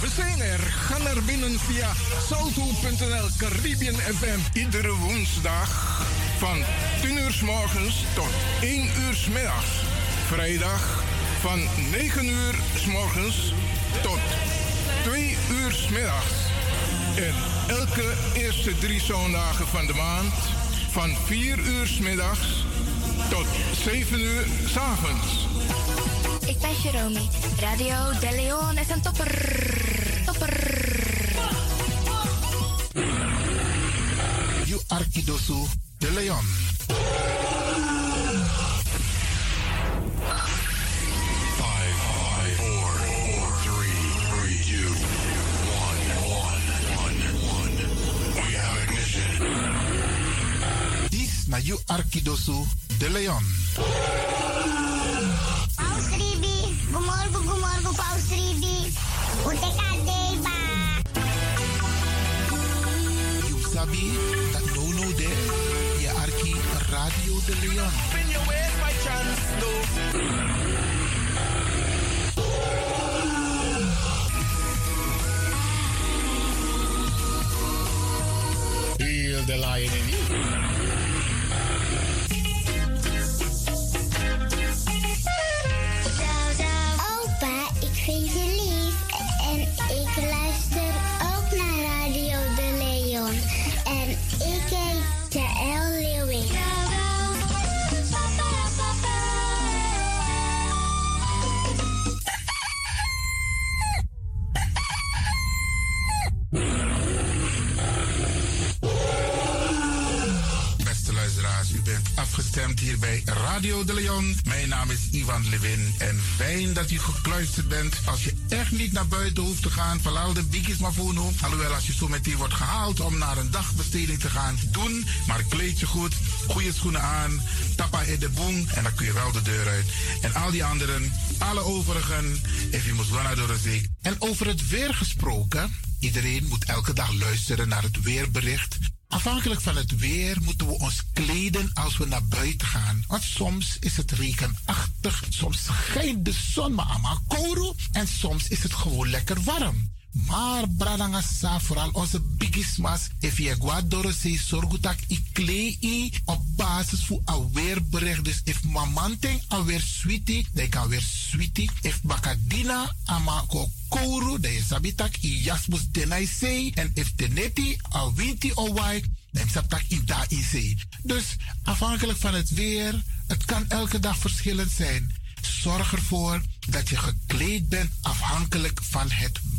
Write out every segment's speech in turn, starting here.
we zijn er. Ga naar binnen via salto.nl Caribbean FM. Iedere woensdag van 10 uur s morgens tot 1 uur s middags. Vrijdag van 9 uur s morgens tot 2 uur s middags. En elke eerste drie zondagen van de maand van 4 uur s middags tot 7 uur s avonds. Ik ben Jerome. Radio De Leon is een topper. Arkidosu De Leon. Five, five, four, four, three, three, two, one, one, one, one. We have ignition. This na You Arkidosu De Leon. Paus Ribi, gumorgo, gumorgo, Paus Ribi. Uteka deba. You sabi that no no there. Je Arki Radio De Leon. Spin your ways by chance, no. Feel the lion in you. Dat u gekluisterd bent. Als je echt niet naar buiten hoeft te gaan, verlaal de bikjes maar voor nu. Alhoewel, als je zo meteen wordt gehaald om naar een dagbesteding te gaan, doen. Maar kleed je goed, goede schoenen aan, tappa in de boom en dan kun je wel de deur uit. En al die anderen, alle overigen, je moet gaan door de zee. En over het weer gesproken, iedereen moet elke dag luisteren naar het weerbericht. Afhankelijk van het weer moeten we ons kleden als we naar buiten gaan. Want soms is het regenachtig, soms schijnt de zon maar aan en soms is het gewoon lekker warm. Maar bradangasa, vooral onze bigismas, if je guadoro se sorgutak i klei op basis van een weerbericht. Dus if mamanteng alweer sweetie, dan kan weer sweetie. If bakadina ama ko kouru, dan is sabitak i jasmus denai sei. En if teneti o wai, dan sabitak i da i sei. Dus afhankelijk van het weer, het kan elke dag verschillend zijn. Zorg ervoor dat je gekleed bent afhankelijk van het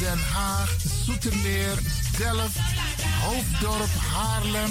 Den Haag, Zoetermeer, Delft, Hoofddorp, Haarlem,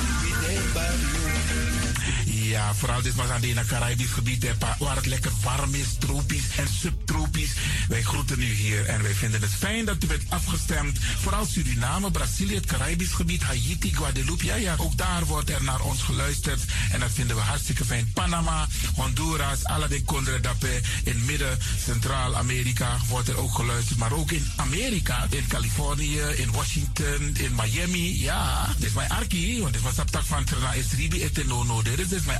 Ja, vooral dit was aan het Caribisch gebied, waar het lekker warm is, tropisch en subtropisch. Wij groeten u hier en wij vinden het fijn dat u bent afgestemd. Vooral Suriname, Brazilië, het Caribisch gebied, Haiti, Guadeloupe. Ja, ja, ook daar wordt er naar ons geluisterd. En dat vinden we hartstikke fijn. Panama, Honduras, alle de Condredape. In midden, Centraal-Amerika wordt er ook geluisterd. Maar ook in Amerika, in Californië, in Washington, in Miami. Ja, dit is mijn arki, want dit was op van Trana Esribi et no no. Dit is dus mijn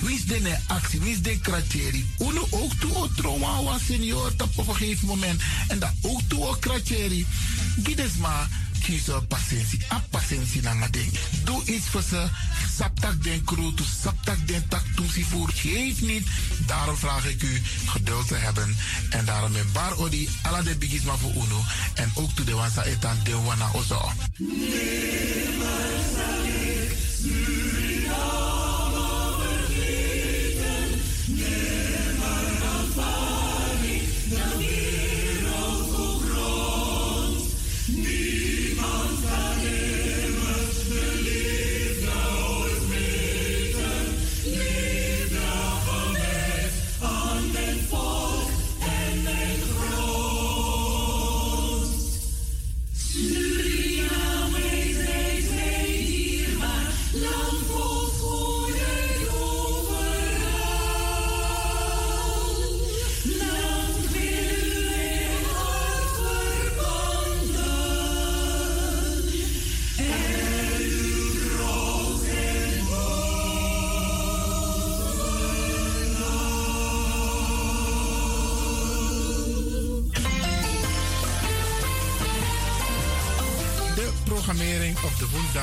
Wie is de actie? Wie is de kratjeri? Uno ook toe o trauma was senior op een gegeven moment. En dat ook toe o kratjeri. Gides maar kiezen patiëntie. A patiëntie na ding. Doe iets voor ze. Saptak den kroto, saptak den tak toesie voor. Geef niet. Daarom vraag ik u geduld te hebben. En daarom met bar odi ala de bigisma voor uno. En ook toe de wansa etan de wana ozo. De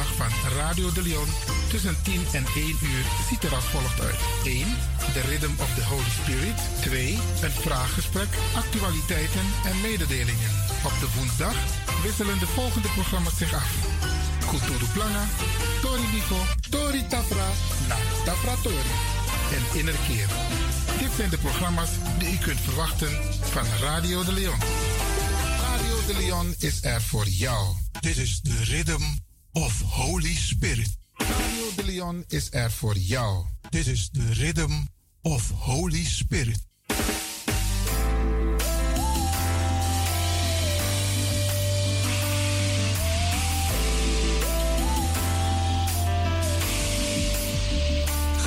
van Radio de Leon tussen 10 en 1 uur ziet er als volgt uit. 1. De Rhythm of the Holy Spirit. 2. Een vraaggesprek, actualiteiten en mededelingen. Op de woensdag wisselen de volgende programma's zich af. Kulturu Plana, Tori Biko, Tori Tafra, na Tafra Tori en Innerkeer. Dit zijn de programma's die u kunt verwachten van Radio de Leon. Radio de Leon is er voor jou. Dit is de Rhythm of Holy Spirit. Radio de Leon is er voor jou. Dit is de Rhythm of Holy Spirit.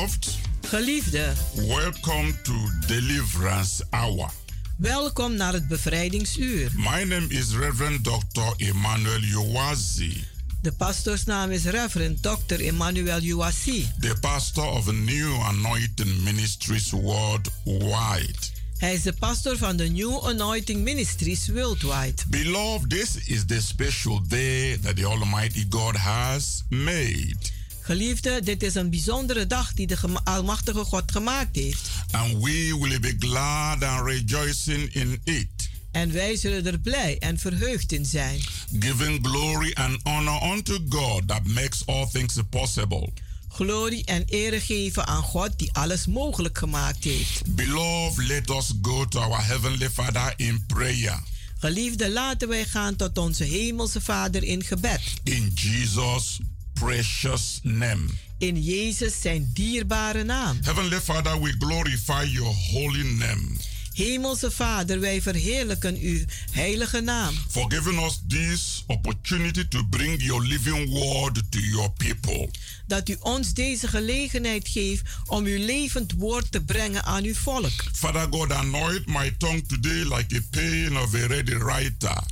Beloved, Geliefde, welcome to Deliverance Hour. welkom naar het bevrijdingsuur. My name is Reverend Dr. Emmanuel Yowazi, De pastoorsnaam is Reverend Dr. Emmanuel Uwasi. the pastor of New Anointing Ministries worldwide. Hij is de pastor van de New Anointing Ministries Worldwide. Beloved, this is the special day that the Almighty God has made. Geliefde, dit is een bijzondere dag die de Almachtige God gemaakt heeft. And we will be glad and rejoicing in it, En wij zullen er blij en verheugd in zijn. giving glory and honor unto God that makes all things possible. Glorie en ere geven aan God die alles mogelijk gemaakt heeft. Beloved, let us go to our Heavenly Father in prayer. Geliefde, laten wij gaan tot onze Hemelse Vader in gebed. In Jesus' precious name. In Jezus zijn dierbare naam. Heavenly Father, we glorify your holy name Hemelse Vader, wij verheerlijken uw heilige naam. for giving us this opportunity to bring your living word to your people. Dat u ons deze gelegenheid geeft om uw levend woord te brengen aan uw volk. Father God, anoint my tongue today like a pen of a ready writer,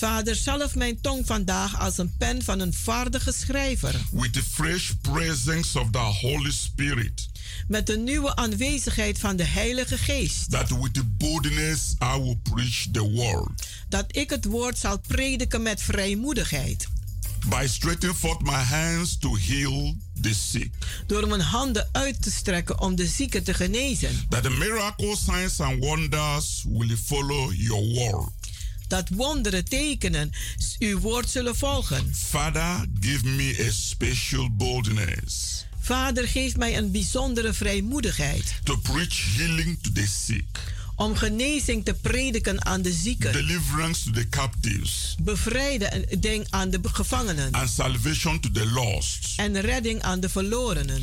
Vader, zalf mijn tong vandaag als een pen van een vaardige schrijver. with the fresh presence of the Holy Spirit. Met de nieuwe aanwezigheid van de Heilige Geest. That with boldness I will preach the word. Dat ik het woord zal prediken met vrijmoedigheid. By stretching forth my hands to heal the sick. Door mijn handen uit te strekken om de zieken te genezen. That the miracles, signs and wonders will follow your word. Dat wonderen tekenen uw woord zullen volgen. Father, give me a special boldness. Vader, geef mij een bijzondere vrijmoedigheid. To preach healing to the sick. Om genezing te prediken aan de zieken. Deliverance to the captives. Bevrijden denk aan de gevangenen. And salvation to the lost. En redding aan de verlorenen.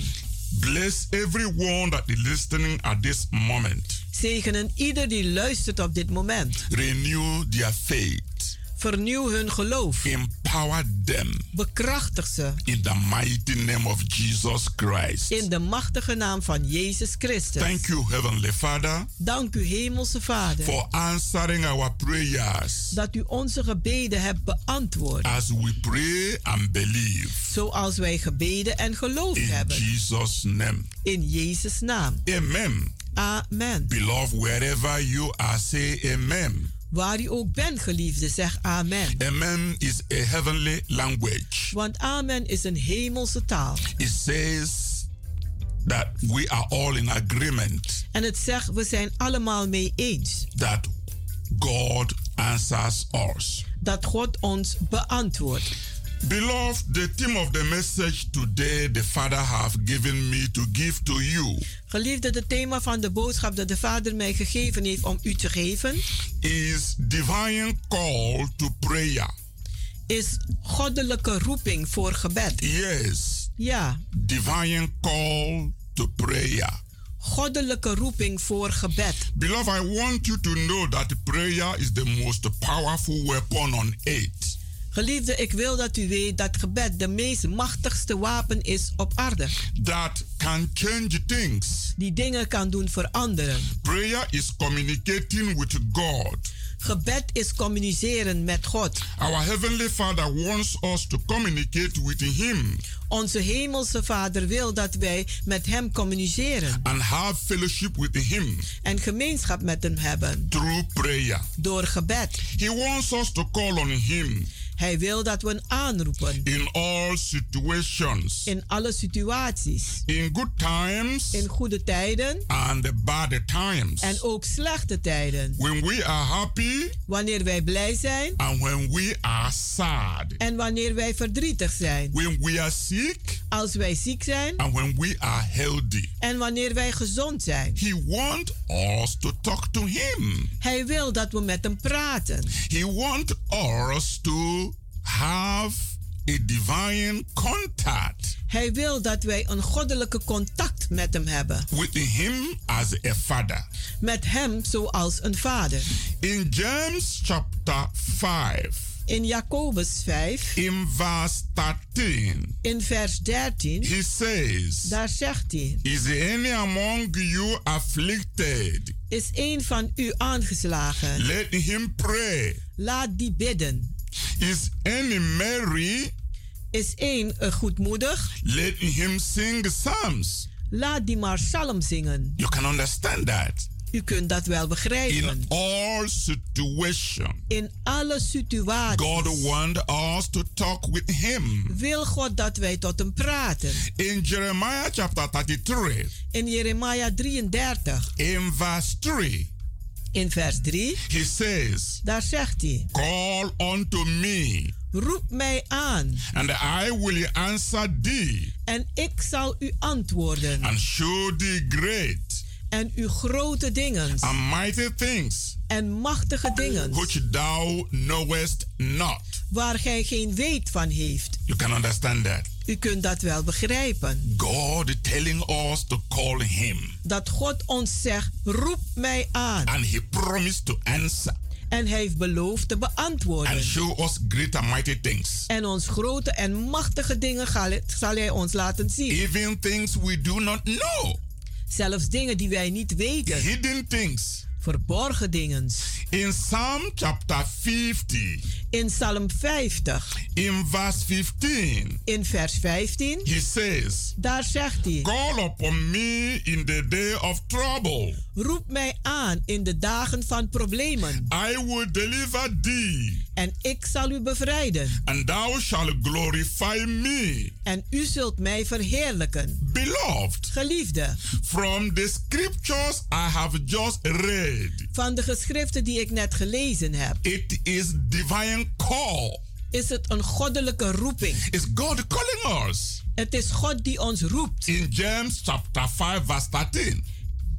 Bless everyone that is listening at this moment. Zegenen ieder die luistert op dit moment. Renew their faith. Vernieuw hun geloof. Empower them. Bekrachtig ze. In the mighty name of Jesus Christ. In de machtige naam van Jezus Christus. Thank you, Heavenly Father. Dank u, Hemelse Vader. For answering our prayers. Dat u onze gebeden hebt beantwoord. As we pray and believe. Zoals wij gebeden en geloofd In hebben. Jesus name. In Jezus naam. Amen. Amen. Beloved, wherever you are, say amen. Waar u ook bent, geliefde, zeg amen. Amen is a heavenly language. Want amen is een hemelse taal. It says that we are all in agreement. En het zegt, we zijn allemaal mee eens. That God answers us. Dat God ons beantwoordt. Beloved, the theme of the message today the Father have given me to give to you. Geliefde, het thema van de boodschap dat de Vader mij gegeven heeft om u te geven is divine call to prayer. Is goddelijke roeping voor gebed. Yes. Ja. Divine call to prayer. Goddelijke roeping voor gebed. Beloved, I want you to know that prayer is the most powerful weapon on earth. Geliefde, ik wil dat u weet dat gebed de meest machtigste wapen is op aarde. That can change things. Die dingen kan doen veranderen. Prayer is communicating with God. Gebed is communiceren met God. Our heavenly Father wants us to communicate with him. Onze hemelse Vader wil dat wij met hem communiceren. And have fellowship with him. En gemeenschap met hem hebben. Through prayer. Door gebed. He wants us to call on him. Hij wil dat we aanroepen. In all situations. In alle situaties. In good times. In goede tijden. And bad times. En ook slechte tijden. When we are happy. Wanneer wij blij zijn. And when we are sad. En wanneer wij verdrietig zijn. When we are sick. Als wij ziek zijn. And when we are healthy. En wanneer wij gezond zijn. He wants us to talk to him. Hij wil dat we met hem praten. He wants us to have a divine contact. Hij wil dat wij een goddelijke contact met hem hebben. With him as a father. Met hem zoals een vader. In James chapter 5. In Jacobus 5. In vers 13. In vers 13. He says. Daar zegt hij. Is any among you afflicted? Is een van u aangeslagen? Let him pray. Laat die bidden. Is any merry? Is een goedmoedig? Let him sing psalms. Laat die maar psalm zingen. You can understand that. U kunt dat wel begrijpen. In all situations. In alle situaties. God wants us to talk with him. Wil God dat wij tot hem praten. In Jeremiah chapter 33. In Jeremia 33. In verse 3. In vers 3. He says. Daar zegt hij. Call unto me. Roep mij aan. And I will answer thee. En ik zal u antwoorden. And show thee great. En u grote dingen. And mighty things. En machtige dingen. Which thou knowest not. Waar gij geen weet van heeft. You can understand that. U kunt dat wel begrijpen. God telling us to call him. Dat God ons zegt, roep mij aan. And he promised to answer. En hij heeft beloofd te beantwoorden. And show us great and mighty things. En ons grote en machtige dingen zal hij ons laten zien. Even things we do not know. Zelfs dingen die wij niet weten. Hidden things. Verborgen dingen. In Psalm chapter 50, In Psalm 50, in verse 15, in vers 15, he says, daar zegt hij: Call upon me in the day of trouble. Roep mij aan in de dagen van problemen, I will deliver thee, en ik zal u bevrijden. and thou shalt glorify me. En u zult mij verheerlijken. Beloved, Geliefde, from the scriptures I have just read, van de geschriften die ik net gelezen heb, it is divine call. is het een goddelijke roeping. It's God calling us. Het is God die ons roept. In James chapter 5, verse 13.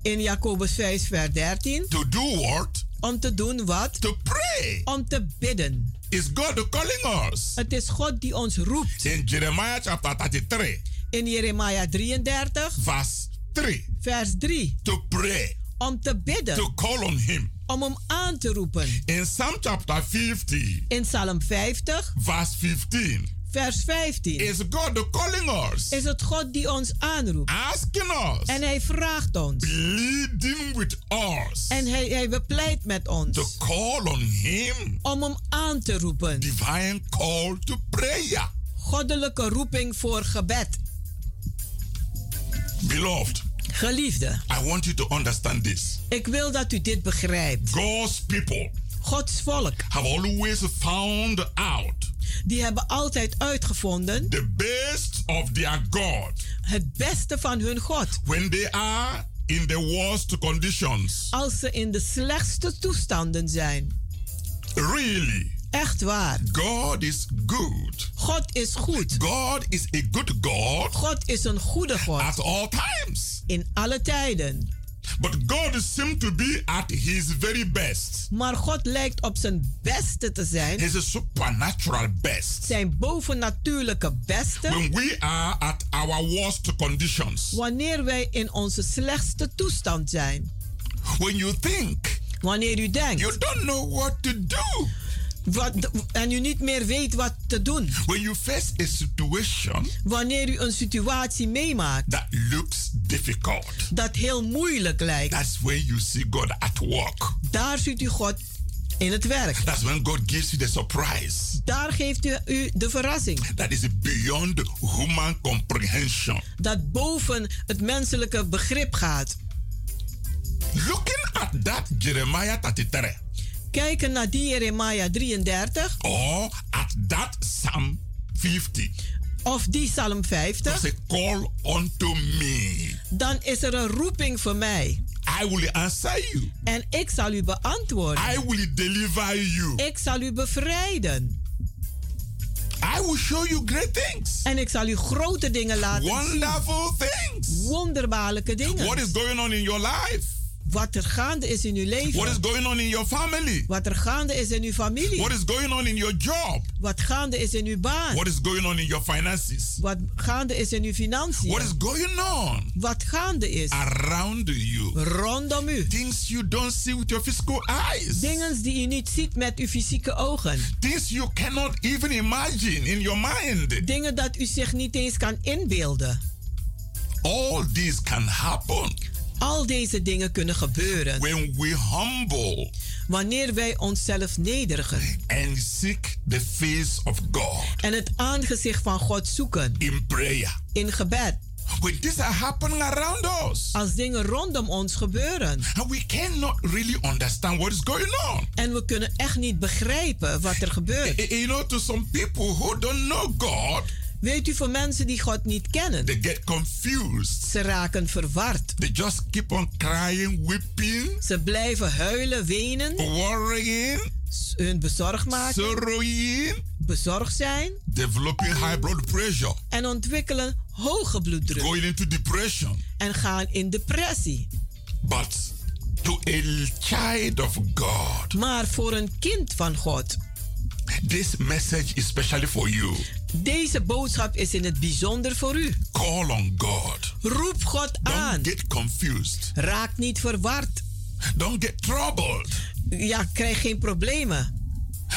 In Jacobus 5, vers 13. To do what? Om te doen wat? To pray. Om te bidden. Is God calling us? Het is God die ons roept. In Jeremiah chapter 33, In Jeremia 33, verse 3. vers 3. To pray. Om te bidden. To call on Him. Om hem aan te roepen. In Psalm chapter 50, In Psalm 50, verse 15. Vers 15. Is God calling us? Is het God die ons aanroept. Asking us. En hij vraagt ons. Pleading with us. En hij, hij bepleit met ons. To call on Him. Om hem aan te roepen. Divine call to prayer. Goddelijke roeping voor gebed. Beloved, Geliefde, I want you to understand this. ik wil dat u dit begrijpt. God's people Gods volk, have always found out die hebben altijd uitgevonden the best of their God het beste van hun God. when they are in the worst conditions. Als ze in de slechtste toestanden zijn. Really, Echt waar. God is good. God is goed. God is a good God God is een goede God. at all times. In alle tijden. But God seems to be at his very best. Maar God lijkt op zijn beste te zijn. His supernatural best. Zijn bovennatuurlijke beste. When we are at our worst conditions. Wanneer wij in onze slechtste toestand zijn. When you think Wanneer u denkt. you don't know what to do. Wat, en u niet meer weet wat te doen. When you face a situation Wanneer u een situatie meemaakt. that looks difficult. Dat heel moeilijk lijkt. That's when you see God at work. Daar ziet u God in het werk. That's when God gives you the surprise. Daar geeft u, de verrassing. That is beyond human comprehension. Dat boven het menselijke begrip gaat. Looking at that Jeremiah 33 Kijken naar die Jeremia 33 or at that Psalm 50. of die Psalm 50, Say, call unto me. dan is er een roeping voor mij. I will answer you. En ik zal u beantwoorden. I will deliver you. Ik zal u bevrijden. I will show you great things. En ik zal u grote dingen laten zien. Wonderful things. Wonderbaarlijke dingen. What is going on in your life? Wat er gaande is in uw What is leven. going on in your family? Wat er gaande is in uw familie. What is going on in your job? Wat gaande is in uw baan. What is going on in your finances? Wat gaande is in uw What is financiën. going on Wat gaande is around you? rondom u. Things you don't see with your physical eyes. Dingen die u niet ziet met uw fysieke ogen. Things you cannot even imagine in your mind. Dingen dat u zich niet eens kan inbeelden. All this can happen Al deze dingen kunnen gebeuren when we humble wanneer wij onszelf nederigen and seek the face of God en het aangezicht van God zoeken in prayer. in gebed. When these are happening around us, Als dingen rondom ons gebeuren and we cannot really understand what is going on. en we kunnen echt niet begrijpen wat er gebeurt. You know, to some people who don't know God, Weet u, voor mensen die God niet kennen, they get confused. ze raken verward. They just keep on crying, weeping, Ze blijven huilen, wenen, worrying, hun bezorgd maken, sorrowing, bezorgd zijn developing high blood pressure, en ontwikkelen hoge bloeddruk going into depression. en gaan in depressie. But to a child of God, Maar voor een kind van God, this message is specially for you. deze boodschap is in het bijzonder voor u. Call on God. Roep God aan. Don't get confused. Raak niet verward. Don't get troubled. Ja, krijg geen problemen.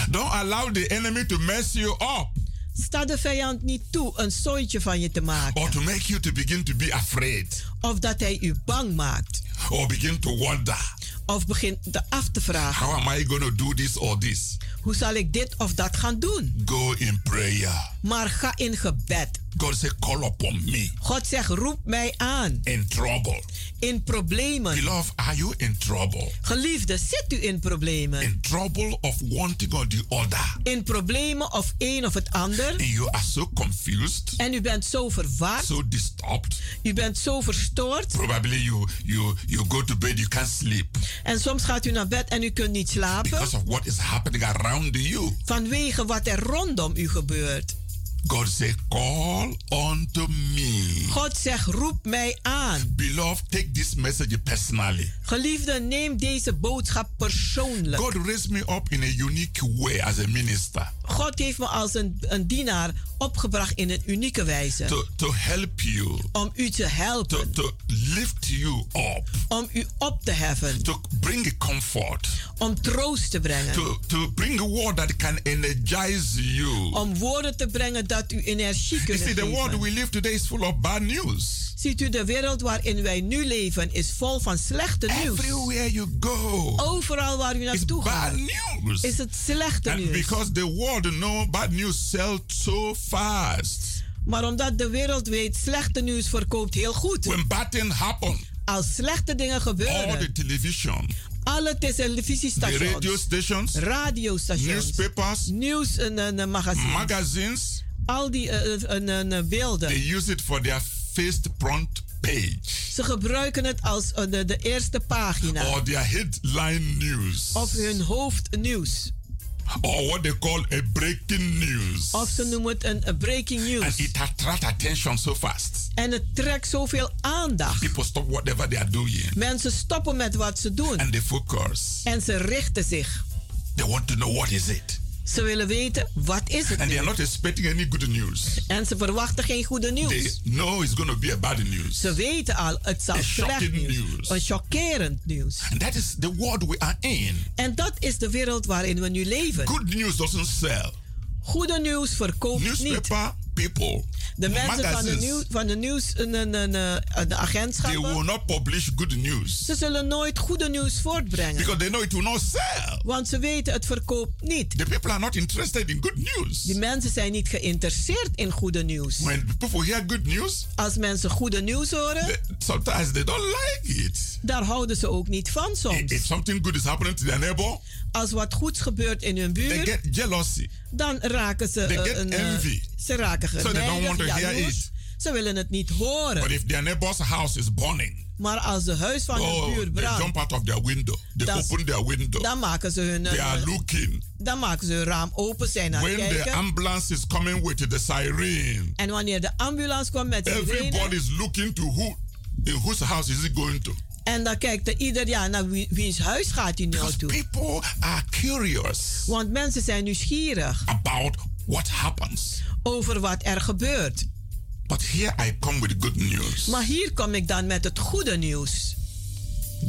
Don't allow the enemy to mess you up Sta de vijand niet toe een zooitje van je te or maken. to make you to begin to be afraid Of dat hij u bang maakt. or begin to wonder. Of begint de af te vragen. How am I going to do this or this? Hoe zal ik dit of dat gaan doen? Go in prayer. Maar ga in gebed. God say, call upon me God zegt, roep mij aan. in trouble. In problemen. Beloved, are you in trouble? Geliefde, zit u in problemen? In trouble of one thing or the other. In problemen of een of het ander. And you are so confused, En u bent zo verward. so disturbed. U bent zo verstoord. Probably you you you go to bed, you can't sleep En soms gaat u naar bed en u kunt niet slapen. because of what is happening around you. Vanwege wat er rondom u gebeurt. God say, call unto me. God zegt, roep mij aan. Beloved, take this message personally. Geliefde, neem deze boodschap persoonlijk. God raised me up in a unique way as a minister God heeft me als een, een dienaar opgebracht in een unieke wijze. to, to help you, Om u te to, helpen. to lift you up, Om u op te heffen. to bring comfort, Om troost te brengen. to, to bring a word that can energize you. Om woorden te brengen dat u energie kunnen see, the world we live today is full of bad news. Ziet u, de wereld waarin wij nu leven is vol van slechte nieuws. Everywhere you go, Overal waar u naartoe gaat news. is het slechte And nieuws. because the world know bad news sells so fast. Maar omdat de wereld weet, slechte nieuws verkoopt heel goed. When bad things happen, Als slechte dingen all the gebeuren, television, alle the televisiestations, radio stations, radiostations, newspapers, nieuws en magazines, magazines, al die eh, eh, eh, beelden. they use it for their first front page Ze gebruiken het als de, de eerste pagina or their headline news of hun hoofdnieuws. or what they call a breaking news. Of ze noemen het een, een breaking And news. it attracts attention so fast. En het trekt zoveel aandacht. People stop whatever they are doing Mensen stoppen met wat ze doen. and they focus. En ze richten zich. They want to know what is it. Ze willen weten, wat is het And they are not expecting any good news. En ze verwachten geen goede They nieuws. know it's going to be a bad news. Ze weten al, het zal slecht nieuws. news. Een chockerend nieuws. And that is the world we are in. En dat is de wereld waarin we nu leven. Good news doesn't sell. Goede nieuws verkoopt niet. People, De mensen van de, nieuws, van de nieuws, en, eh, de they will agentschappen, not publish good news ze zullen nooit goede nieuws voortbrengen. because they know it will not sell. Want ze weten, het verkoopt niet. The people are not interested in good news. Die mensen zijn niet geïnteresseerd in goede nieuws. When people hear good news, Als mensen goede nieuws horen, they, sometimes they don't like it. daar houden ze ook niet van If soms. something good is happening to their neighbor, Als wat goeds gebeurt in hun they buurt, get jealousy. dan raken ze, They eh, get een, eh, envy. ze raken they don't genijdig, want to hear jaloers. it. Ze willen het niet horen. But if their neighbor's house is burning, Maar als de huis van hun oh, they jump brandt, out of their window. They is- open their window. dan maken ze hun, They eh, are looking. dan maken ze hun raam open, zijn When the kijken. ambulance is coming with the siren, En wanneer de ambulance komt met everybody sirene, is looking to who, in whose house is it going to? En dan kijkt er ieder jaar naar wie, wiens huis gaat hij nou toe. people are curious Want mensen zijn nieuwsgierig about what happens. over wat er gebeurt. But here I come with good news. Maar hier kom ik dan met het goede nieuws.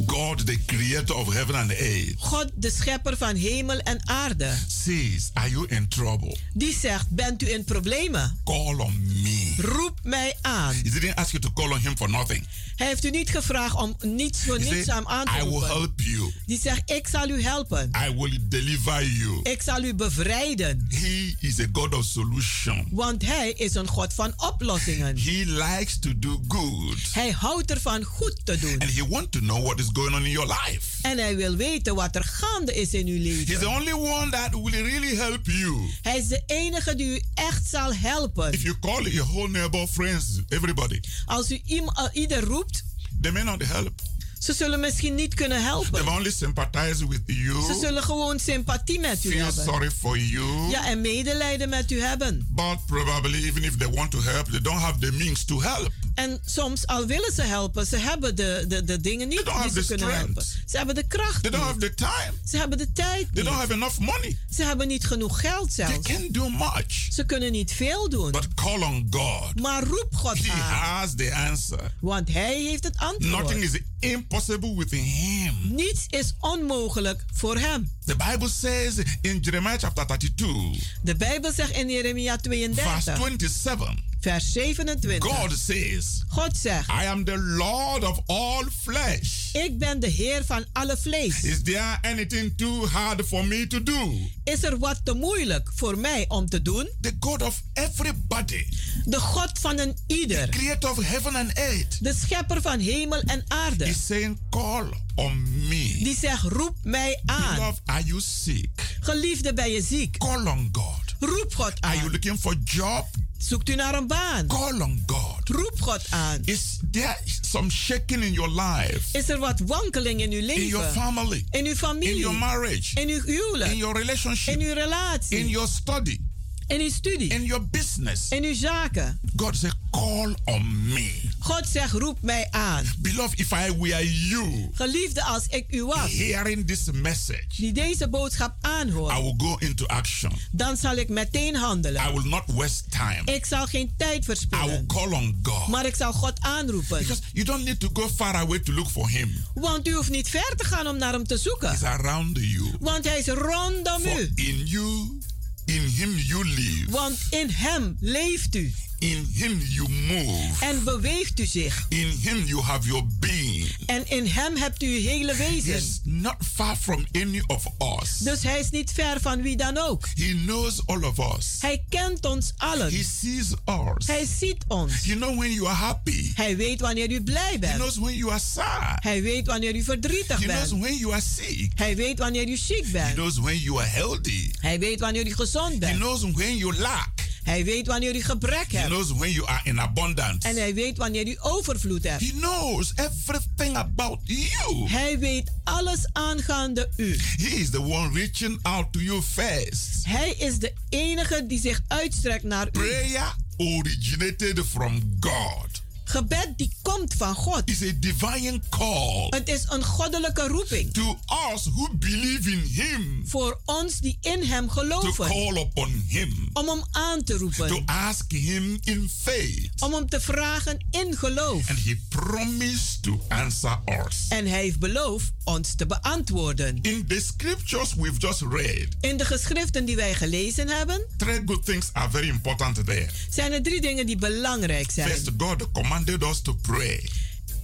God, the creator of heaven and earth, God, de schepper van hemel en aarde, says, Are you in trouble? die zegt: Bent u in problemen? Call on me. Roep mij aan. He didn't ask you to call on him for nothing. Hij heeft u niet gevraagd om niets voor niets aan aan te I will help you. Die zegt: Ik zal u helpen. I will deliver you. Ik zal u bevrijden. He is a God of solution. Want hij is een God van oplossingen. He likes to do good. Hij houdt ervan goed te doen. And he wants to know what is going on in your life. En hij wil weten wat er gaande is in uw He's the leven. only one that will really help you. Hij is de enige die u echt zal helpen. If you call your whole neighbor, friends, everybody, Als u uh, ieder roept, they may not help. Ze zullen misschien niet kunnen They helpen. may only sympathize with Ze zullen gewoon sympathie met u feel hebben. sorry for you. Ja, en medelijden met u hebben. But probably, even if they want to help, they don't have the means to help. En soms, al willen ze helpen, ze hebben de, de, de dingen niet They die ze kunnen strength. helpen. Ze hebben de kracht They don't have the time. Ze hebben de tijd They niet. don't have enough money. Ze hebben niet genoeg geld They zelfs. can't do much. Ze kunnen niet veel doen. But call on God. Maar roep God He aan. has the answer. Want hij heeft het antwoord. Nothing is impossible with him. Niets is onmogelijk voor hem. The Bible says in Jeremiah chapter 32, De Bijbel zegt in Jeremia verse 32, 27, vers 27. God says, God zegt, I am the Lord of all flesh. ik ben de Heer van alle vlees. Is there anything too hard for me to do? Is er wat te moeilijk voor mij om te doen? The God of everybody, De God van een ieder, creator of heaven and earth, de schepper van hemel en aarde, is saying, Call on me. die zegt, roep mij aan. Beloved, are you sick? Geliefde, ben je ziek? Call on God. Roep God Are you looking for job? Zoekt u naar een baan? Call on God. Roep God aan. Is there some shaking in your life? Is er wat wankeling in uw In your family? In uw In your marriage? In uw In your relationship? In uw In your study? In uw studie? In your business? In uw zaken? God said, Call on me. God zegt, roep mij aan. Beloved, if I were you Geliefde, als ik u was, hearing this message, die deze boodschap I aanhoort, will go into action. dan zal ik meteen handelen. I will not waste time. Ik zal geen tijd I will verspillen, call on God. maar ik zal God aanroepen. Because you don't need to go far away to look for Him. Want u hoeft niet ver te gaan om naar hem te zoeken. He's around you. Want hij is rondom For u. in you, in Him you live. Want in hem leeft u In Him you move. en beweegt u zich. In Him you have your being. En in hem hebt u uw hele wezen. He's not far from any of us. Dus hij is niet ver van wie dan ook. He knows all of us. Hij kent ons He allen. sees us. Hij ziet ons. He knows when you are happy. Hij weet wanneer u blij He bent. knows when you are sad. Hij weet wanneer u verdrietig He knows bent. when you are sick. Hij weet wanneer u ziek He bent. knows when you are healthy. Hij weet wanneer u gezond He bent. knows when you lack. Hij weet wanneer u gebrek He hebt. knows when you are in abundance. En hij weet wanneer u overvloed hebt. He knows everything about you. Hij weet alles aangaande u. He is the one reaching out to you first. Hij is de enige die zich uitstrekt naar u. Prayer originated from God. Gebed die komt van God. It's a divine call Het is een goddelijke roeping. to us who believe in Him Voor ons die in hem to geloven. call upon Him, Om hem aan te to roepen. ask Him in faith. Om hem te vragen in geloof. And He promised to answer us. En hij heeft beloofd ons te beantwoorden. In the scriptures we've just read, In de geschriften die wij gelezen hebben, three good things are very important there. zijn er drie dingen die belangrijk zijn. First, God commanded us to pray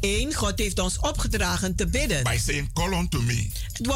Eén, God heeft ons opgedragen te bidden. by saying, Call unto me.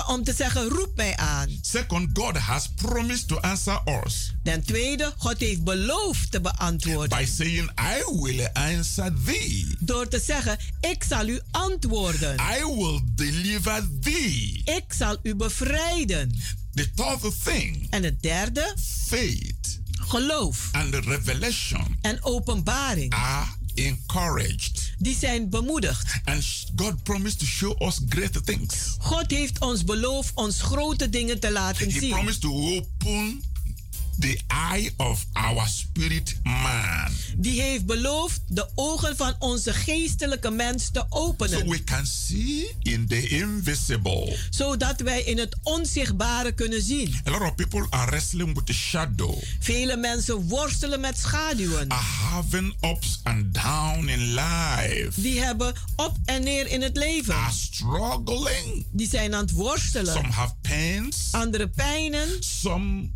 Om te zeggen, roep mij aan. Second, God has promised to answer us Ten tweede, God heeft beloofd te beantwoorden. by saying, I will answer thee. Door te zeggen, ik zal u antwoorden. I will deliver thee. Ik zal u bevrijden. The third thing, En het derde, faith geloof and revelation en openbaring. are encouraged. Die zijn bemoedigd. And God promised to show us great things. God heeft ons beloofd ons grote dingen te laten He zien. promised to open the eye of our spirit man Die heeft beloofd de ogen van onze geestelijke mens te so openen. we can see in the invisible. Zodat wij in het onzichtbare kunnen zien. A lot of people are wrestling with the shadow, Vele mensen worstelen met schaduwen. are having ups and down in life, Die hebben op en neer in het leven. are struggling. Die zijn aan het worstelen. Some have pains, Andere pijnen. some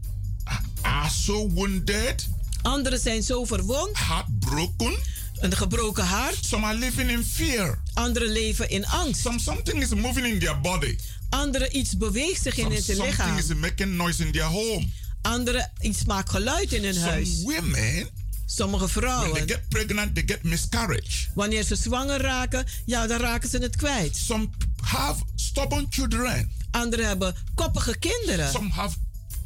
are so wounded, Anderen zijn zo verwond. heartbroken. Een gebroken hart. Some are living in fear. Anderen leven in angst. Some something is moving in their body. Anderen iets beweegt zich in Some, hun something lichaam. is making noise in their home. Anderen iets maakt geluid in hun huis. Some women, Sommige when they vrouwen, get pregnant, they get miscarriage. wanneer ze zwanger raken, ja, dan raken ze het kwijt. Some have stubborn children. Anderen hebben koppige kinderen. Some have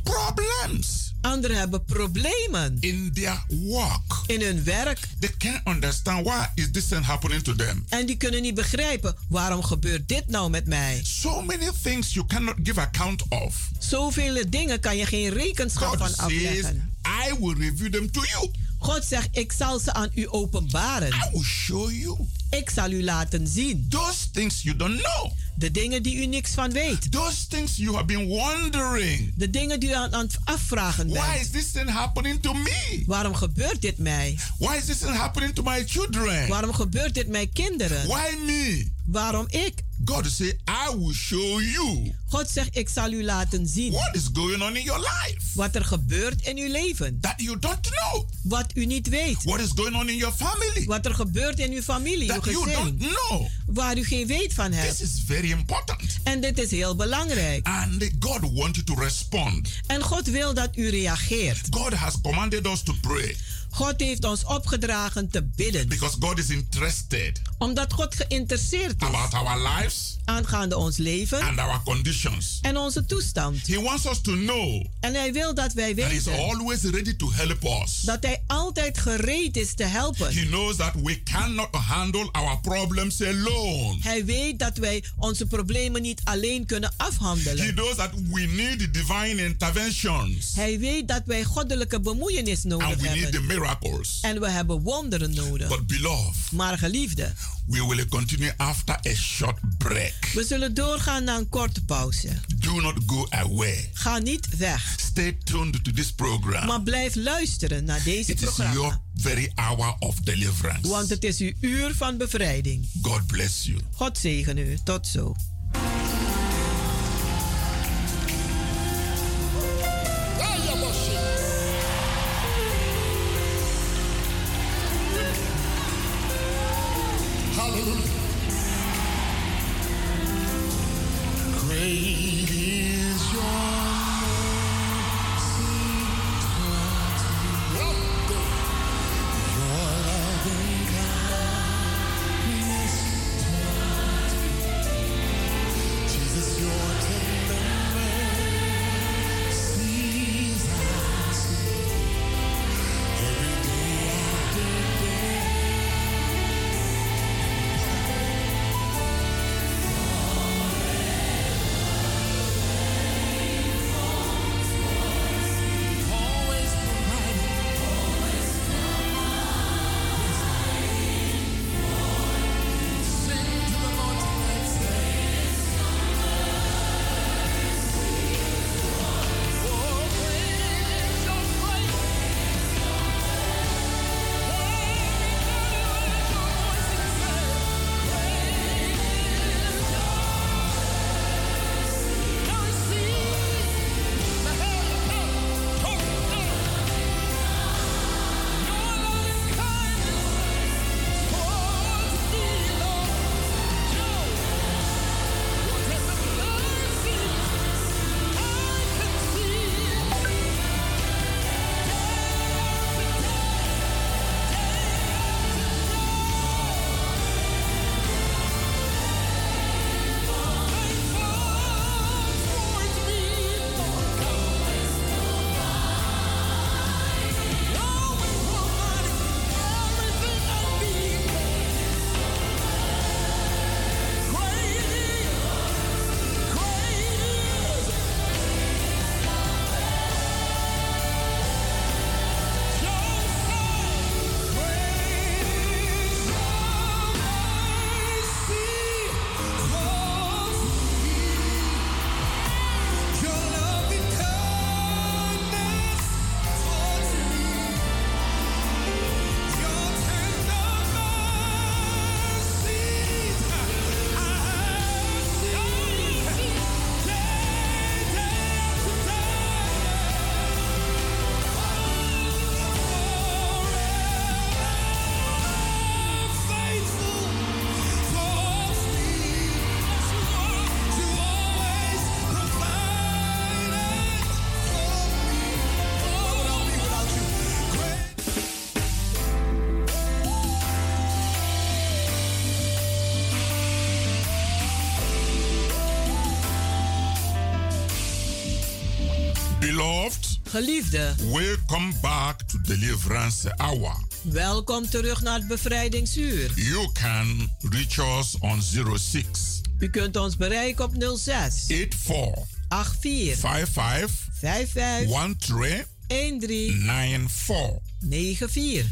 problems Anderen hebben problemen in their work. in hun werk. They can't understand why is this thing happening to them. En die kunnen niet begrijpen, waarom gebeurt dit nou met mij? So many things you cannot give account of. Zoveel dingen kan je geen rekenschap God van says, afleggen. I will reveal them to you. God zegt, ik zal ze aan u openbaren. I will show you Ik zal u laten zien. those things you don't know. De dingen die u niks van weet. Those things you have been wondering. De dingen die u aan, aan het afvragen Why bent. is this thing happening to me? Waarom gebeurt dit mij? Why is this thing happening to my children? Waarom gebeurt dit mijn kinderen? Why me? Waarom ik? God say, I will show you God zegt, ik zal u laten zien what is going on in your life wat er gebeurt in uw leven. that you don't know. Wat u niet weet. What is going on in your family Wat er gebeurt in uw familie, uw that you don't gezin. know. Waar u geen weet van This hebt. is very important. En dit is heel belangrijk. And God wants you to respond. En God wil dat u reageert. God has commanded us to pray God heeft ons opgedragen te bidden. because God is interested Omdat God geïnteresseerd is about our lives aangaande ons leven and our conditions. en onze toestand. He wants us to know En hij wil dat wij that He's weten always ready to help us. dat hij altijd gereed is te helpen. He knows that we cannot handle our problems alone. Hij weet dat wij onze problemen niet alleen kunnen He afhandelen. knows that we need divine interventions Hij weet dat wij goddelijke bemoeienis nodig and we need the hebben. Miracles. En we hebben wonderen nodig. But beloved, Maar geliefde, we will continue after a short break. we zullen doorgaan naar een korte pauze. Do not go away. Ga niet weg, Stay tuned to this program. maar blijf luisteren naar deze It is programma. your very hour of deliverance. Want het is uw uur van bevrijding. God bless you. God zegen u. Tot zo. Geliefde, welcome back to Deliverance Hour. welkom terug naar het bevrijdingsuur. You can reach us on 06 U kunt ons bereiken op 06 84 84 55 55 13 13 94. 94.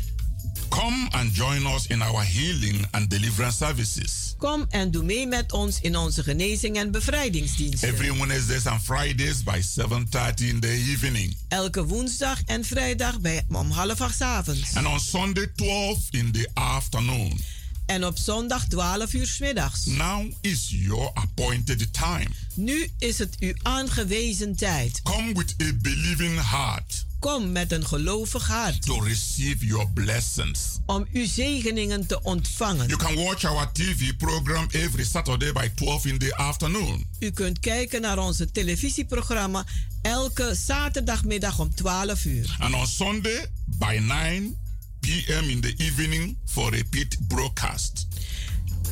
Come and join us in our healing and deliverance services Kom en doe mee met ons in onze genezing en bevrijdingsdiensten. every Wednesdays and Fridays by 7:30 in the evening, Elke woensdag en vrijdag bij, om half acht avonds. and on Sunday 12 in the afternoon. En op zondag 12 uur 's middags. Now is your appointed time. Nu is het uw aangewezen tijd. Come with a believing heart Kom met een gelovig hart to receive your blessings. om uw zegeningen te ontvangen. You can watch our TV program every Saturday by 12 in the afternoon. U kunt kijken naar onze televisieprogramma elke zaterdagmiddag om 12 uur. And on Sunday by 9 p.m. in the evening for repeat broadcast.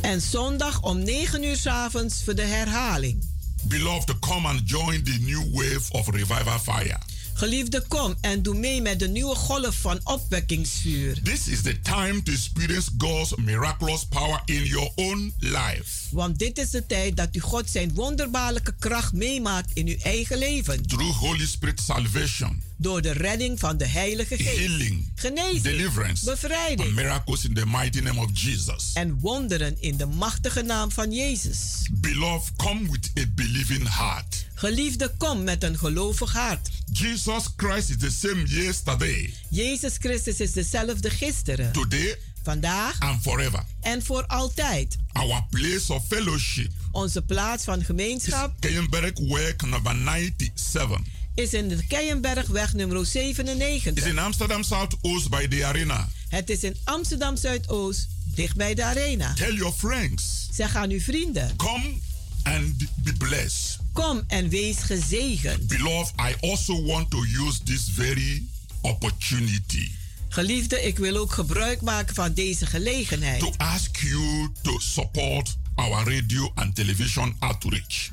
En zondag om 9 uur 's avonds voor de herhaling. Beloved, come and join the new wave of revival fire. Geliefde, kom en doe mee met de nieuwe golf van opwekkingsvuur. This is the time to experience God's miraculous power in your own life. Want dit is de tijd dat u God zijn wonderbaarlijke kracht meemaakt in uw eigen leven. Through Holy Spirit salvation, Door de redding van de Heilige Geest. healing, Genezing, deliverance, bevrijding miracles in the mighty name of Jesus. en wonderen in de machtige naam van Jezus. Beloved, come with a believing heart. Geliefde, kom met een gelovig hart. Jesus Christ is the same yesterday, Jezus Christus is dezelfde gisteren, today, vandaag and forever. en voor altijd. Our place of fellowship Onze plaats van gemeenschap Keienberg Work number 97 is in de Keienbergweg nummer is 97. in Amsterdam Southoost by the arena. Het is in Amsterdam Zuidoost, dicht bij de arena. Tell your friends, Zeg aan uw vrienden: come and be blessed. Kom en wees gezegend. Beloved, I also want to use this very opportunity Geliefde, ik wil ook gebruik maken van deze gelegenheid to ask you to support our radio and television outreach.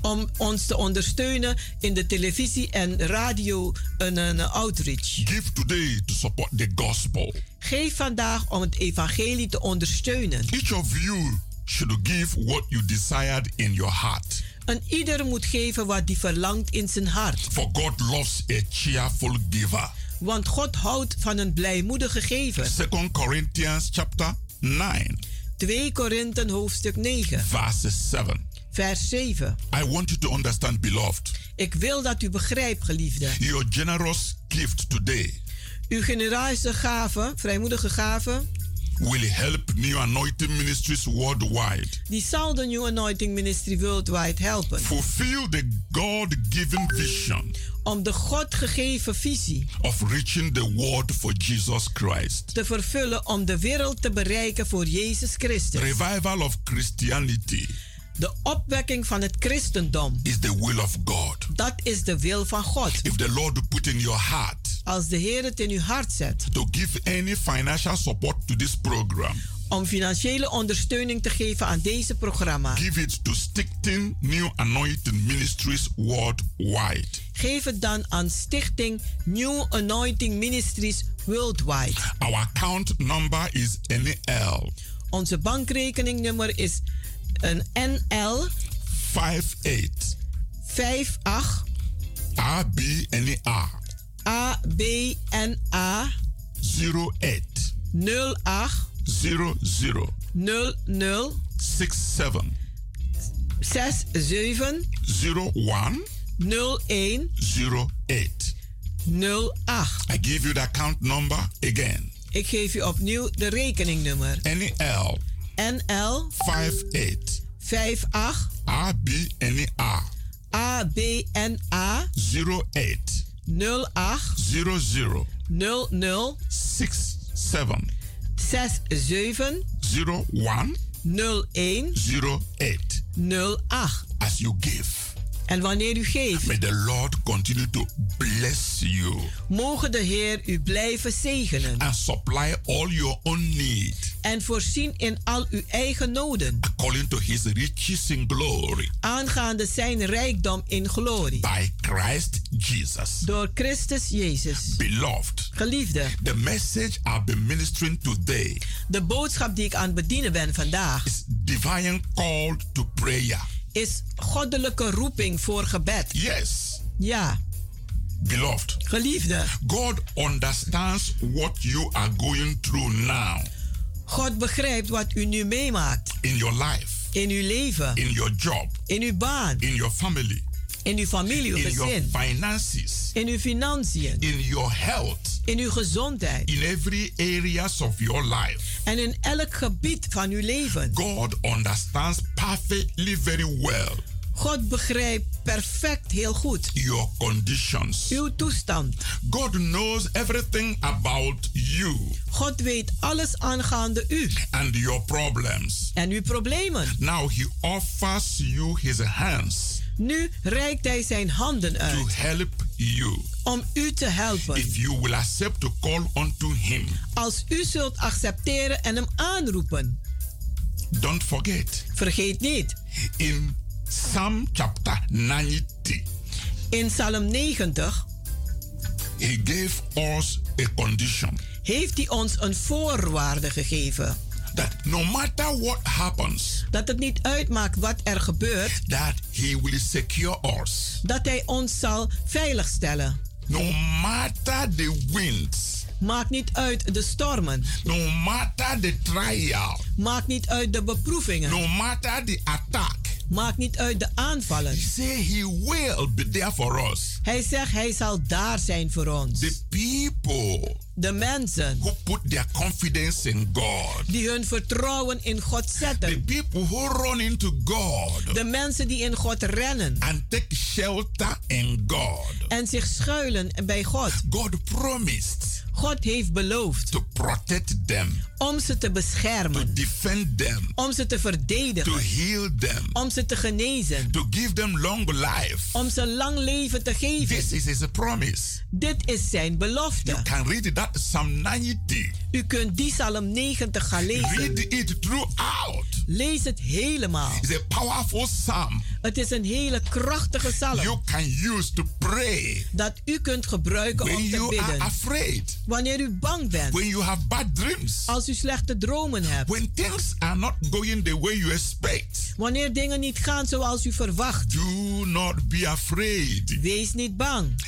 Om ons te ondersteunen in de televisie en radio een, een outreach. Give today to support the gospel. Geef vandaag om het evangelie te ondersteunen. Each of you should give what you desired in your heart. En ieder moet geven wat hij verlangt in zijn hart. For God loves a cheerful giver. Want God houdt van een blijmoedige gever. 2 Corinthians chapter 9, 2 Korinthen hoofdstuk 9, verse 7. Vers 7. I want you to understand, beloved, Ik wil dat u begrijpt, geliefde. your generous gift today Uw genereuze gave, vrijmoedige gave, will help New Anointing Ministries worldwide die zal de New Anointing Ministry Worldwide helpen. fulfill the God given vision Om de God gegeven visie of reaching the world for Jesus Christ. te vervullen om de wereld te bereiken voor Jezus Christus. Revival of Christianity De opwekking van het christendom, is the will of God. dat is de wil van God. If the Lord put in your heart Als de Heer het in uw hart zet to give any financial support to this program, om financiële ondersteuning te geven aan deze programma, give it to Stichting New Anointing Ministries worldwide. geef het dan aan Stichting New Anointing Ministries Worldwide. Our account number is NL Onze bankrekeningnummer is een NL 58 58 ABNA ABNA 08 08 00 00 67 67 01 01 08. 08. I give you the account number again. Ik geef u opnieuw de rekeningnummer. NL NL 58 58 ABNA ABNA 08 08 00 00 67 67 01 01 08. 08. As you give, En wanneer u geeft, may the Lord continue to bless you. Mogen de Heer u blijven zegenen. And supply all your own need en voorzien in al uw eigen noden, according to his riches in glory aangaande zijn rijkdom in glorie. by Christ Jesus. Door Christus Jezus. Beloved, Geliefde, the message I've been ministering today de boodschap die ik aan het bedienen ben vandaag is divine call to prayer. is goddelijke roeping voor gebed. Yes, Ja, beloved, geliefde, God understands what you are going through now God begrijpt wat u nu meemaakt. In your life, in uw leven, in your job, in uw baan, in your family, In uw familie, uw in your finances, In uw financiën. in your health, In uw gezondheid. in every areas of your life. En in elk gebied van uw leven. God understands perfectly very well God begrijpt perfect heel goed your conditions. uw toestand. God knows everything about you God weet alles aangaande u and your problems. en uw problemen. Now he offers you his hands Nu reikt hij zijn handen to uit help you. om u te helpen. If you will accept to call unto him, Als u zult accepteren en hem aanroepen. don't forget Vergeet niet, in Psalm chapter 90, in Psalm 90 he gave us a condition heeft hij ons een voorwaarde gegeven. that no matter what happens, Dat het niet uitmaakt wat er gebeurt, that he will secure us. dat hij ons zal veiligstellen. No matter the winds, Maakt niet uit de stormen. no matter the trial, Maakt niet uit de beproevingen. no matter the attack, Maakt niet uit de aanvallen. he say he will be there for us. Hij zegt hij zal daar zijn voor ons. The people De mensen who put their confidence in God, die hun vertrouwen in God the zetten. people who run into God De mensen die in God rennen and take shelter in God. en zich schuilen bij God. God promised God heeft beloofd to protect them, om ze te to beschermen, defend them, om ze te to verdedigen, heal them, om ze te genezen, to give them long life. om ze lang leven te geven. This is his promise. Dit is zijn You belofte. can read that Psalm 90. U kunt die Psalm 90 gaan lezen. Read it throughout. Lees het helemaal. It's a powerful psalm Het is een hele krachtige you psalm can use to pray dat u kunt gebruiken when om te you are bidden. afraid, Wanneer u bang bent, when you have bad dreams, als u slechte dromen hebt, when things are not going the way you expect. wanneer dingen niet gaan zoals u verwacht. Do not be afraid. Wees niet bang,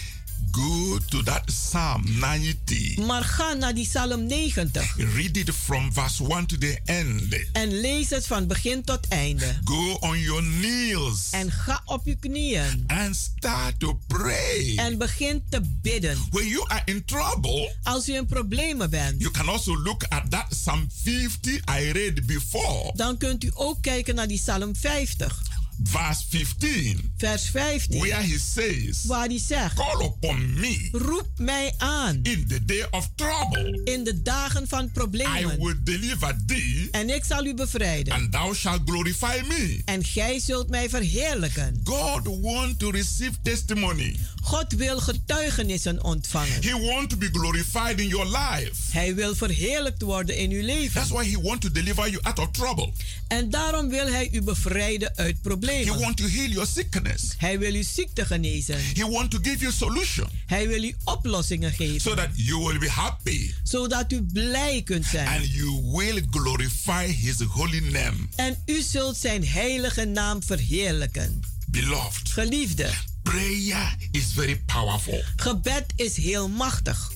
Go to that Psalm 90. maar ga naar die Psalm 90 Read it from verse 1 to the end. en lees het van begin tot einde. Go on your knees En ga op uw knieën and start to pray. en begin te bidden. When you are in trouble, Als u in problemen bent, you can also look at that Psalm 50 I read before, dan kunt u ook kijken naar die Psalm 50, verse 15, vers 15, where he says, waar hij zegt: Call upon me Roep mij aan in the day of trouble. in de dagen van I problemen will deliver thee, en ik zal u bevrijden. and thou shalt glorify me. En gij zult mij verheerlijken. God wants to receive testimony. God wil getuigenissen ontvangen. He wants to be glorified in your life. Hij wil verheerlijkt worden in uw leven. That's why he wants to deliver you out of trouble. En daarom wil hij u bevrijden uit He problemen. wants to heal your sickness. Hij wil uw ziekte genezen. He wants to give you solution Hij wil u oplossingen so geven. that you will be happy Zodat u blij kunt zijn. and you will glorify his holy name. En u zult zijn heilige naam verheerlijken. Beloved, Geliefde, prayer is very powerful. gebed is heel machtig.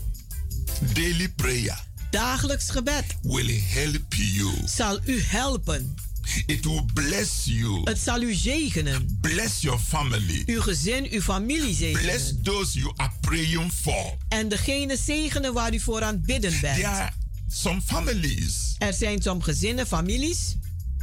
Daily prayer Dagelijks gebed will help you. zal u helpen. It will bless you. Het zal u zegenen. Bless your family. Uw gezin, uw familie Bless zegenen. those you are praying for. En degene zegenen waar u voor aan het bidden There bent. are some families. Er zijn soms gezinnen, families.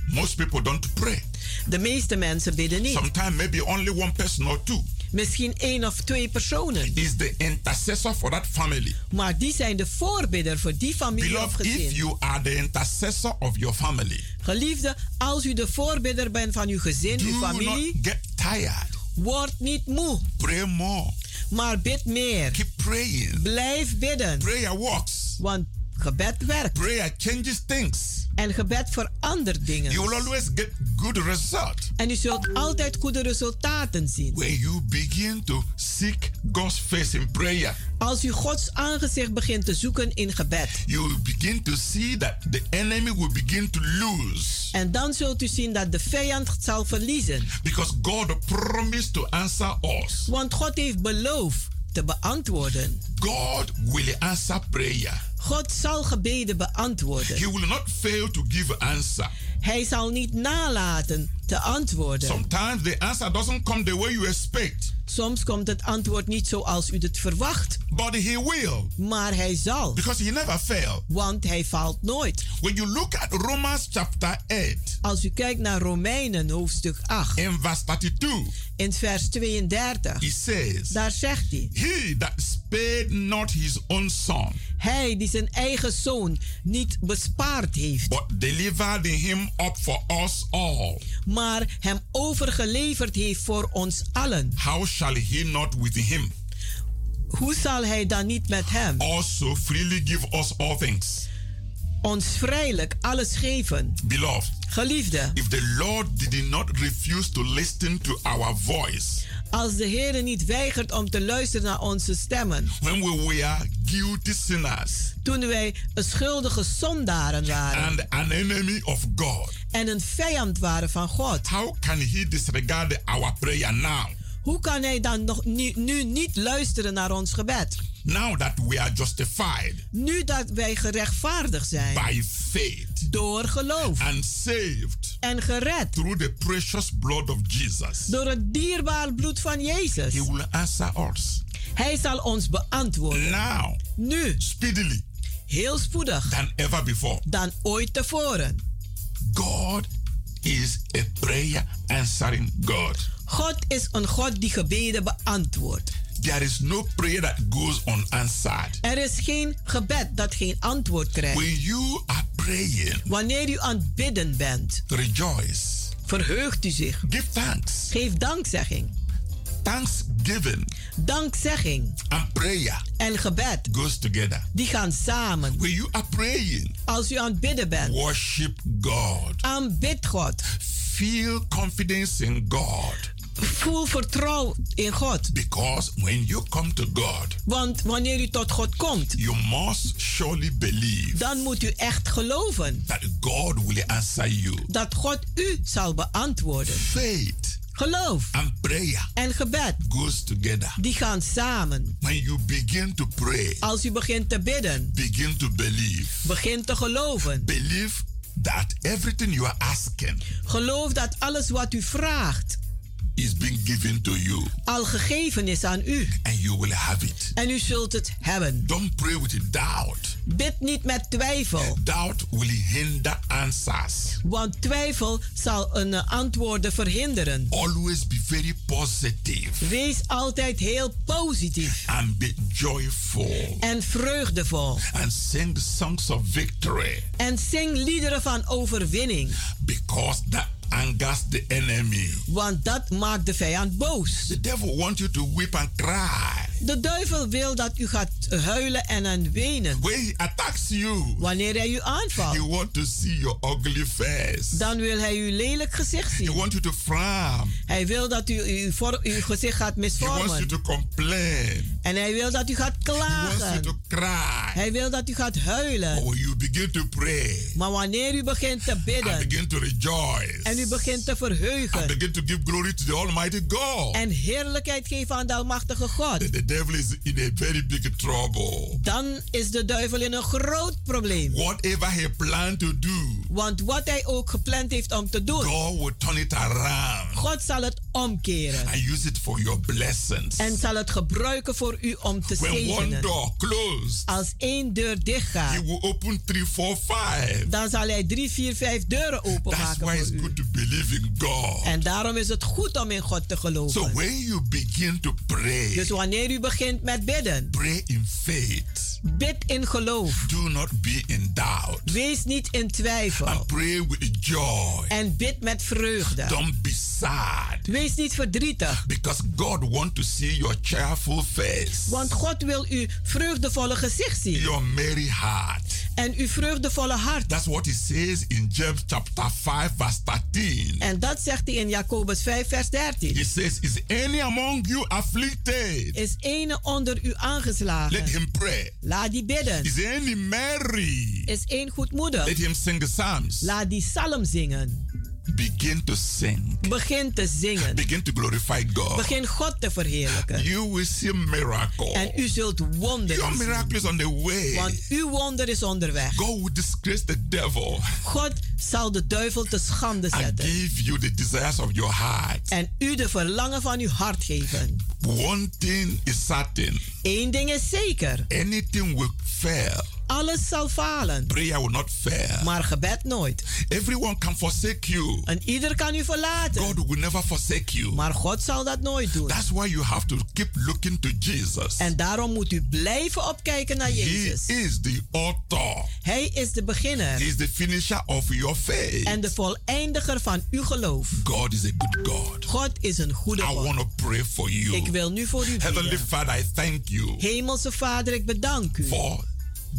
Most people don't pray. De meeste mensen bidden niet. Sometimes maybe only one person or two Misschien één of twee personen. is the intercessor for that family. Maar die zijn de voorbidder voor die familie of Beloved, if gezin. you are the intercessor of your family, Geliefde, als u de voorbidder bent van uw gezin, do uw not familie, get tired. word niet moe. Pray more. Maar bid meer. Keep praying. Blijf bidden. Prayer works. Want gebed werkt. Prayer changes things. En gebed verandert dingen. You will always get good result En u zult altijd goede resultaten zien. when you begin to seek God's face in prayer. Als u Gods aangezicht begint te zoeken in gebed. You will begin to see that the enemy will begin to lose En dan zult u zien dat de vijand zal verliezen. because God promised to answer us. Want God heeft beloofd te beantwoorden. God will answer prayer. God zal gebeden beantwoorden. He will not fail to give answer. Hij zal niet nalaten te antwoorden. Sometimes the answer doesn't come the way you expect, Soms komt het antwoord niet zoals u het verwacht, but He will maar hij zal. because He never fails. Want hij faalt nooit. When you look at Romans chapter 8, Als u kijkt naar Romeinen hoofdstuk 8, in verse 32, in vers 32, He says, daar zegt hij: He that spared not His own Son, Hij die zijn eigen zoon niet bespaard heeft, but delivered Him up for us all, maar hem overgeleverd heeft voor ons allen. how shall He not with Him Hoe zal hij dan niet met hem also freely give us all things? ons vrijelijk alles geven? Beloved, Geliefde, if the Lord did not refuse to listen to our voice als de Heer niet weigert om te luisteren naar onze stemmen, when we were guilty sinners toen wij een schuldige zondaren waren and an enemy of God, en een vijand waren van God, how can He disregard our prayer now? hoe kan hij dan nog nu, nu niet luisteren naar ons gebed? Now that we are justified Nu dat wij gerechtvaardigd zijn by faith door geloof and saved en gered through the precious blood of Jesus, door het dierbaar bloed van Jezus. He will answer us Hij zal ons beantwoorden. now, Nu, speedily heel spoedig, than ever before. dan ooit tevoren. God is a prayer answering God. God is een God die gebeden beantwoordt. There is no prayer that goes unanswered. Er is geen gebed dat geen antwoord krijgt. When you are praying, Wanneer u aan het bidden bent, rejoice, verheugt u zich. give thanks. Geef dankzegging. Thanksgiving Dankzegging and prayer en gebed, goes together. die gaan samen. When you are praying, Als u aan het bidden bent, worship God. aanbid God. Feel confidence in God. Voel vertrouwen in God. Because when you come to God, Want wanneer u tot God komt, you must surely believe dan moet u echt geloven that God will answer you. dat God u zal beantwoorden. Faith Geloof and prayer en gebed, goes together. die gaan samen. When you begin to pray, Als u begint te bidden, begin to believe. begint te geloven. Believe that everything you are asking Geloof dat alles wat u vraagt is being given to you al gegeven is aan u. and you will have it. En u zult het hebben. Don't pray with doubt. Bid niet met twijfel, Doubt will hinder answers. want twijfel zal een eh, antwoorden verhinderen. Always be very positive Wees altijd heel positief and be joyful en vreugdevol. and sing the songs of victory En zing liederen van overwinning, because that angers the enemy. want dat maakt de vijand boos. The devil wants you to weep and cry. De duivel wil dat u gaat huilen en aan wenen. When he attacks you, Wanneer hij u he aanvalt, wants to see your ugly face. dan wil hij uw lelijk gezicht He zien. wants you to frown. Hij wil dat u uw, uw gezicht gaat He wants you misvormen. to complain. En hij wil dat u gaat He wants you klagen. to cry. Hij wil dat u gaat But huilen. when you begin to pray Maar wanneer u begint te and bidden begin to rejoice en u begint te and verheugen begin to give glory to the Almighty God, en heerlijkheid geven aan de Almachtige God, then the devil is in a very big trouble. dan is de duivel in een groot probleem. Whatever he planned to do, Want wat hij ook gepland heeft om te doen, God will turn it around God zal het omkeren. and use it for your blessings. En zal het gebruiken voor u om te When one zegenen. door closed, Als één deur dicht he will open three, four, five. dan zal hij drie, vier, vijf deuren That's openmaken why voor it's u. good to believe in God. En daarom is het goed om in God te So geloven. when you begin to pray, Dus wanneer u begint met bidden, pray in faith. bid in geloof. Do not be in doubt. Wees niet in twijfel. And pray with joy. En bid met vreugde. Don't be sad. Wees niet verdrietig. Because God wants to see your cheerful face. Want God wil uw vreugdevolle gezicht zien. Your merry heart. En uw vreugdevolle hart. That's what he says in James chapter 5 verse 13. En dat zegt hij in Jacobus 5 vers He 13. says, is any among you afflicted? Is ene onder u Let aangeslagen? him pray. Laat die bidden. Is any merry? Is één goedmoedig? Let him sing the psalms. Laat die psalm zingen. Begin to sing, Begin te zingen. begin to glorify God, Begin God te verheerlijken. you will see miracle. En u zult wonderen Your miracle is on the way. Want uw wonder is onderweg. God will disgrace the devil God zal de duivel te schande and zetten. give you the desires of your heart. En u de verlangen van uw hart geven. One thing is certain Eén ding is zeker. anything will fail. Alles zal falen. Prayer will not fail. Maar gebed nooit. Everyone can forsake you. En ieder kan u verlaten. God will never forsake you. Maar God zal dat nooit doen. That's why you have to keep looking to Jesus. En daarom moet u blijven opkijken naar He Jezus. is the author. Hij is de He beginner is the finisher of your faith. en de voleindiger van uw geloof. God is a good God. God is een goede I God. want to pray for you. Ik wil nu voor u Heavenly bidden. Father, I thank you Hemelse Vader, ik bedank u for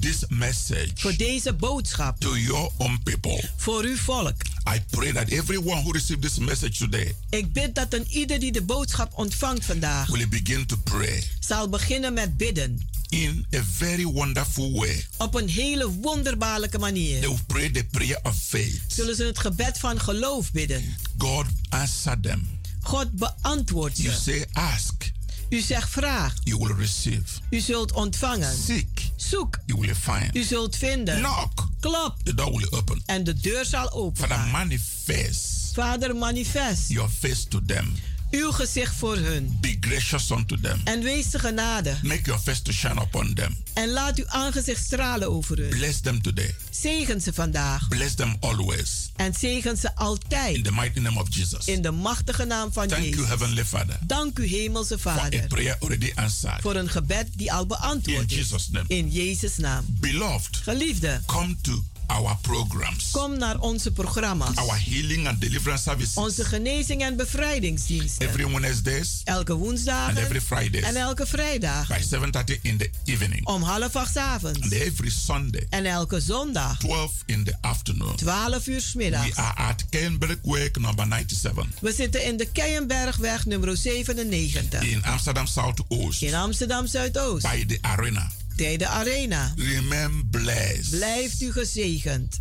this message voor deze boodschap. to your own people. Voor uw volk. I pray that everyone who received this message today Ik bid dat een ieder die de boodschap ontvangt vandaag will begin to pray zal beginnen met bidden. in a very wonderful way. Op een hele wonderbaarlijke They manier. will pray the prayer of faith. Zullen ze het gebed van geloof bidden. God answer them. God beantwoordt You ze. say, Ask, U zegt vraag. you will receive. U zult ontvangen. Seek, Zoek. you will find. U zult vinden. Knock, Klop. the door will open. En de deur zal Father, opengaan. manifest Vader, manifest your face to them. Uw gezicht voor hun. Be gracious unto them. En wees de genade. Make your face to shine upon them. En laat uw aangezicht stralen over hun. Bless them today. Zegen ze vandaag. Bless them always. En zegen ze In altijd. the mighty name of Jesus. In de machtige naam van Thank you, Jezus. Heavenly Father, Dank u, Hemelse for a Vader. prayer already answered. Voor een gebed die al In beantwoord is. Jesus' name. In Jezus' naam. Beloved, Geliefde, come to our programs, kom naar onze programma's. our healing and deliverance services Onze genezing en bevrijdingsdiensten. every Wednesdays Elke woensdag and every Fridays en elke vrijdag. by 7:30 in the evening Om half acht avonds. and every Sunday En elke zondag. 12 in the afternoon. 12 uur 's We middags. are at Kenberg Way number 97 We zitten in de Keienbergweg nummer 97. in Amsterdam South Oost In Amsterdam Zuidoost. by the arena. Bij de Arena. Remain blessed. Blijft u gezegend.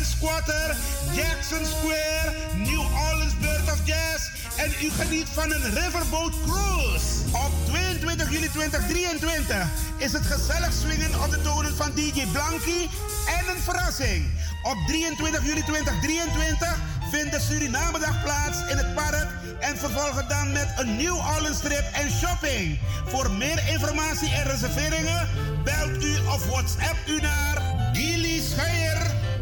Quarter, Jackson Square, New Orleans Bird of Jazz. En u geniet van een Riverboat Cruise. Op 22 juli 2023 is het gezellig swingen op de tonen van DJ Blanky en een verrassing. Op 23 juli 2023 vindt de Surinamedag plaats in het park en vervolgen dan met een New Orleans trip en shopping. Voor meer informatie en reserveringen belt u of WhatsApp u naar Gilly Scheier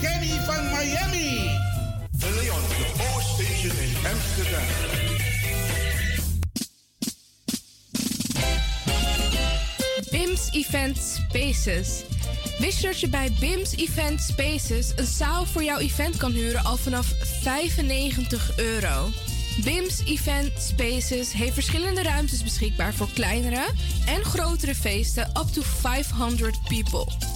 Kenny van Miami. De Leon, de Power Station in Amsterdam. BIMS Event Spaces. Wist je dat je bij BIMS Event Spaces een zaal voor jouw event kan huren al vanaf 95 euro? BIMS Event Spaces heeft verschillende ruimtes beschikbaar voor kleinere en grotere feesten up to 500 people.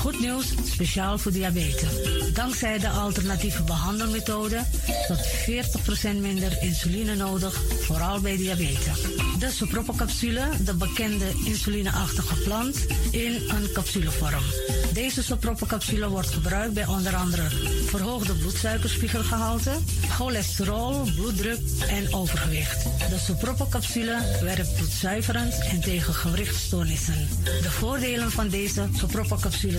Goed nieuws, speciaal voor diabetes. Dankzij de alternatieve behandelmethode tot 40% minder insuline nodig, vooral bij diabetes. De soproppencapsule, de bekende insulineachtige plant, in een capsulevorm. Deze soproppencapsule wordt gebruikt bij onder andere verhoogde bloedsuikerspiegelgehalte, cholesterol, bloeddruk en overgewicht. De soproppencapsule werkt bloedzuiverend en tegen gewrichtstoornissen. De voordelen van deze soproppencapsule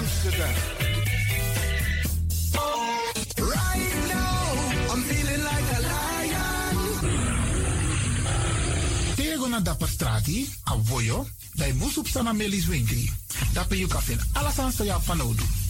Amsterdam. Right now, I'm feeling like a lion. Tego na dapper strati, a voyo, dai musup sana melis winkri. Dapper you alles aan sa van nodig.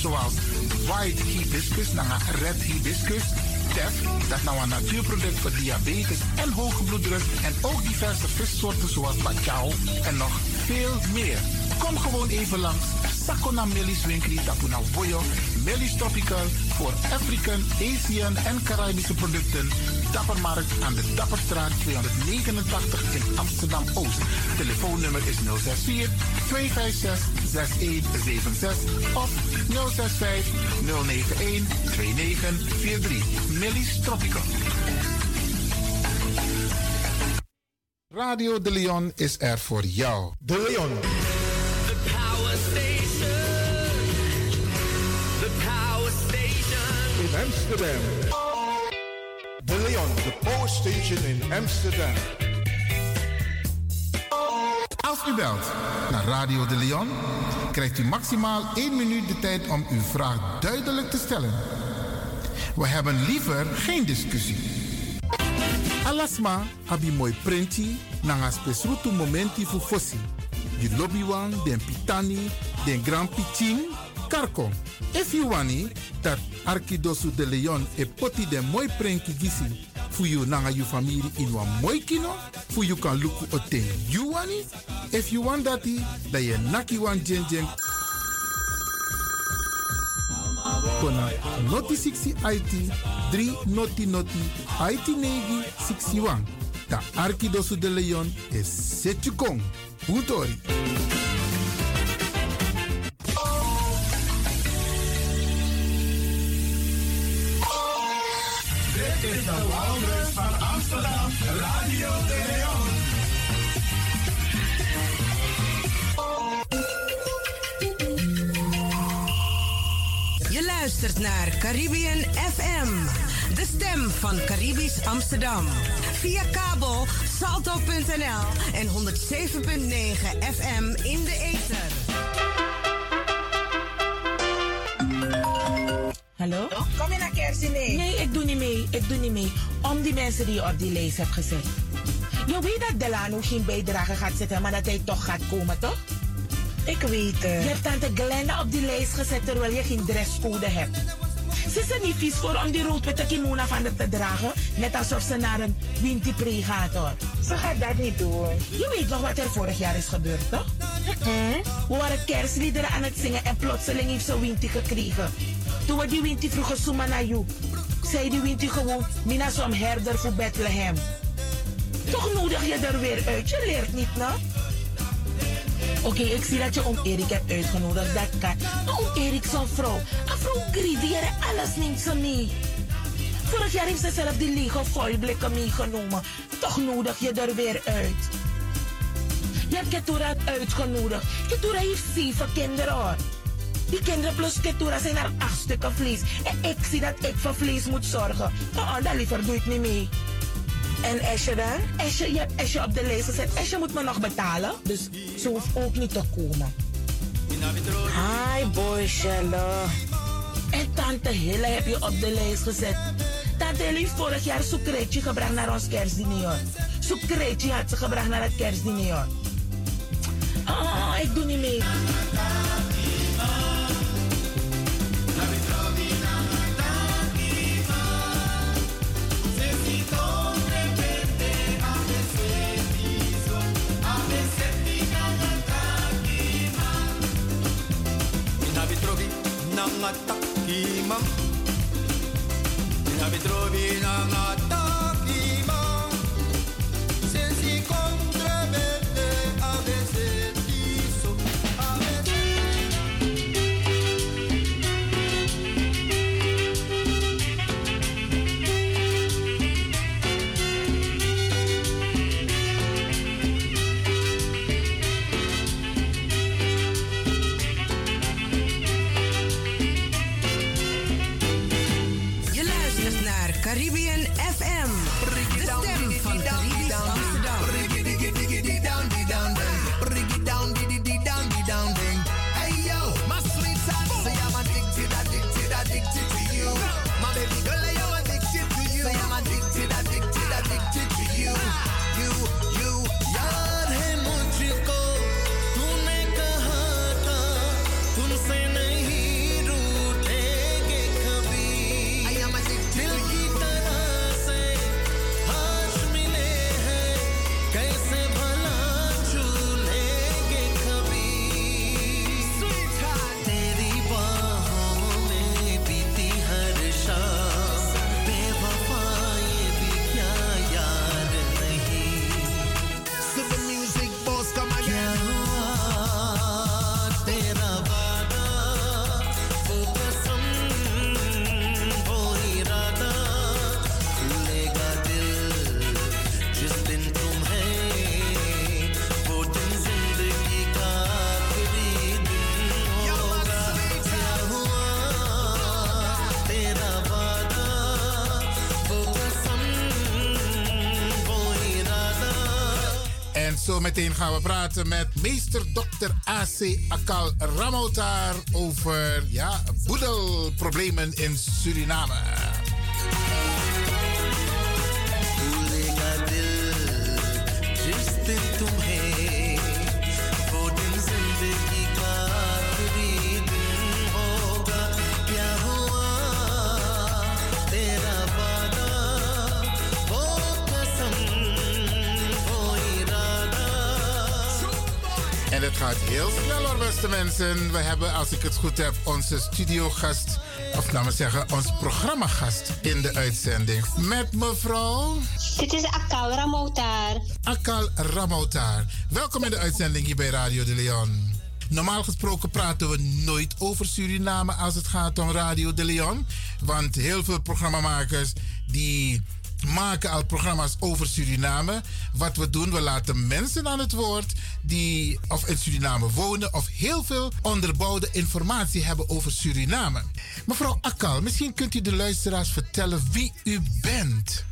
zoals white hibiscus, naar red hibiscus, tef, dat nou een natuurproduct voor diabetes en hoge bloeddruk, en ook diverse vissoorten zoals bacalhau en nog veel meer. Kom gewoon even langs. Sakona Melis Winkri Tapuna Boyo, Melis Tropical voor African, Asian en Caribische producten. Dappermarkt aan de Dapperstraat 289 in Amsterdam Oost. Telefoonnummer is 064 256 6176 of 065 091 2943. Melis Tropical. Radio De Leon is er voor jou. De Leon. The power station. The power station. In Amsterdam. De Leon, de Power Station in Amsterdam. Als u belt naar Radio De Leon, krijgt u maximaal 1 minuut de tijd om uw vraag duidelijk te stellen. We hebben liever geen discussie. Alasma abi mooi prenti nanga spesrutu momenti fu fossi. Di lobby wan, den pitani, den grand pitin, karko. If you wani, dat Arkidosu de Leon e poti den mooi prenki gisi fu you nanga you family in wan mooi kino, fu you kan luku o ten you. If you want dati, da ye naki wan jen jen kona noti 60 IT 3 noti noti IT negi 61. Da Arkidosu de Leon is Setjukong. Utori. Dit is Wouders luistert naar Caribbean FM, de stem van Caribisch Amsterdam. Via kabel salto.nl en 107.9 FM in de ether. Hallo? Kom je naar Kersdiner? Nee, ik doe niet mee. Ik doe niet mee. Om die mensen die je op die lijst hebt gezet. Je weet dat Delano geen bijdrage gaat zetten, maar dat hij toch gaat komen, toch? Ik weet het. Je hebt tante Glenda op die lijst gezet terwijl je geen dresscode hebt. Ze is er niet vies voor om die rood-witte kimono van haar te dragen, net alsof ze naar een winty pre gaat hoor. Ze gaat dat niet doen. Je weet nog wat er vorig jaar is gebeurd, toch? We waren kerstliederen aan het zingen en plotseling heeft ze winty gekregen. Toen we die winty vroegen Suma naar jou, zei die winty gewoon, Mina som herder voor Bethlehem. Toch nodig je er weer uit, je leert niet, nou? Oké, ik zie dat je oom Erik hebt uitgenodigd. Dat kan. Maar oom Erik vrouw. Een vrouw greedy, alles neemt ze mee. Vorig jaar heeft ze zelf die lege foilblikken meegenomen. Toch nodig je er weer uit. Je hebt Ketura uitgenodigd. Ketura heeft zeven kinderen hoor. Die kinderen plus Ketura zijn er acht stukken vlees. En ik zie dat ik voor vlees moet zorgen. Oh, dat liever doe ik niet mee. En Esje dan? Esje, je hebt Esje op de lijst gezet. Esje moet me nog betalen. Dus ze hoeft ook niet te komen. Hi, boy Shella. En tante Hille heb je op de lijst gezet. Tante Hille heeft vorig jaar sucretje gebracht naar ons kerstdiner. Sucretje had ze gebracht naar het kerstdiner. Ah, ik doe niet mee. Nangata imam. Inabi trobi nangata imam. Luistert zo meteen gaan we praten met meester Dr. AC Akal Ramotar over ja, boedelproblemen in Suriname. Het gaat heel snel hoor, beste mensen. We hebben, als ik het goed heb, onze studiogast, of laten we zeggen, ons programmagast in de uitzending. Met mevrouw. Dit is Akal Ramotar. Akal Ramotar. Welkom in de uitzending hier bij Radio de Leon. Normaal gesproken praten we nooit over Suriname als het gaat om Radio de Leon. Want heel veel programmamakers die maken al programma's over Suriname. Wat we doen, we laten mensen aan het woord die of in Suriname wonen of heel veel onderbouwde informatie hebben over Suriname. Mevrouw Akal, misschien kunt u de luisteraars vertellen wie u bent.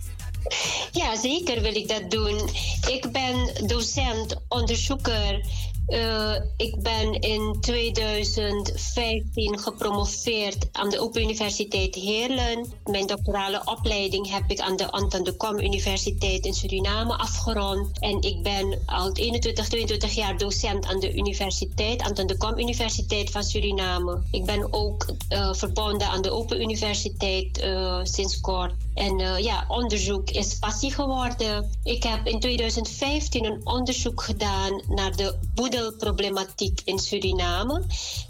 Ja, zeker wil ik dat doen. Ik ben docent, onderzoeker. Uh, ik ben in 2015 gepromoveerd aan de Open Universiteit Heerlen. Mijn doctorale opleiding heb ik aan de Anton de Kom Universiteit in Suriname afgerond. En ik ben al 21, 22 jaar docent aan de universiteit, Anton de Kom Universiteit van Suriname. Ik ben ook uh, verbonden aan de Open Universiteit uh, sinds kort. En ja, onderzoek is passie geworden. Ik heb in 2015 een onderzoek gedaan naar de boedelproblematiek in Suriname.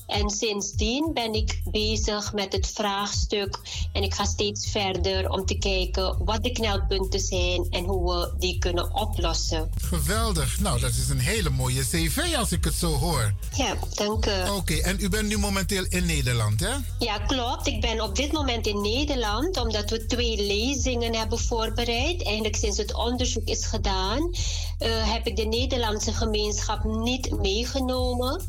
En sindsdien ben ik bezig met het vraagstuk. En ik ga steeds verder om te kijken wat de knelpunten zijn en hoe we die kunnen oplossen. Geweldig. Nou, dat is een hele mooie cv als ik het zo hoor. Ja, dank u. Oké, en u bent nu momenteel in Nederland, hè? Ja, klopt. Ik ben op dit moment in Nederland omdat we twee lezingen hebben voorbereid. Eigenlijk sinds het onderzoek is gedaan, uh, heb ik de Nederlandse gemeenschap niet meegenomen.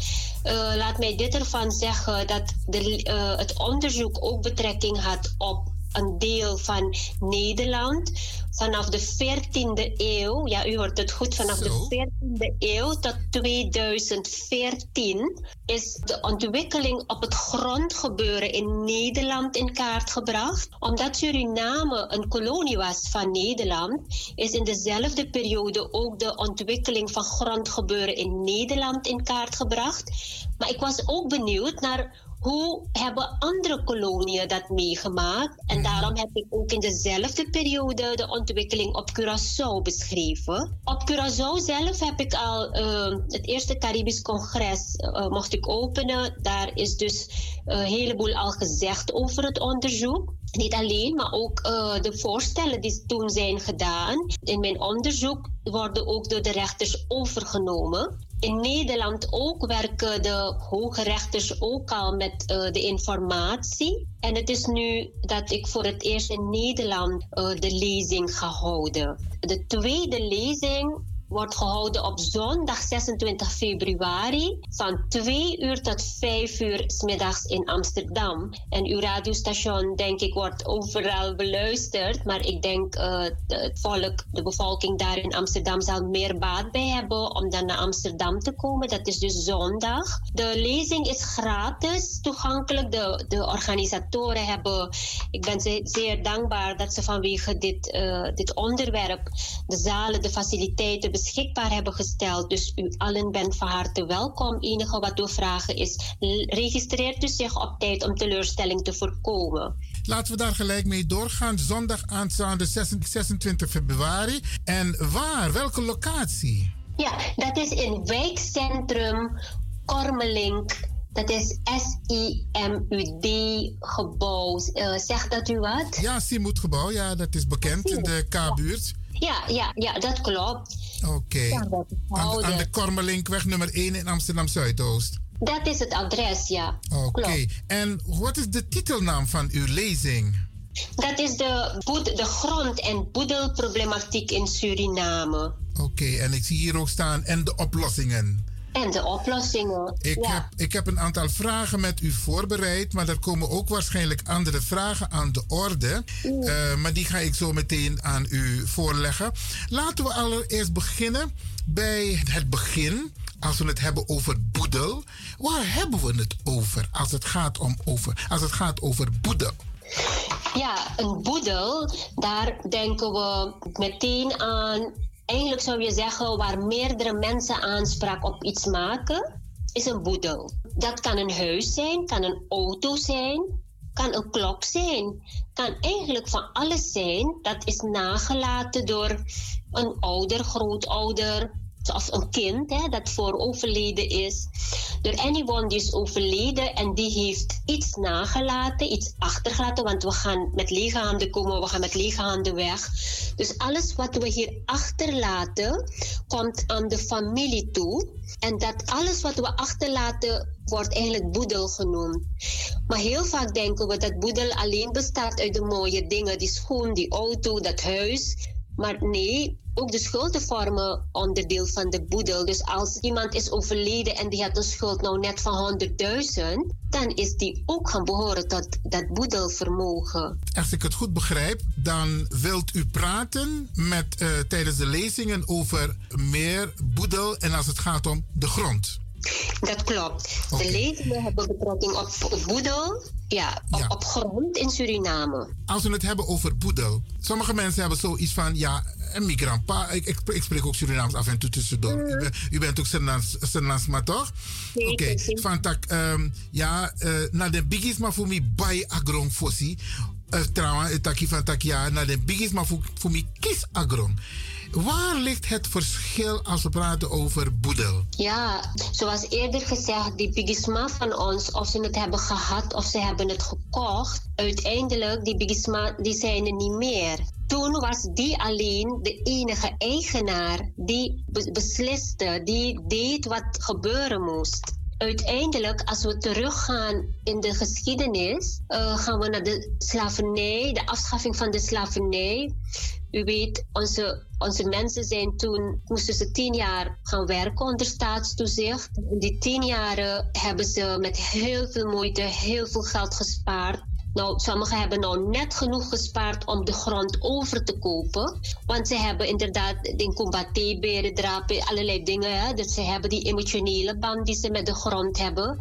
Uh, laat mij dit ervan zeggen dat de, uh, het onderzoek ook betrekking had op een deel van Nederland. Vanaf de 14e eeuw, ja, u hoort het goed, vanaf de 14e eeuw tot 2014 is de ontwikkeling op het grondgebeuren in Nederland in kaart gebracht. Omdat Suriname een kolonie was van Nederland, is in dezelfde periode ook de ontwikkeling van grondgebeuren in Nederland in kaart gebracht. Maar ik was ook benieuwd naar hoe hebben andere koloniën dat meegemaakt? En Mhm. daarom heb ik ook in dezelfde periode de ontwikkeling op Curaçao beschreven. Op Curaçao zelf heb ik al uh, het eerste Caribisch congres uh, mocht ik openen. Daar is dus een heleboel al gezegd over het onderzoek. Niet alleen, maar ook uh, de voorstellen die toen zijn gedaan. In mijn onderzoek worden ook door de rechters overgenomen. In Nederland ook werken de hoge rechters ook al met uh, de informatie. En het is nu dat ik voor het eerst in Nederland uh, de lezing ga houden. De tweede lezing wordt gehouden op zondag 26 februari van 2 uur tot 5 uur s middags in Amsterdam. En uw radiostation, denk ik, wordt overal beluisterd. Maar ik denk uh, het volk, de bevolking daar in Amsterdam zal meer baat bij hebben om dan naar Amsterdam te komen. Dat is dus zondag. De lezing is gratis toegankelijk. De, de organisatoren hebben, ik ben ze, zeer dankbaar dat ze vanwege dit, uh, dit onderwerp de zalen, de faciliteiten beschikbaar hebben gesteld. Dus u allen bent van harte welkom. Enige wat we vragen is, registreert u zich op tijd om teleurstelling te voorkomen. Laten we daar gelijk mee doorgaan. Zondag aanstaande 26 februari. En waar? Welke locatie? Ja, dat is in wijkcentrum Kormelink. Dat is S-I-M-U-D gebouw. Uh, zegt dat u wat? Ja, Simut gebouw. Ja, dat is bekend in de K-buurt. Ja, ja, ja, dat klopt. Oké. Okay. Ja, aan, aan, de Kormelinkweg nummer 1 in Amsterdam Zuidoost. Dat is het adres, ja. Oké. Okay. En wat is de titelnaam van uw lezing? Dat is de, de grond- en boedelproblematiek in Suriname. Oké, okay. en ik zie hier ook staan en de oplossingen. En de oplossingen. Ik, ja. heb, ik heb een aantal vragen met u voorbereid, maar er komen ook waarschijnlijk andere vragen aan de orde. Mm. Uh, maar die ga ik zo meteen aan u voorleggen. Laten we allereerst beginnen bij het begin. Als we het hebben over boedel, waar hebben we het over als het gaat, om over, als het gaat over boedel? Ja, een boedel, daar denken we meteen aan eigenlijk zou je zeggen waar meerdere mensen aanspraak op iets maken, is een boedel. Dat kan een huis zijn, kan een auto zijn, kan een klok zijn, kan eigenlijk van alles zijn dat is nagelaten door een ouder, grootouder, of een kind hè, dat voor overleden is, door anyone die is overleden en die heeft iets nagelaten, iets achtergelaten, want we gaan met lege handen komen, we gaan met lege handen weg. Dus alles wat we hier achterlaten, komt aan de familie toe. En dat alles wat we achterlaten, wordt eigenlijk boedel genoemd. Maar heel vaak denken we dat boedel alleen bestaat uit de mooie dingen, die schoen, die auto, dat huis. Maar nee, ook de schulden vormen onderdeel van de boedel. Dus als iemand is overleden en die had een schuld nou net van 100.000, dan is die ook gaan behoren tot dat boedelvermogen. Als ik het goed begrijp, dan wilt u praten met, eh, tijdens de lezingen over meer boedel en als het gaat om de grond. Dat klopt. De lezingen hebben betrekking op, op boedel, ja, op, op grond in Suriname. Als we het hebben over boedel. Sommige mensen hebben zoiets van, ja, en mijn grandpa, ik, ik, ik spreek ook Surinaams af en toe tussendoor. U, bent- u bent ook Surinaams, maar toch? Oké, van tak, ehm, ja, eh, na de biggies maar voor mij bij agrong fossi. Uh, trouwens, het takkie van tak, ja, na de biggies maar voor, voor mij kies agrong. Waar ligt het verschil als we praten over boedel? Ja, zoals eerder gezegd, die bigisma van ons, of ze het hebben gehad of ze hebben het gekocht, uiteindelijk, die bigisma, die zijn er niet meer. Toen was die alleen de enige eigenaar die be- besliste, die deed wat gebeuren moest. Uiteindelijk, als we teruggaan in de geschiedenis, eh, gaan we naar de slavernij, de afschaffing van de slavernij. U weet, onze, onze mensen zijn toen, moesten ze tien jaar gaan werken onder staatstoezicht. In die tien jaren hebben ze met heel veel moeite heel veel geld gespaard. Nou, sommigen hebben nou net genoeg gespaard om de grond over te kopen. Want ze hebben inderdaad in Kumbaté, berendrapen, allerlei dingen. Hè? Dus ze hebben die emotionele band die ze met de grond hebben.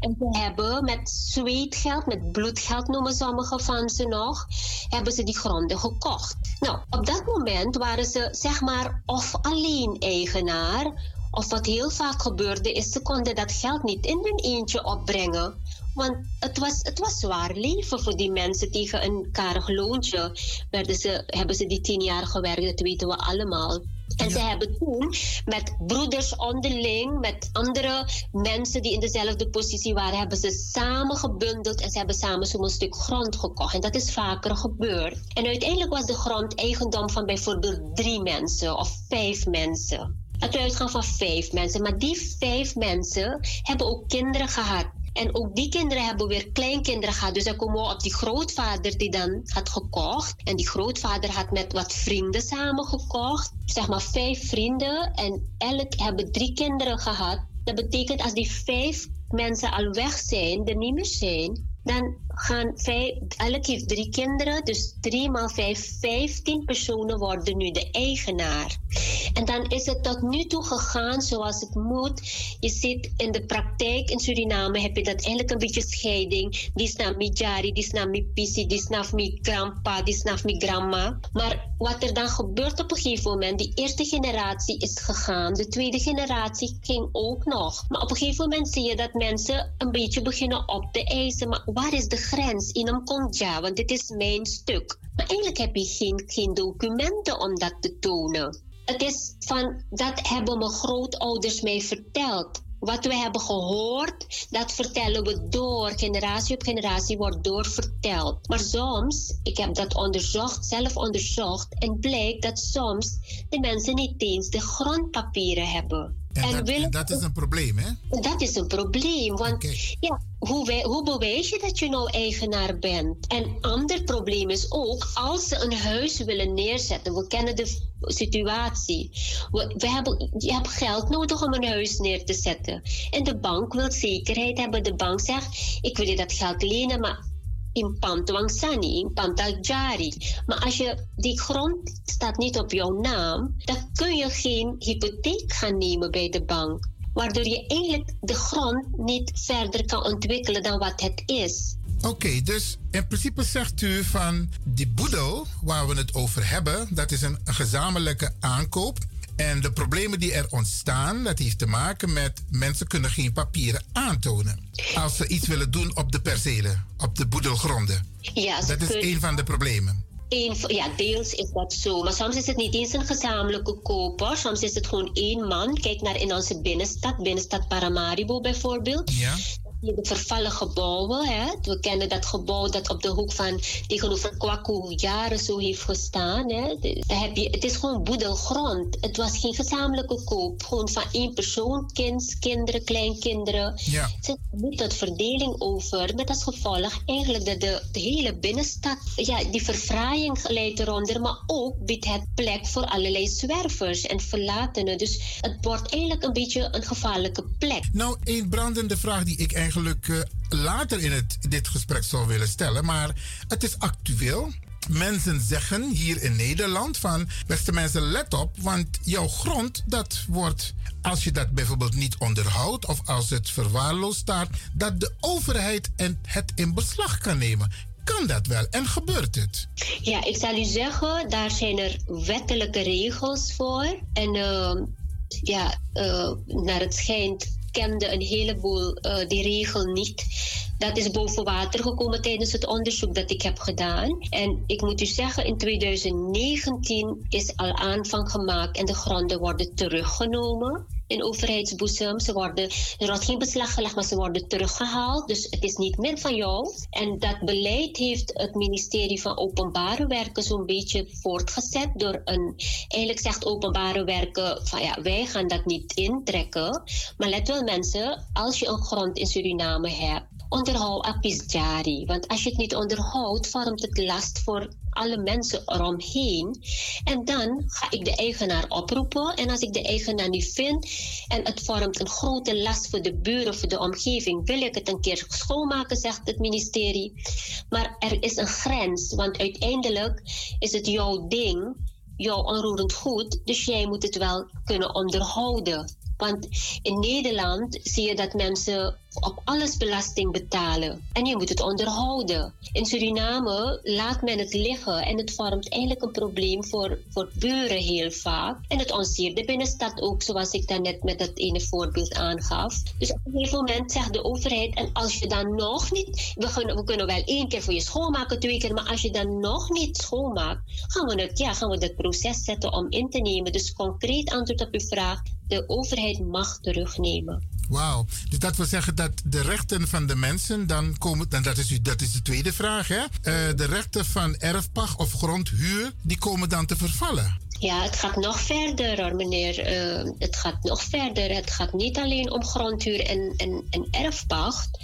En ze hebben met zweetgeld, met bloedgeld noemen sommigen van ze nog, hebben ze die gronden gekocht. Nou, op dat moment waren ze zeg maar of alleen eigenaar. Of wat heel vaak gebeurde is, ze konden dat geld niet in hun eentje opbrengen. Want het was, het was zwaar leven voor die mensen. Tegen een karig loontje werden ze, hebben ze die tien jaar gewerkt, dat weten we allemaal. En ze hebben toen met broeders onderling, met andere mensen die in dezelfde positie waren, hebben ze samen gebundeld en ze hebben samen zo'n stuk grond gekocht. En dat is vaker gebeurd. En uiteindelijk was de grond eigendom van bijvoorbeeld drie mensen of vijf mensen. Het uitgaan van vijf mensen. Maar die vijf mensen hebben ook kinderen gehad. En ook die kinderen hebben weer kleinkinderen gehad. Dus dan komen we op die grootvader die dan had gekocht. En die grootvader had met wat vrienden samen gekocht. Zeg maar vijf vrienden. En elk hebben drie kinderen gehad. Dat betekent als die vijf mensen al weg zijn, er niet meer zijn, dan gaan heeft drie kinderen, dus drie maal vijf, vijftien personen worden nu de eigenaar. En dan is het tot nu toe gegaan zoals het moet. Je ziet in de praktijk in Suriname heb je dat eigenlijk een beetje scheiding. Die snap mi jari, die snap mi pisi, die snap mi grandpa, die snap mi grandma. Maar wat er dan gebeurt op een gegeven moment, die eerste generatie is gegaan, de tweede generatie ging ook nog. Maar op een gegeven moment zie je dat mensen een beetje beginnen op te eisen. Maar waar is de grens? In een kontja, want dit is mijn stuk. Maar eigenlijk heb je geen, geen documenten om dat te tonen. Het is van, dat hebben mijn grootouders mij verteld. Wat we hebben gehoord, dat vertellen we door. Generatie op generatie wordt doorverteld. Maar soms, ik heb dat onderzocht, zelf onderzocht, en blijkt dat soms de mensen niet eens de grondpapieren hebben. En, dat, en dat is een probleem, hè? Dat is een probleem, want ja, hoe, wij, hoe bewijs je dat je nou eigenaar bent? En ander probleem is ook, als ze een huis willen neerzetten, we kennen de situatie. We, we hebben, je hebt geld nodig om een huis neer te zetten. En de bank wil zekerheid hebben. De bank zegt, ik wil je dat geld lenen, maar in Pantwang Sani, in Pantaljari. Maar als je die grond staat niet op jouw naam, dan kun je geen hypotheek gaan nemen bij de bank. Waardoor je eigenlijk de grond niet verder kan ontwikkelen dan wat het is. Oké, dus in principe zegt u van die boedel waar we het over hebben, dat is een gezamenlijke aankoop. En de problemen die er ontstaan, dat heeft te maken met mensen kunnen geen papieren aantonen. Als ze iets willen doen op de percelen, op de boedelgronden. Ja, dat is kunnen- een van de problemen. Ja, deels is dat zo. Maar soms is het niet eens een gezamenlijke koper. Soms is het gewoon één man. Kijk naar in onze binnenstad, binnenstad Paramaribo bijvoorbeeld. Ja. De vervallen gebouwen. Hè? We kennen dat gebouw dat op de hoek van tegenover Kwaku jaren zo heeft gestaan. Hè? Daar heb je, het is gewoon boedelgrond. Het was geen gezamenlijke koop. Gewoon van één persoon, kind, kinderen, kleinkinderen. Ja. Er zit niet tot verdeling over. Met als gevolg eigenlijk dat de, de hele binnenstad, ja, die verfraaiing leidt eronder, maar ook biedt het plek voor allerlei zwervers en verlatenen. Dus het wordt eigenlijk een beetje een gevaarlijke plek. Nou, een brandende vraag die ik eigenlijk eh, later in het, dit gesprek zou willen stellen, maar het is actueel. Mensen zeggen hier in Nederland van, beste mensen, let op, want jouw grond, dat wordt, als je dat bijvoorbeeld niet onderhoudt of als het verwaarloosd staat, dat de overheid het in beslag kan nemen. Kan dat wel en gebeurt het? Ja, ik zal u zeggen, daar zijn er wettelijke regels voor. En eh, ja, eh, naar het schijnt kende een heleboel eh, die regel niet. Dat is boven water gekomen tijdens het onderzoek dat ik heb gedaan. En ik moet u zeggen, in 2019 is al aanvang gemaakt en de gronden worden teruggenomen in overheidsboezem. Ze worden, er wordt geen beslag gelegd, maar ze worden teruggehaald. Dus het is niet meer van jou. En dat beleid heeft het ministerie van Openbare Werken zo'n beetje voortgezet door een... Eigenlijk zegt Openbare Werken van ja, wij gaan dat niet intrekken. Maar let wel mensen, als je een grond in Suriname hebt, onderhoud apis jari. Want als je het niet onderhoudt, vormt het last voor alle mensen eromheen. En dan ga ik de eigenaar oproepen. En als ik de eigenaar niet vind en het vormt een grote last voor de buren, voor de omgeving, wil ik het een keer schoonmaken, zegt het ministerie. Maar er is een grens, want uiteindelijk is het jouw ding, jouw onroerend goed, dus jij moet het wel kunnen onderhouden. Want in Nederland zie je dat mensen op alles belasting betalen. En je moet het onderhouden. In Suriname laat men het liggen en het vormt eigenlijk een probleem voor, voor buren heel vaak. En het ontsiert de binnenstad ook, zoals ik daarnet met dat ene voorbeeld aangaf. Dus op een gegeven moment zegt de overheid, en als je dan nog niet, we kunnen, we kunnen wel één keer voor je schoonmaken, twee keer, maar als je dan nog niet schoonmaakt, gaan we het, ja, gaan we het proces zetten om in te nemen. Dus concreet antwoord op uw vraag, de overheid mag terugnemen. Wauw. Dus dat wil zeggen dat de rechten van de mensen dan komen. En dat is, dat is de tweede vraag, hè? Eh, de rechten van erfpacht of grondhuur, die komen dan te vervallen. Ja, het gaat nog verder hoor, meneer. Eh, het gaat nog verder. Het gaat niet alleen om grondhuur en, en, en erfpacht.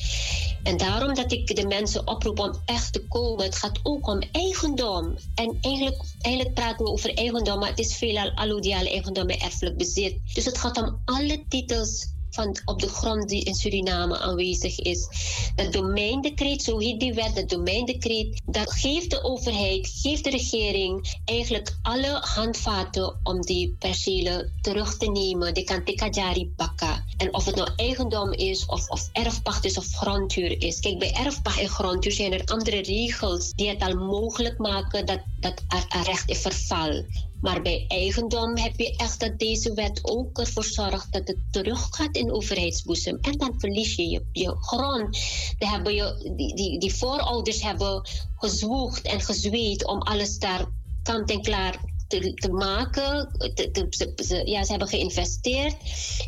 En daarom dat ik de mensen oproep om echt te komen. Het gaat ook om eigendom. En eigenlijk, eigenlijk praten we over eigendom, maar het is veelal allodiale eigendom en erfelijk bezit. Dus het gaat om alle titels van op de grond die in Suriname aanwezig is. Dat domeindecreet, zo heet die wet, dat domeindecreet, dat geeft de overheid, geeft de regering eigenlijk alle handvaten om die percelen terug te nemen. Die kan tikajari pakken. En of het nou eigendom is, of, of erfpacht is, of grondhuur is. Kijk, bij erfpacht en grondhuur zijn er andere regels die het al mogelijk maken dat, dat recht is verval. Maar bij eigendom heb je echt dat deze wet ook ervoor zorgt dat het teruggaat in overheidsboezem. En dan verlies je je, je grond. Die, hebben je, die, die voorouders hebben gezwoegd en gezweet om alles daar kant en klaar te, maken. Ze, ja, ze hebben geïnvesteerd.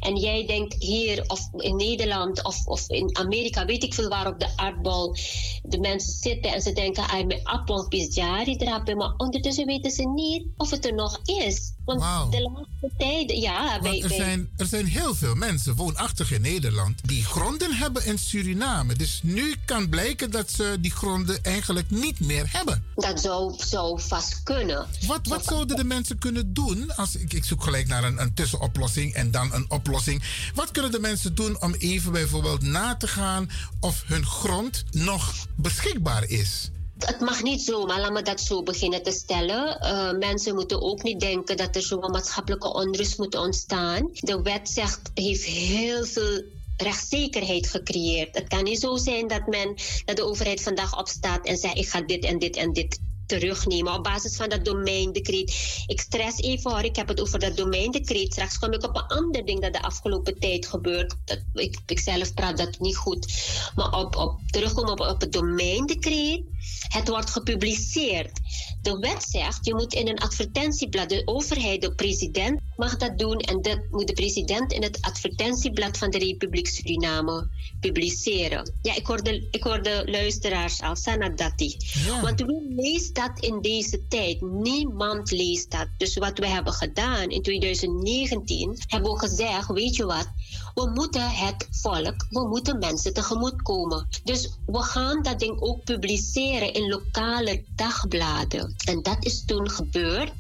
En jij denkt hier of in Nederland of, of in Amerika, weet ik veel waar op de aardbol de mensen zitten en ze denken, ay, mijn appel is jari drapen. Maar ondertussen weten ze niet of het er nog is. Want de laatste tijd, ja, bij, er bij- zijn, er zijn heel veel mensen woonachtig in Nederland die gronden hebben in Suriname. Dus nu kan blijken dat ze die gronden eigenlijk niet meer hebben. dat zou, zou vast kunnen. Wat, wat zouden de mensen kunnen doen? Als, ik, ik zoek gelijk naar een, een tussenoplossing en dan een oplossing. Wat kunnen de mensen doen om even bijvoorbeeld na te gaan of hun grond nog beschikbaar is? Het mag niet zomaar, laat me dat zo beginnen te stellen. Eh, mensen moeten ook niet denken dat er zo'n maatschappelijke onrust moet ontstaan. De wet zegt, heeft heel veel rechtszekerheid gecreëerd. Het kan niet zo zijn dat, men, dat de overheid vandaag opstaat en zegt: Ik ga dit en dit en dit terugnemen op basis van dat domeindecreet. Ik stress even hoor, ik heb het over dat domeindecreet. Straks kom ik op een ander ding dat de afgelopen tijd gebeurt. Dat, ik, ik zelf praat dat niet goed. Maar op, op, terugkomen op, op het domeindecreet. Het wordt gepubliceerd. De wet zegt, je moet in een advertentieblad, de overheid, de president mag dat doen. En dat moet de president in het advertentieblad van de Republiek Suriname publiceren. Ja, ik hoorde, ik hoorde luisteraars al, Sanadati. Want wie leest dat in deze tijd? Niemand leest dat. Dus wat we hebben gedaan in 2019, hebben we gezegd, weet je wat? We moeten het volk, we moeten mensen tegemoetkomen. Dus we gaan dat ding ook publiceren in lokale dagbladen. En dat is toen gebeurd.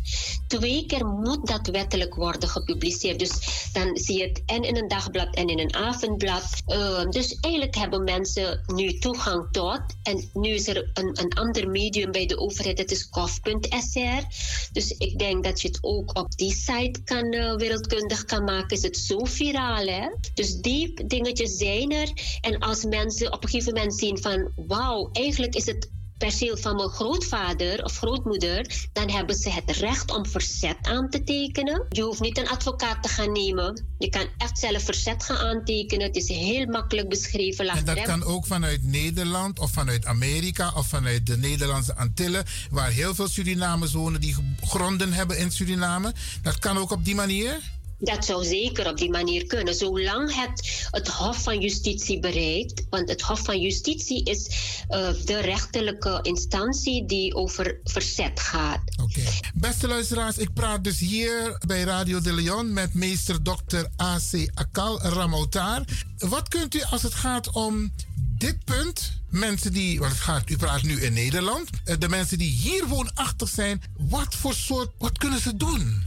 Twee keer moet dat wettelijk worden gepubliceerd. Dus dan zie je het en in een dagblad en in een avondblad. Uh, dus eigenlijk hebben mensen nu toegang tot. En nu is er een, een ander medium bij de overheid, dat is kof.sr. Dus ik denk dat je het ook op die site kan, uh, wereldkundig kan maken. Is het zo viraal, hè? Dus die dingetjes zijn er. En als mensen op een gegeven moment zien van... wauw, eigenlijk is het perceel van mijn grootvader of grootmoeder, dan hebben ze het recht om verzet aan te tekenen. Je hoeft niet een advocaat te gaan nemen. Je kan echt zelf verzet gaan aantekenen. Het is heel makkelijk beschreven. En dat kan ook vanuit Nederland of vanuit Amerika of vanuit de Nederlandse Antillen, waar heel veel Surinamers wonen die gronden hebben in Suriname. Dat kan ook op die manier? Dat zou zeker op die manier kunnen, zolang het het Hof van Justitie bereikt. Want het Hof van Justitie is uh, de rechterlijke instantie die over verzet gaat. Oké. Beste luisteraars, ik praat dus hier bij Radio de Leon met meester Dr. A.C. Akal Ramoutar. Wat kunt u als het gaat om dit punt, mensen die, want het gaat, u praat nu in Nederland, eh, de mensen die hier woonachtig zijn, wat voor soort, wat kunnen ze doen?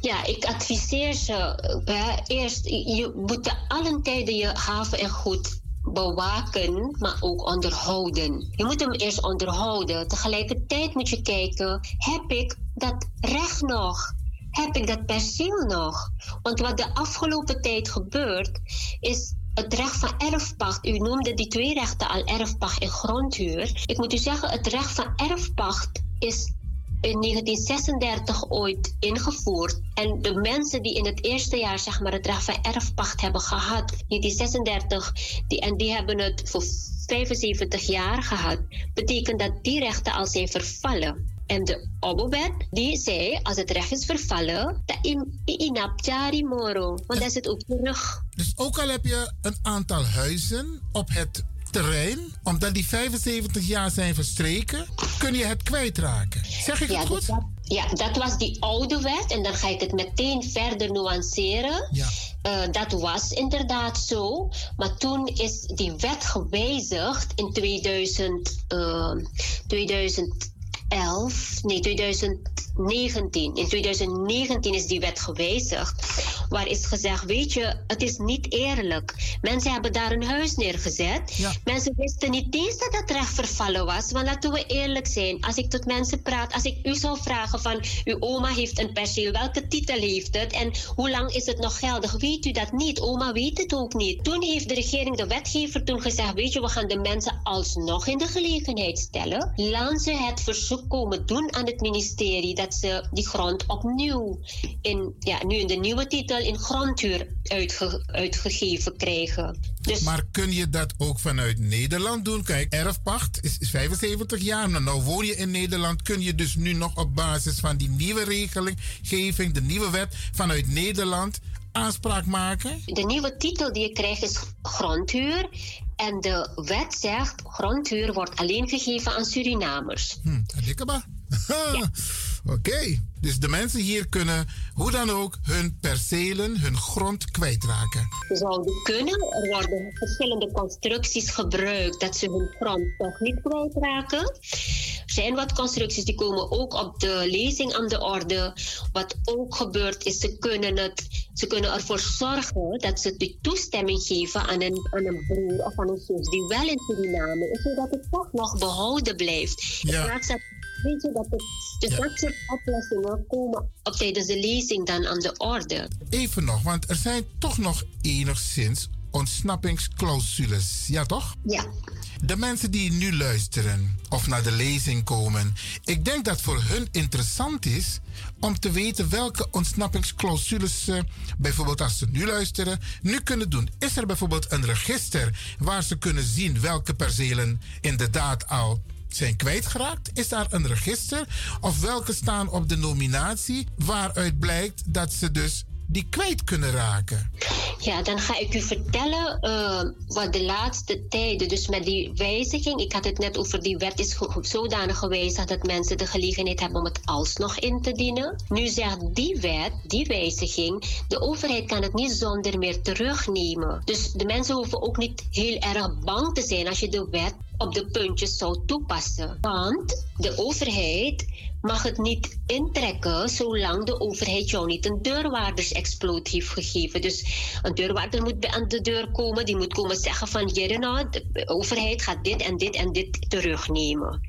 Ja, ik adviseer ze uh, eerst, je moet te allen tijden je haven en goed bewaken, maar ook onderhouden. Je moet hem eerst onderhouden. Tegelijkertijd moet je kijken, heb ik dat recht nog? Heb ik dat perceel nog? Want wat de afgelopen tijd gebeurt, is het recht van erfpacht. U noemde die twee rechten al erfpacht en grondhuur. Ik moet u zeggen, het recht van erfpacht is in 1936 ooit ingevoerd. En de mensen die in het eerste jaar zeg maar, het recht van erfpacht hebben gehad, 1936, die, en die hebben het voor 75 jaar gehad, betekent dat die rechten al zijn vervallen. En de Obowet, die zei, als het recht is vervallen, dat in inapjari moro. Want dat is het ook terug. Dus ook al heb je een aantal huizen op het terrein, omdat die 75 jaar zijn verstreken, kun je het kwijtraken. Zeg ik ja, het goed? Dat, ja, dat was die oude wet en dan ga ik het meteen verder nuanceren. Ja. Uh, dat was inderdaad zo, maar toen is die wet gewijzigd in 2000, uh, 2000 11, nee 2019. In 2019 is die wet gewijzigd. Waar is gezegd, weet je, het is niet eerlijk. Mensen hebben daar een huis neergezet. Ja. Mensen wisten niet eens dat dat recht vervallen was. Want laten we eerlijk zijn. Als ik tot mensen praat, als ik u zou vragen van... uw oma heeft een perceel, welke titel heeft het? En hoe lang is het nog geldig? Weet u dat niet? Oma weet het ook niet. Toen heeft de regering, de wetgever toen gezegd... weet je, we gaan de mensen alsnog in de gelegenheid stellen. Laat ze het verzoek komen doen aan het ministerie dat ze die grond opnieuw in, ja, nu in de nieuwe titel in grondhuur uitge, uitgegeven krijgen. Dus, maar kun je dat ook vanuit Nederland doen? Kijk, erfpacht is, is 75 jaar. Nou, nou woon je in Nederland. Kun je dus nu nog op basis van die nieuwe regelgeving, de nieuwe wet vanuit Nederland aanspraak maken? De nieuwe titel die je krijgt is grondhuur. En de wet zegt, grondhuur wordt alleen gegeven aan Surinamers. Hm, ja. Oké, okay. dus de mensen hier kunnen hoe dan ook hun percelen, hun grond kwijtraken. Ze zouden kunnen. Er worden verschillende constructies gebruikt dat ze hun grond toch niet kwijtraken. Er zijn wat constructies die komen ook op de lezing aan de orde. Wat ook gebeurt is, ze kunnen, het, ze kunnen ervoor zorgen dat ze de toestemming geven aan een, aan een broer of aan een zus die wel in Suriname is, zodat het toch nog behouden blijft. Ja. In plaats dat weet je dat het, dus Ja. dat soort oplossingen komen op tijdens de lezing dan aan de orde. Even nog, want er zijn toch nog enigszins ontsnappingsclausules. Ja, toch? Ja. De mensen die nu luisteren of naar de lezing komen, ik denk dat voor hun interessant is om te weten welke ontsnappingsclausules ze, bijvoorbeeld als ze nu luisteren, nu kunnen doen. Is er bijvoorbeeld een register waar ze kunnen zien welke percelen inderdaad al zijn kwijtgeraakt? Is daar een register? Of welke staan op de nominatie waaruit blijkt dat ze dus die kwijt kunnen raken? Ja, dan ga ik u vertellen eh, wat de laatste tijden, dus met die wijziging, ik had het net over die wet is zodanig gewijzigd dat mensen de gelegenheid hebben om het alsnog in te dienen. Nu zegt die wet, die wijziging, de overheid kan het niet zonder meer terugnemen. Dus de mensen hoeven ook niet heel erg bang te zijn als je de wet op de puntjes zou toepassen. Want de overheid mag het niet intrekken zolang de overheid jou niet een deurwaardersexploot heeft gegeven. Dus een deurwaarder moet aan de deur komen, die moet komen zeggen van nou, de overheid gaat dit en dit en dit terugnemen.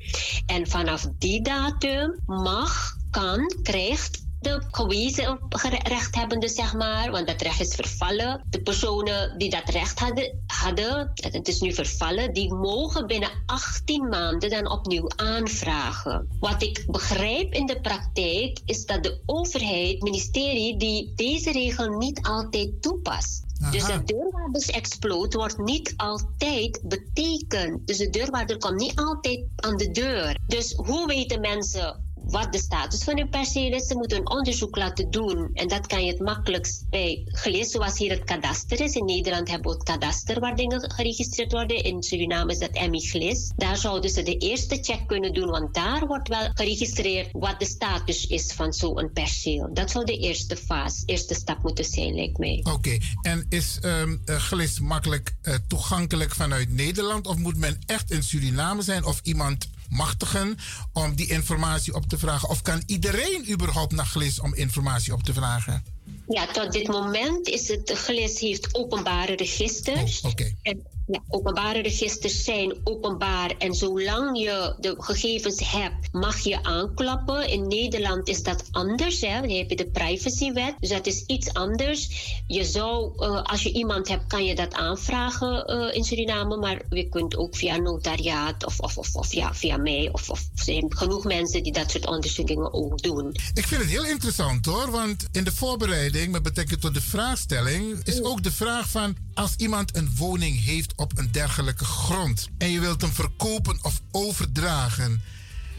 En vanaf die datum mag, kan, krijgt de gewezen rechthebbenden, zeg maar, want dat recht is vervallen. De personen die dat recht hadden, hadden, het is nu vervallen, die mogen binnen 18 maanden dan opnieuw aanvragen. Wat ik begrijp in de praktijk is dat de overheid, het ministerie, die deze regel niet altijd toepast. Dus dat deurwaardersexploot wordt niet altijd betekend. Dus de deurwaarder komt niet altijd aan de deur. Dus hoe weten mensen wat de status van hun perceel is. Ze moeten een onderzoek laten doen. En dat kan je het makkelijkst bij gelezen, zoals hier het kadaster is. In Nederland hebben we het kadaster waar dingen geregistreerd worden. In Suriname is dat Emiglis. Daar zouden ze de eerste check kunnen doen, want daar wordt wel geregistreerd wat de status is van zo'n perceel. Dat zou de eerste fase, eerste stap moeten zijn, lijkt mij. Oké, en is ehm eh, glis makkelijk eh, toegankelijk vanuit Nederland? Of moet men echt in Suriname zijn of iemand machtigen om die informatie op te vragen? Of kan iedereen überhaupt naar glis om informatie op te vragen? Ja, tot dit moment is het GLIS heeft openbare registers. Oké. En ja, openbare registers zijn openbaar en zolang je de gegevens hebt, mag je aanklappen. In Nederland is dat anders. Hè? Dan heb je de privacywet, dus dat is iets anders. Je zou, eh, als je iemand hebt, kan je dat aanvragen eh, in Suriname, maar je kunt ook via notariaat of, of, of, of ja, via mij. Of, of er zijn genoeg mensen die dat soort onderzoekingen ook doen. Ik vind het heel interessant hoor, want in de voorbereiding met betrekking tot de vraagstelling is ook de vraag van als iemand een woning heeft op een dergelijke grond en je wilt hem verkopen of overdragen,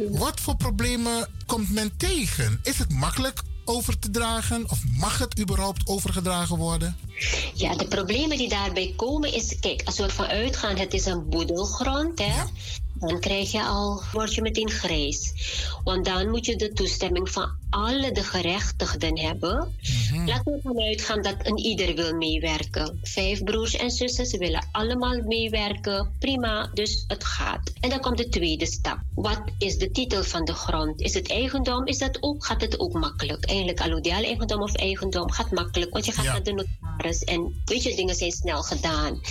wat voor problemen komt men tegen? Is het makkelijk over te dragen of mag het überhaupt overgedragen worden? Ja, de problemen die daarbij komen is, kijk, als we ervan uitgaan, het is een boedelgrond, hè. Dan krijg je al, word je meteen grijs. Want dan moet je de toestemming van alle de gerechtigden hebben. Laten we ervan uitgaan dat een ieder wil meewerken. Vijf broers en zussen, ze willen allemaal meewerken. Prima, dus het gaat. En dan komt de tweede stap. Wat is de titel van de grond? Is het eigendom? Is dat ook, gaat het ook makkelijk? Eigenlijk allodiaal eigendom of eigendom gaat makkelijk. Want je gaat naar de notaris en weet je, dingen zijn snel gedaan.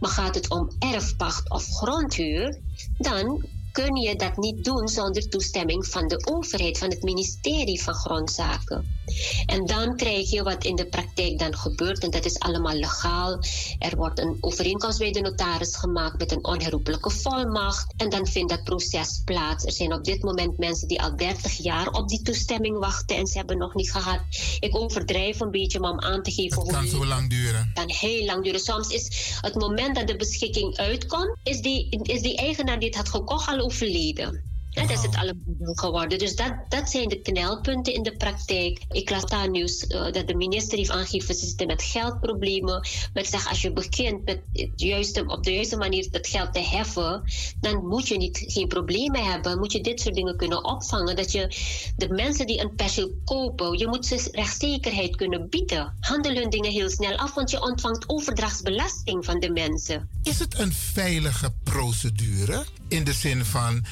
Maar gaat het om erfpacht of grondhuur? Dan done kun je dat niet doen zonder toestemming van de overheid, van het ministerie van Grondzaken. En dan krijg je wat in de praktijk dan gebeurt, en dat is allemaal legaal. Er wordt een overeenkomst bij de notaris gemaakt met een onherroepelijke volmacht. En dan vindt dat proces plaats. Er zijn op dit moment mensen die al 30 jaar op die toestemming wachten en ze hebben nog niet gehad. Ik overdrijf een beetje, maar om aan te geven Het kan zo lang duren. kan heel lang duren. Soms is het moment dat de beschikking uitkomt, is die, is die eigenaar die het had gekocht al overleden. En dat is het allemaal geworden. Dus dat, dat zijn de knelpunten in de praktijk. Ik las daar nieuws eh, dat de minister heeft aangegeven, ze zitten met geldproblemen. Maar ik zeg, als je begint met het juiste, op de juiste manier dat geld te heffen, dan moet je niet, geen problemen hebben. Moet je dit soort dingen kunnen opvangen. Dat je de mensen die een perceel kopen, je moet ze rechtszekerheid kunnen bieden. Handel hun dingen heel snel af, want je ontvangt overdrachtsbelasting van de mensen. Is het een veilige procedure? In de zin van,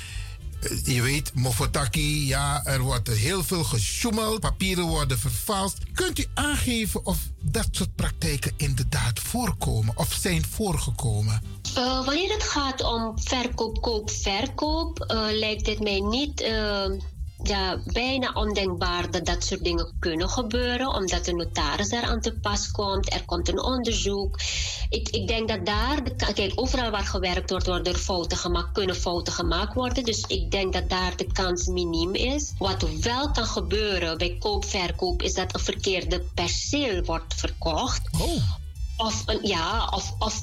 je weet, Mofotaki, ja, er wordt heel veel gesjoemeld, papieren worden vervalst. Kunt u aangeven of dat soort praktijken inderdaad voorkomen of zijn voorgekomen? Uh, wanneer het gaat om verkoop, koop, verkoop, uh, lijkt het mij niet uh, ja, bijna ondenkbaar dat dat soort dingen kunnen gebeuren, omdat de notaris daar aan te pas komt. Er komt een onderzoek. Ik, ik denk dat daar, de, kijk, overal waar gewerkt wordt, worden er fouten gemaakt, kunnen fouten gemaakt worden. Dus ik denk dat daar de kans miniem is. Wat wel kan gebeuren bij koop-verkoop, is dat een verkeerde perceel wordt verkocht. Of ja, of, of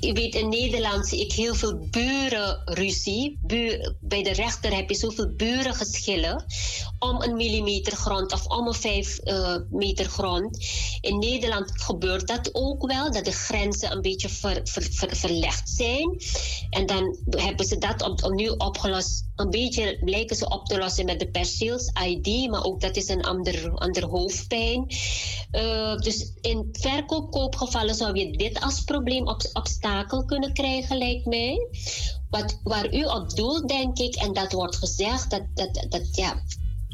weet, in Nederland zie ik heel veel burenruzie. Bu bij de rechter heb je zoveel burengeschillen om een millimeter grond of om een vijf eh, meter grond. In Nederland gebeurt dat ook wel, dat de grenzen een beetje ver- verlegd zijn. En dan hebben ze dat op, opnieuw opgelost. Een beetje lijken ze op te lossen met de perceels-ID, maar ook dat is een ander, ander hoofdpijn. Eh, dus in verkoop-koopgevallen zou je dit als probleem obstakel kunnen krijgen, lijkt mij. Wat, waar u op doelt, denk ik, en dat wordt gezegd, dat, dat, dat ja.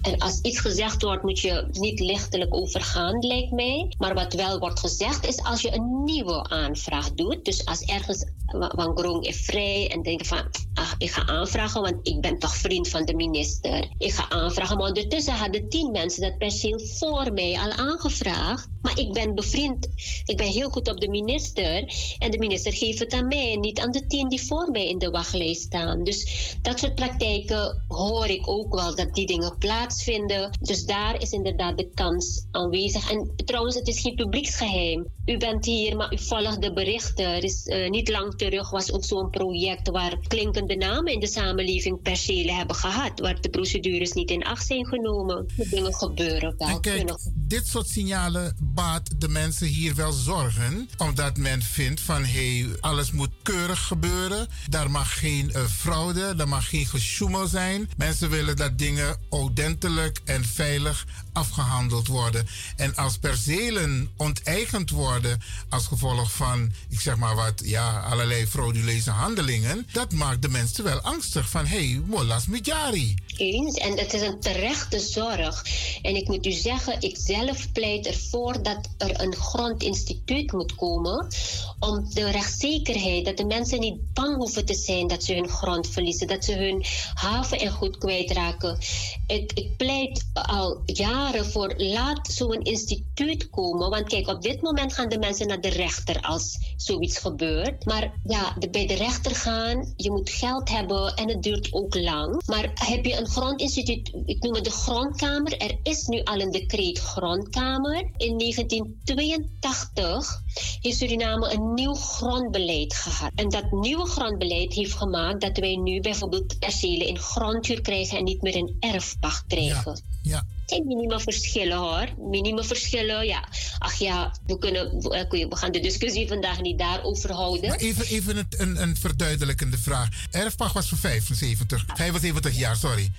En als iets gezegd wordt, moet je niet lichtelijk overgaan, lijkt mij. Maar wat wel wordt gezegd, is als je een nieuwe aanvraag doet. Dus als ergens Van Grong is vrij en denk van, ah, ik ga aanvragen, want ik ben toch vriend van de minister. Ik ga aanvragen, maar ondertussen hadden tien mensen dat perceel voor mij al aangevraagd. Maar ik ben bevriend, ik ben heel goed op de minister. En de minister geeft het aan mij, niet aan de tien die voor mij in de wachtlijst staan. Dus dat soort praktijken hoor ik ook wel, dat die dingen plaatsvinden. Dus daar is inderdaad de kans aanwezig. En trouwens, het is geen publieksgeheim. U bent hier, maar u volgt de berichten. Er is eh, niet lang terug was ook zo'n project waar klinkende namen in de samenleving percelen hebben gehad. Waar de procedures niet in acht zijn genomen. De dingen gebeuren wel. En kijk, kunnen dit soort signalen baat de mensen hier wel zorgen. Omdat men vindt van hé, hey, alles moet keurig gebeuren. Daar mag geen eh, fraude, er mag geen gesjoemel zijn. Mensen willen dat dingen en veilig afgehandeld worden. En als percelen onteigend worden als gevolg van, ik zeg maar wat, ja, allerlei frauduleuze handelingen. Dat maakt de mensen wel angstig van hé, hey, molas mijari. Eens. En het is een terechte zorg. En ik moet u zeggen, ik zelf pleit ervoor dat er een grondinstituut moet komen. Om de rechtszekerheid, dat de mensen niet bang hoeven te zijn dat ze hun grond verliezen. Dat ze hun haven en goed kwijtraken. Ik, ik pleit al jaren voor, laat zo'n instituut komen. Want kijk, op dit moment gaan de mensen naar de rechter als zoiets gebeurt. Maar ja, bij de rechter gaan, je moet geld hebben en het duurt ook lang. Maar heb je een grondinstituut, ik noem het de grondkamer. Er is nu al een decreet grondkamer. In 1982 heeft Suriname een nieuw grondbeleid gehad. En dat nieuwe grondbeleid heeft gemaakt dat wij nu bijvoorbeeld percelen in grondhuur krijgen en niet meer in erfpacht krijgen. Ja. Het zijn minima verschillen hoor. Minima verschillen, ja. Ach ja, we, kunnen, we, we gaan de discussie vandaag niet daarover houden. Maar even, even een, een, een verduidelijkende vraag. Erfpacht was voor 75, 75 jaar, sorry.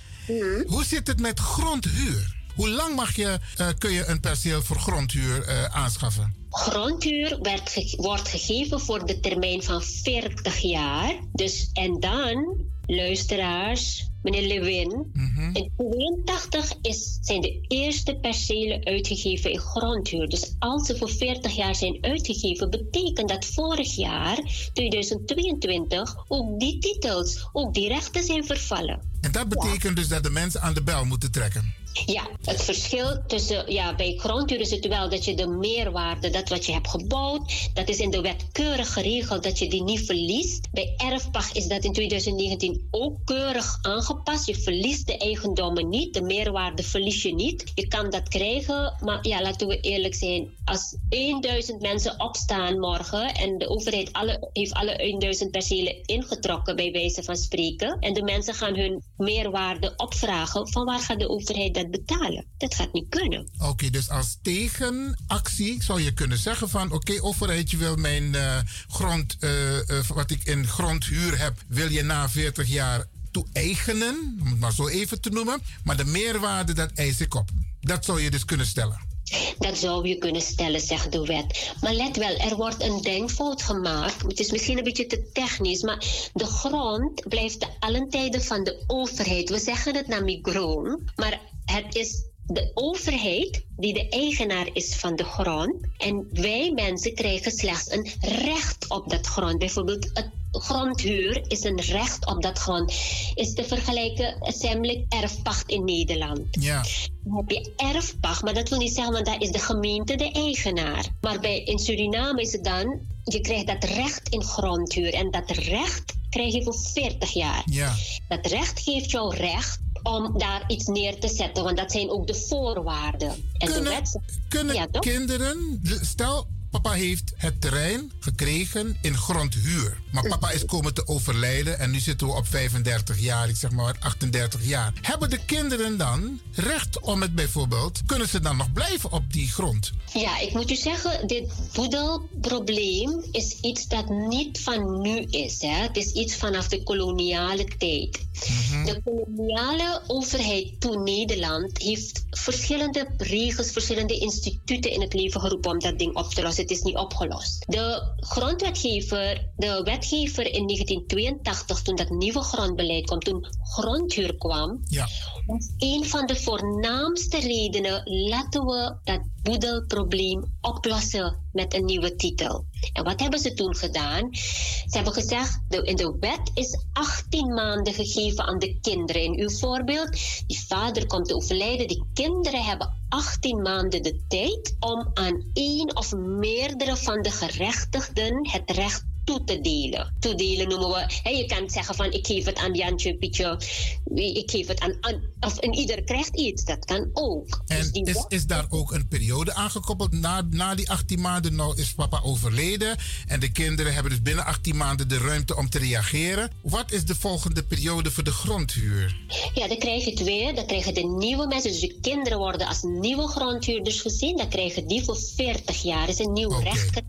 Hoe zit het met grondhuur? Hoe lang mag je, uh, kun je een perceel voor grondhuur uh, aanschaffen? Grondhuur werd ge wordt gegeven voor de termijn van 40 jaar. Dus en dan, luisteraars, meneer Lewin. Mm -hmm. In 82 is, zijn de eerste percelen uitgegeven in grondhuur. Dus als ze voor 40 jaar zijn uitgegeven, betekent dat vorig jaar, 2022, ook die titels, ook die rechten zijn vervallen. En dat betekent dus dat de mensen aan de bel moeten trekken. Ja, het verschil tussen, ja, bij grondhuur is het wel dat je de meerwaarde, dat wat je hebt gebouwd, dat is in de wet keurig geregeld dat je die niet verliest. Bij erfpacht is dat in 2019 ook keurig aangepast. Je verliest de eigendommen niet, de meerwaarde verlies je niet. Je kan dat krijgen, maar ja, laten we eerlijk zijn. Als 1000 mensen opstaan morgen en de overheid alle, heeft alle 1000 percelen ingetrokken, bij wijze van spreken, en de mensen gaan hun meerwaarde opvragen, van waar gaat de overheid dat betalen. Dat gaat niet kunnen. Oké, dus als tegenactie zou je kunnen zeggen van... oké, overheid, je wil mijn uh, grond, uh, uh, wat ik in grondhuur heb... wil je na 40 jaar toe-eigenen, om het maar zo even te noemen. Maar de meerwaarde, dat eis ik op. Dat zou je dus kunnen stellen. Dat zou je kunnen stellen, zegt de wet. Maar let wel, er wordt een denkfout gemaakt. Het is misschien een beetje te technisch, maar de grond blijft te allen tijden van de overheid. We zeggen het naar migroon, maar het is de overheid die de eigenaar is van de grond. En wij mensen krijgen slechts een recht op dat grond. Bijvoorbeeld het grondhuur is een recht op dat grond. Is te vergelijken assembly erfpacht in Nederland. Ja. Dan heb je erfpacht, maar dat wil niet zeggen, want daar is de gemeente de eigenaar. Maar bij, in Suriname is het dan, je krijgt dat recht in grondhuur. En dat recht krijg je voor 40 jaar. Ja. Dat recht geeft jou recht om daar iets neer te zetten, want dat zijn ook de voorwaarden. En de wet, kunnen Ja, kinderen, stel papa heeft het terrein gekregen in grondhuur. Maar papa is komen te overlijden en nu zitten we op 35 jaar, ik zeg maar 38 jaar. Hebben de kinderen dan recht om het bijvoorbeeld, kunnen ze dan nog blijven op die grond? Ja, ik moet u zeggen, dit boedelprobleem is iets dat niet van nu is. Hè. Het is iets vanaf de koloniale tijd. De koloniale overheid toen Nederland heeft verschillende regels, verschillende instituten in het leven geroepen om dat ding op te lossen. Het is niet opgelost. De grondwetgever, de wetgever in 1982, toen dat nieuwe grondbeleid kwam, toen grondhuur kwam, Ja. was een van de voornaamste redenen laten we dat boedelprobleem oplossen met een nieuwe titel. En wat hebben ze toen gedaan? Ze hebben gezegd, de, in de wet is 18 maanden gegeven aan de kinderen. In uw voorbeeld, die vader komt te overlijden, die kinderen hebben 18 maanden de tijd om aan één of meerdere van de gerechtigden het recht toe te delen. Toedelen noemen we. Je kan zeggen van ik geef het aan Jantje, Pietje, ik geef het aan, aan of en ieder krijgt iets. Dat kan ook. Dus En is, is daar ook een periode aangekoppeld? Na, na die 18 maanden nou is papa overleden. En de kinderen hebben dus binnen 18 maanden de ruimte om te reageren. Wat is de volgende periode voor de grondhuur? Ja, dan krijg je het weer. Dan krijgen de nieuwe mensen, dus de kinderen worden als nieuwe grondhuurders gezien. Dan krijgen die voor 40 jaar. is een nieuw recht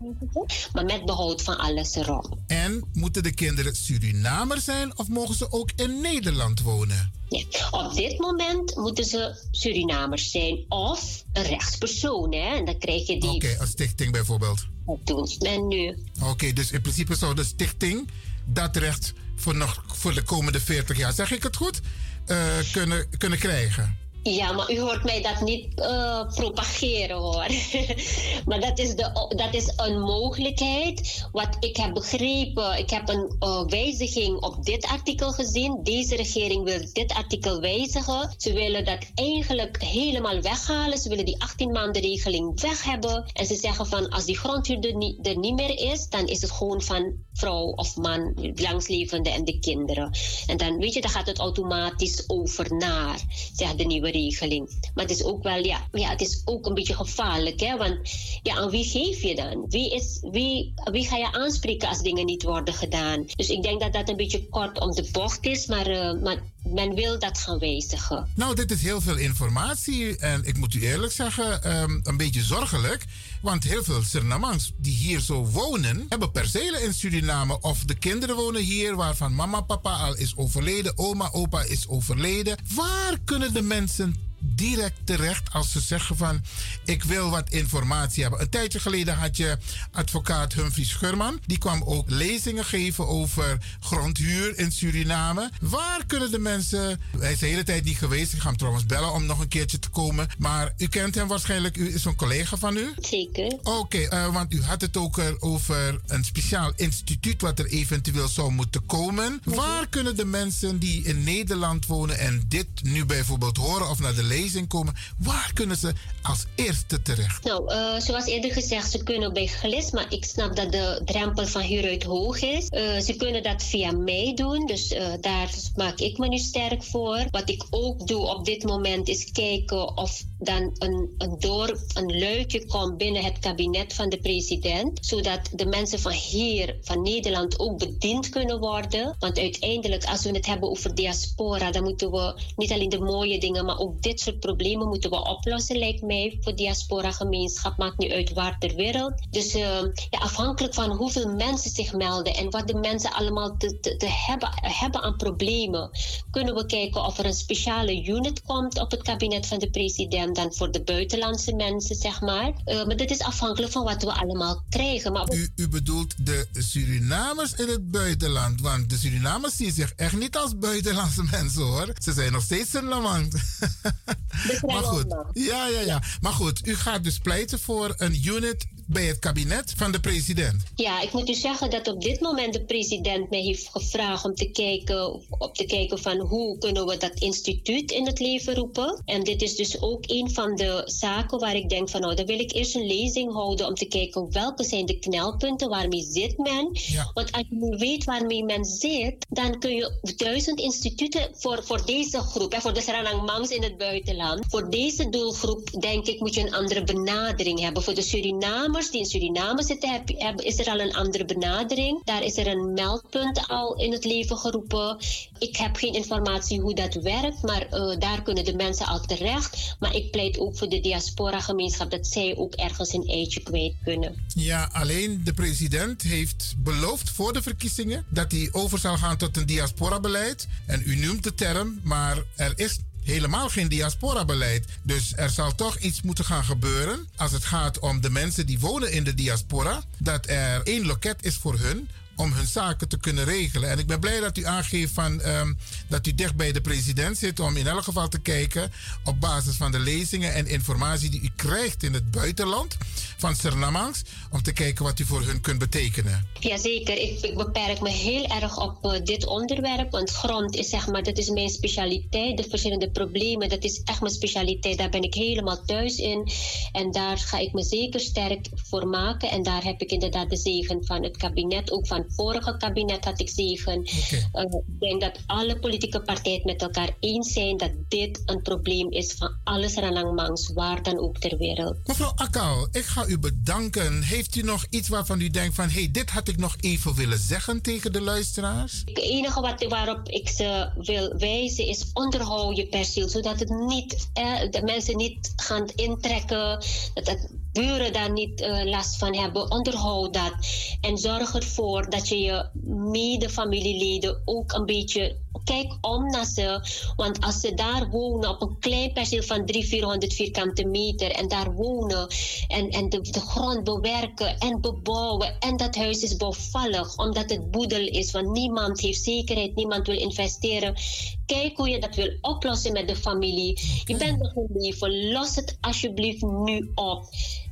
maar met behoud van alles En moeten de kinderen Surinamer zijn of mogen ze ook in Nederland wonen? Ja. Op dit moment moeten ze Surinamers zijn of een rechtspersoon. Hè? En dan krijg je die. Oké, een stichting bijvoorbeeld. Dat doen men nu. Oké, dus in principe zou de stichting dat recht voor, nog, voor de komende 40 jaar, zeg ik het goed, eh, kunnen, kunnen krijgen. Ja, maar u hoort mij dat niet eh, propageren hoor. maar dat is, de, dat is een mogelijkheid. Wat ik heb begrepen, ik heb een eh, wijziging op dit artikel gezien. Deze regering wil dit artikel wijzigen. Ze willen dat eigenlijk helemaal weghalen. Ze willen die 18 maanden regeling weg hebben. En ze zeggen van als die grondhuur er niet, er niet meer is, dan is het gewoon van vrouw of man, langslevende en de kinderen. En dan weet je, dan gaat het automatisch over naar, zegt de nieuwe Maar het is ook wel, ja, ja het is ook een beetje gevaarlijk, hè? Want ja, aan wie geef je dan? Wie, is, wie, wie ga je aanspreken als dingen niet worden gedaan? Dus ik denk dat dat een beetje kort om de bocht is, maar, eh, maar men wil dat gaan wijzigen. Nou, dit is heel veel informatie en ik moet u eerlijk zeggen, ehm, een beetje zorgelijk. Want heel veel Surinamers die hier zo wonen, hebben percelen in Suriname. Of de kinderen wonen hier waarvan mama, papa al is overleden, oma, opa is overleden. Waar kunnen de mensen direct terecht als ze zeggen van ik wil wat informatie hebben. Een tijdje geleden had je advocaat Humphrey Schurman. Die kwam ook lezingen geven over grondhuur in Suriname. Waar kunnen de mensen... Hij is de hele tijd niet geweest. Ik ga hem trouwens bellen om nog een keertje te komen. Maar u kent hem waarschijnlijk. U is een collega van u? Zeker. Oké, eh, want u had het ook er over een speciaal instituut wat er eventueel zou moeten komen. Waar kunnen de mensen die in Nederland wonen en dit nu bijvoorbeeld horen of naar de lezing komen, waar kunnen ze als eerste terecht? Nou, eh, zoals eerder gezegd, ze kunnen bij GLIS, maar ik snap dat de drempel van hieruit hoog is. Eh, ze kunnen dat via mij doen, dus eh, daar maak ik me nu sterk voor. Wat ik ook doe op dit moment is kijken of dan een, een door, een luikje komt binnen het kabinet van de president, zodat de mensen van hier, van Nederland, ook bediend kunnen worden. Want uiteindelijk, als we het hebben over diaspora, dan moeten we niet alleen de mooie dingen, maar ook dit soort problemen moeten we oplossen, lijkt mij, voor diaspora-gemeenschap. Maakt niet uit waar ter wereld. Dus eh, ja, afhankelijk van hoeveel mensen zich melden en wat de mensen allemaal te, te, hebben, hebben aan problemen, kunnen we kijken of er een speciale unit komt op het kabinet van de president dan voor de buitenlandse mensen, zeg maar. Eh, maar dit is afhankelijk van wat we allemaal krijgen. Maar U, u bedoelt de Surinamers in het buitenland. Want de Surinamers zien zich echt niet als buitenlandse mensen hoor. Ze zijn nog steeds een lamant. maar goed. Ja, ja, ja. Maar goed, u gaat dus pleiten voor een unit bij het kabinet van de president? Ja, ik moet u zeggen dat op dit moment de president mij heeft gevraagd om te kijken, op te kijken van hoe kunnen we dat instituut in het leven roepen. En dit is dus ook een van de zaken waar ik denk van nou, dan wil ik eerst een lezing houden om te kijken welke zijn de knelpunten, waarmee zit men. Want als je nu weet waarmee men zit, dan kun je duizend instituten voor, voor deze groep, hè, voor de Saranang Mangs in het buitenland, voor deze doelgroep denk ik moet je een andere benadering hebben. Voor de Die in Suriname zitten, is er al een andere benadering. Daar is er een meldpunt al in het leven geroepen. Ik heb geen informatie hoe dat werkt, maar eh, daar kunnen de mensen al terecht. Maar ik pleit ook voor de diaspora-gemeenschap dat zij ook ergens een eitje kwijt kunnen. Ja, alleen de president heeft beloofd voor de verkiezingen dat hij over zal gaan tot een diaspora-beleid. En u noemt de term, maar er is helemaal geen diaspora-beleid. Dus er zal toch iets moeten gaan gebeuren als het gaat om de mensen die wonen in de diaspora. Dat er één loket is voor hun om hun zaken te kunnen regelen. En ik ben blij dat u aangeeft van, ehm, dat u dicht bij de president zit om in elk geval te kijken op basis van de lezingen en informatie die u krijgt in het buitenland van Sernamangs, om te kijken wat u voor hun kunt betekenen. Jazeker, ik, ik beperk me heel erg op eh, dit onderwerp. Want grond is zeg maar, dat is mijn specialiteit. De verschillende problemen, dat is echt mijn specialiteit. Daar ben ik helemaal thuis in. En daar ga ik me zeker sterk voor maken. En daar heb ik inderdaad de zegen van het kabinet. Ook van het vorige kabinet had ik zegen. Eh, ik denk dat alle politieke partijen met elkaar eens zijn dat dit een probleem is van alle Ranangmangs, waar dan ook ter wereld. Mevrouw Akal, ik ga u bedanken. Heeft u nog iets waarvan u denkt van... hé, hey, dit had ik nog even willen zeggen tegen de luisteraars? Het enige wat, waarop ik ze wil wijzen is onderhoud je perceel, zodat het niet, eh, de mensen niet gaan intrekken, dat het buren daar niet eh, last van hebben. Onderhoud dat en zorg ervoor dat je je mede-familieleden ook een beetje kijk om naar ze. Want als ze daar wonen op een klein perceel van 300, 400 vierkante meter en daar wonen en, en de, de grond bewerken en bebouwen en dat huis is bouwvallig omdat het boedel is, want niemand heeft zekerheid, niemand wil investeren. Kijk hoe je dat wil oplossen met de familie. Je bent nog in leven, los het alsjeblieft nu op.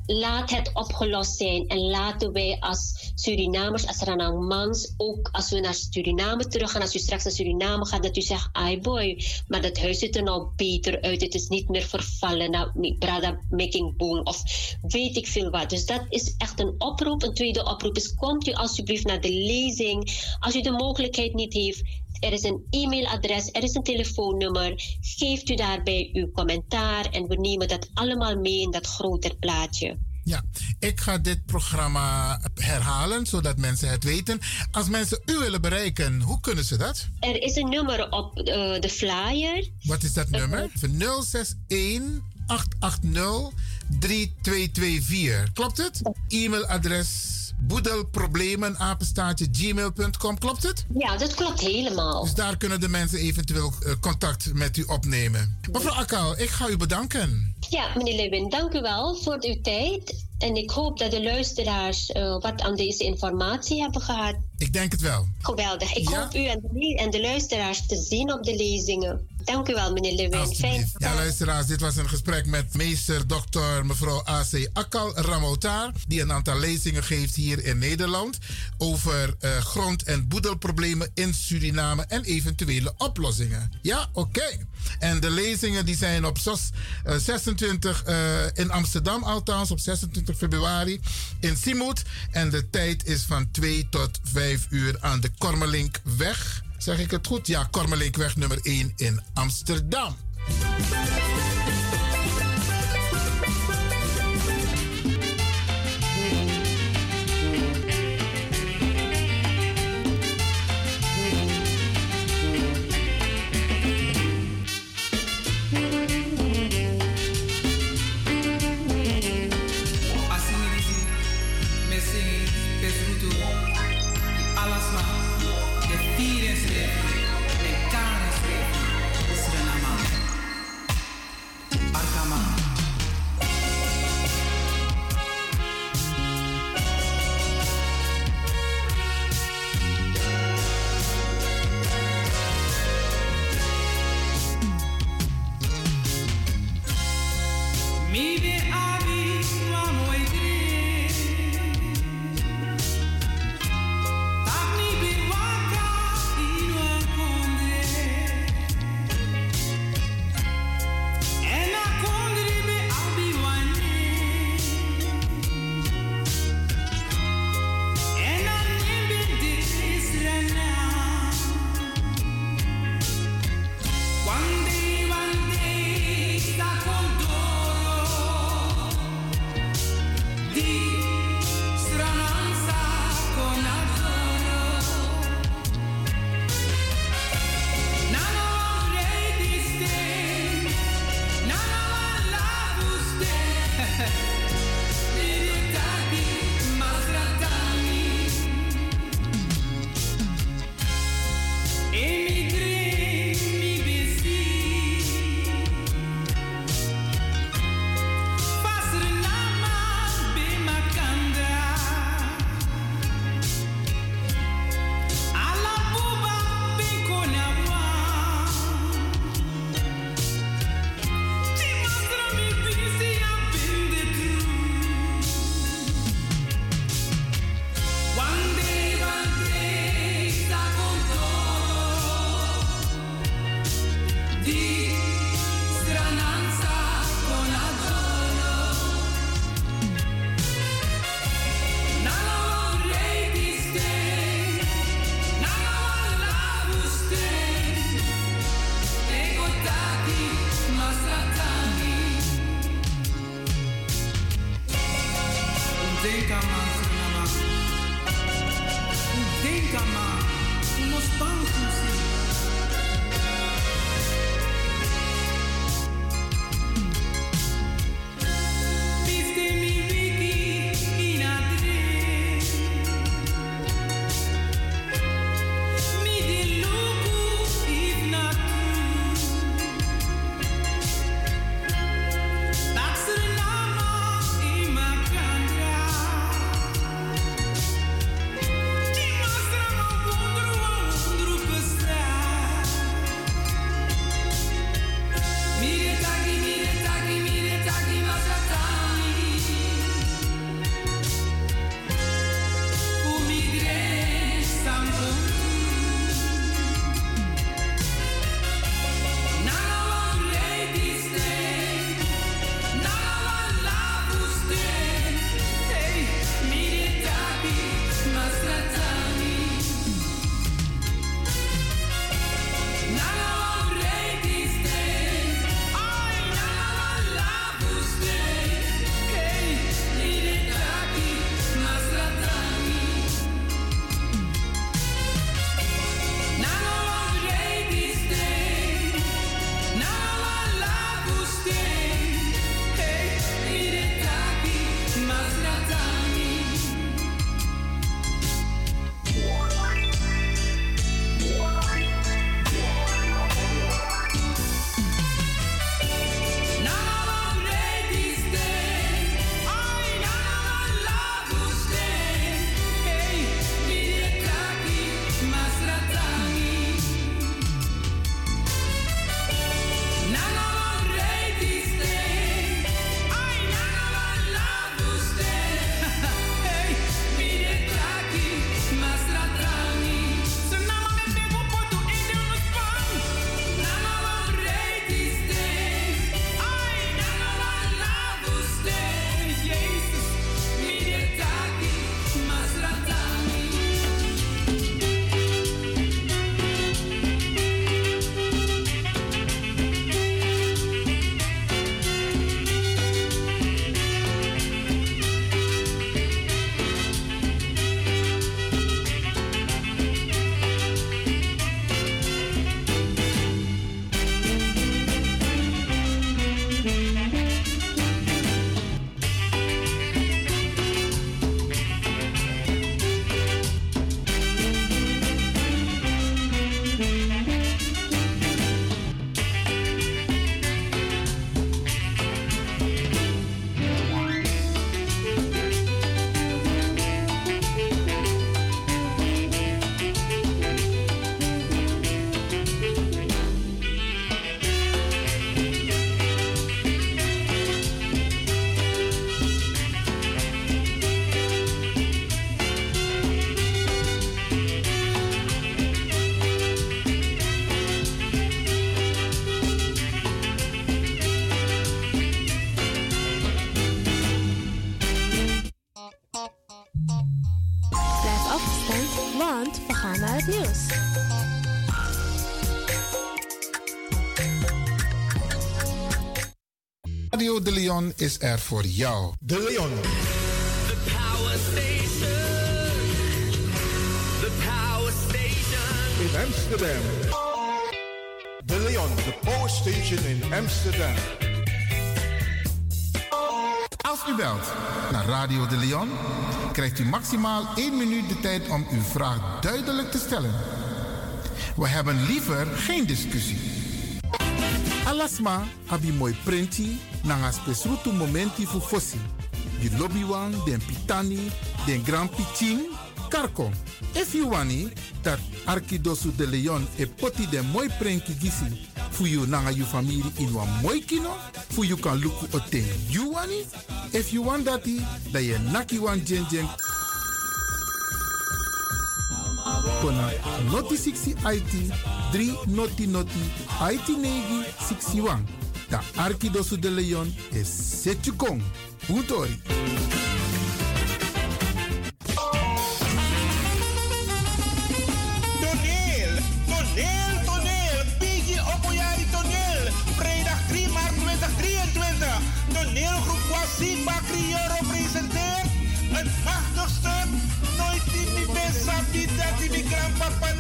Laat het opgelost zijn en laten wij als Surinamers, als Ranangmans, ook als we naar Suriname teruggaan, als u straks naar Suriname gaat, dat u zegt, ai boy, maar dat huis ziet er nou beter uit, het is niet meer vervallen, nou, brada making boom, of weet ik veel wat. Dus dat is echt een oproep. Een tweede oproep is, komt u alsjeblieft naar de lezing. Als u de mogelijkheid niet heeft, er is een e-mailadres, er is een telefoonnummer. Geeft u daarbij uw commentaar en we nemen dat allemaal mee in dat groter plaatje. Ja, ik ga dit programma herhalen zodat mensen het weten. Als mensen u willen bereiken, hoe kunnen ze dat? Er is een nummer op uh, de flyer. Wat is dat nummer? 061 880 3224. Klopt het? E-mailadres boedelproblemen apenstaartje gmail.com. Klopt het? Ja, dat klopt helemaal. Dus daar kunnen de mensen eventueel uh, contact met u opnemen. Mevrouw Akal, ik ga u bedanken. Ja, meneer Lewin, dank u wel voor uw tijd. En ik hoop dat de luisteraars uh, wat aan deze informatie hebben gehad. Ik denk het wel. Geweldig. Ik ja. hoop u en de, en de luisteraars te zien op de lezingen. Dank u wel, meneer Lewin. Fijn. Ja, luisteraars, dit was een gesprek met meester dokter mevrouw A.C. Akal Ramotaar, die een aantal lezingen geeft hier in Nederland over uh, grond- en boedelproblemen in Suriname en eventuele oplossingen. Ja, oké. Okay. En de lezingen die zijn op sos, uh, 26 uh, in Amsterdam althans, op 26 februari in Simoet. En de tijd is van 2 tot 5 uur aan de Kormelinkweg. Zeg ik het goed? Ja, Kormelinkweg nummer 1 in Amsterdam. de Leon is er voor jou. De Leon. The Power Station. The Power Station. In Amsterdam. De Leon, the Power Station in Amsterdam. Als u belt naar Radio de Leon, krijgt u maximaal 1 minuut de tijd om uw vraag duidelijk te stellen. We hebben liever geen discussie. Alasma abi mooi prenti nanga spesrutu momenti fu fossi. Di lobby wan, den pitani, den grand pitin, karko. If you wani, dat Arkidosu de Leon e poti den mooi prenki gisi. Fu you nanga you family in wan mooi kino. Fu you kan luku oten you wani. If you want dati, da ye naki wan jen jen. Kona noti 60 IT 3 noti noti IT negi 61. Da Arkidosu de Leon is Setjukong. Puntori.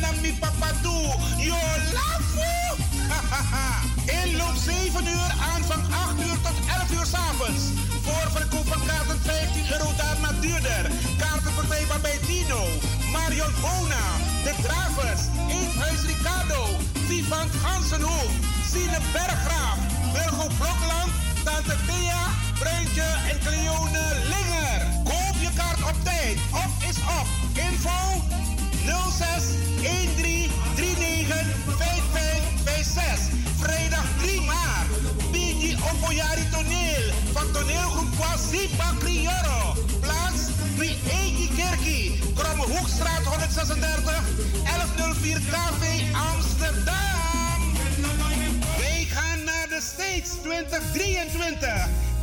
Na mi papa doe. Yo! Inloop 7 uur, aanvang 8 uur tot 11 uur s'avonds. Voorverkoop van kaarten 15 euro, daarna duurder. Kaarten verkrijgbaar bij Dino, Marion Bona, De Gravers, Eethuis Ricardo, Vivant Gansenhoek, Sine Berggraaf, Wilgo Blokland, Tante Thea, Bruintje en Cleone Linger. Koop je kaart op tijd. Op is op. Info 06 13 39 5556. Vrijdag 3 maart. Bigi Opoyari Toneel. Van toneelgroep Kwasipa Crioro. Plaats Egi Kerkie. Kromme Hoekstraat 136 1104 KV Amsterdam. Wij gaan naar de States 2023.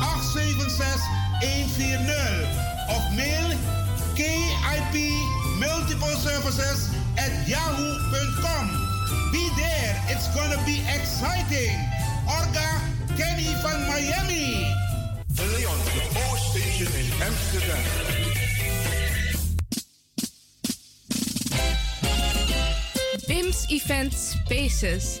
876 140 of mail KIP Multiple Services at yahoo.com. Be there, it's gonna be exciting. Orga Kenny van Miami. De Leon, de O-Station in Amsterdam. BIMS Event Spaces.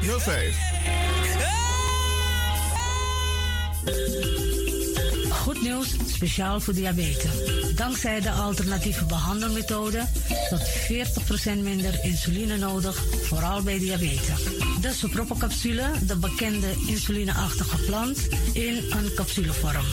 Heel face. 5305. nieuws speciaal voor diabetes. Dankzij de alternatieve behandelmethode tot 40% minder insuline nodig, vooral bij diabetes. De soproppencapsule, de bekende insulineachtige plant, in een capsulevorm.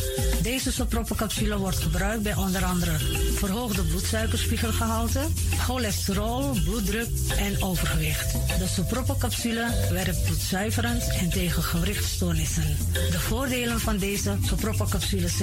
Deze soproppencapsule wordt gebruikt bij onder andere verhoogde bloedsuikerspiegelgehalte, cholesterol, bloeddruk en overgewicht. De soproppencapsule werkt bloedzuiverend en tegen gewrichtstoornissen. De voordelen van deze soproppencapsule zijn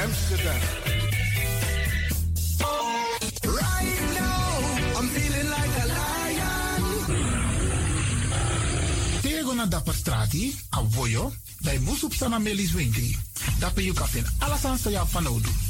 Amsterdam. Right now, I'm feeling like a lion. Tego na dapper strati, a voyo, bij Moesop Sana Melis Winkri. Dapper you kan alles aan sa van nodu.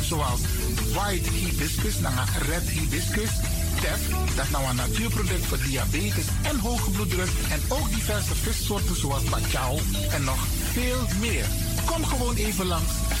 zoals white hibiscus, naar red hibiscus, tef, dat nou een natuurproduct voor diabetes en hoge bloeddruk, en ook diverse vissoorten zoals bacalhau en nog veel meer. Kom gewoon even langs.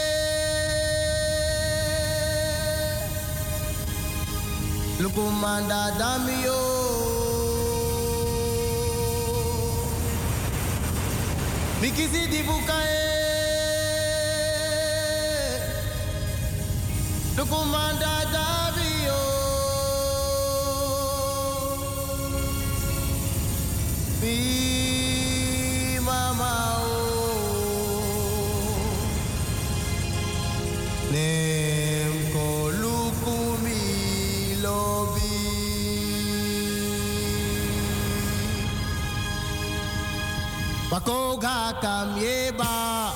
Lukumanda Damio. Mikisi di bukae. Lukumanda Damio. Mi Bakoga kamieba.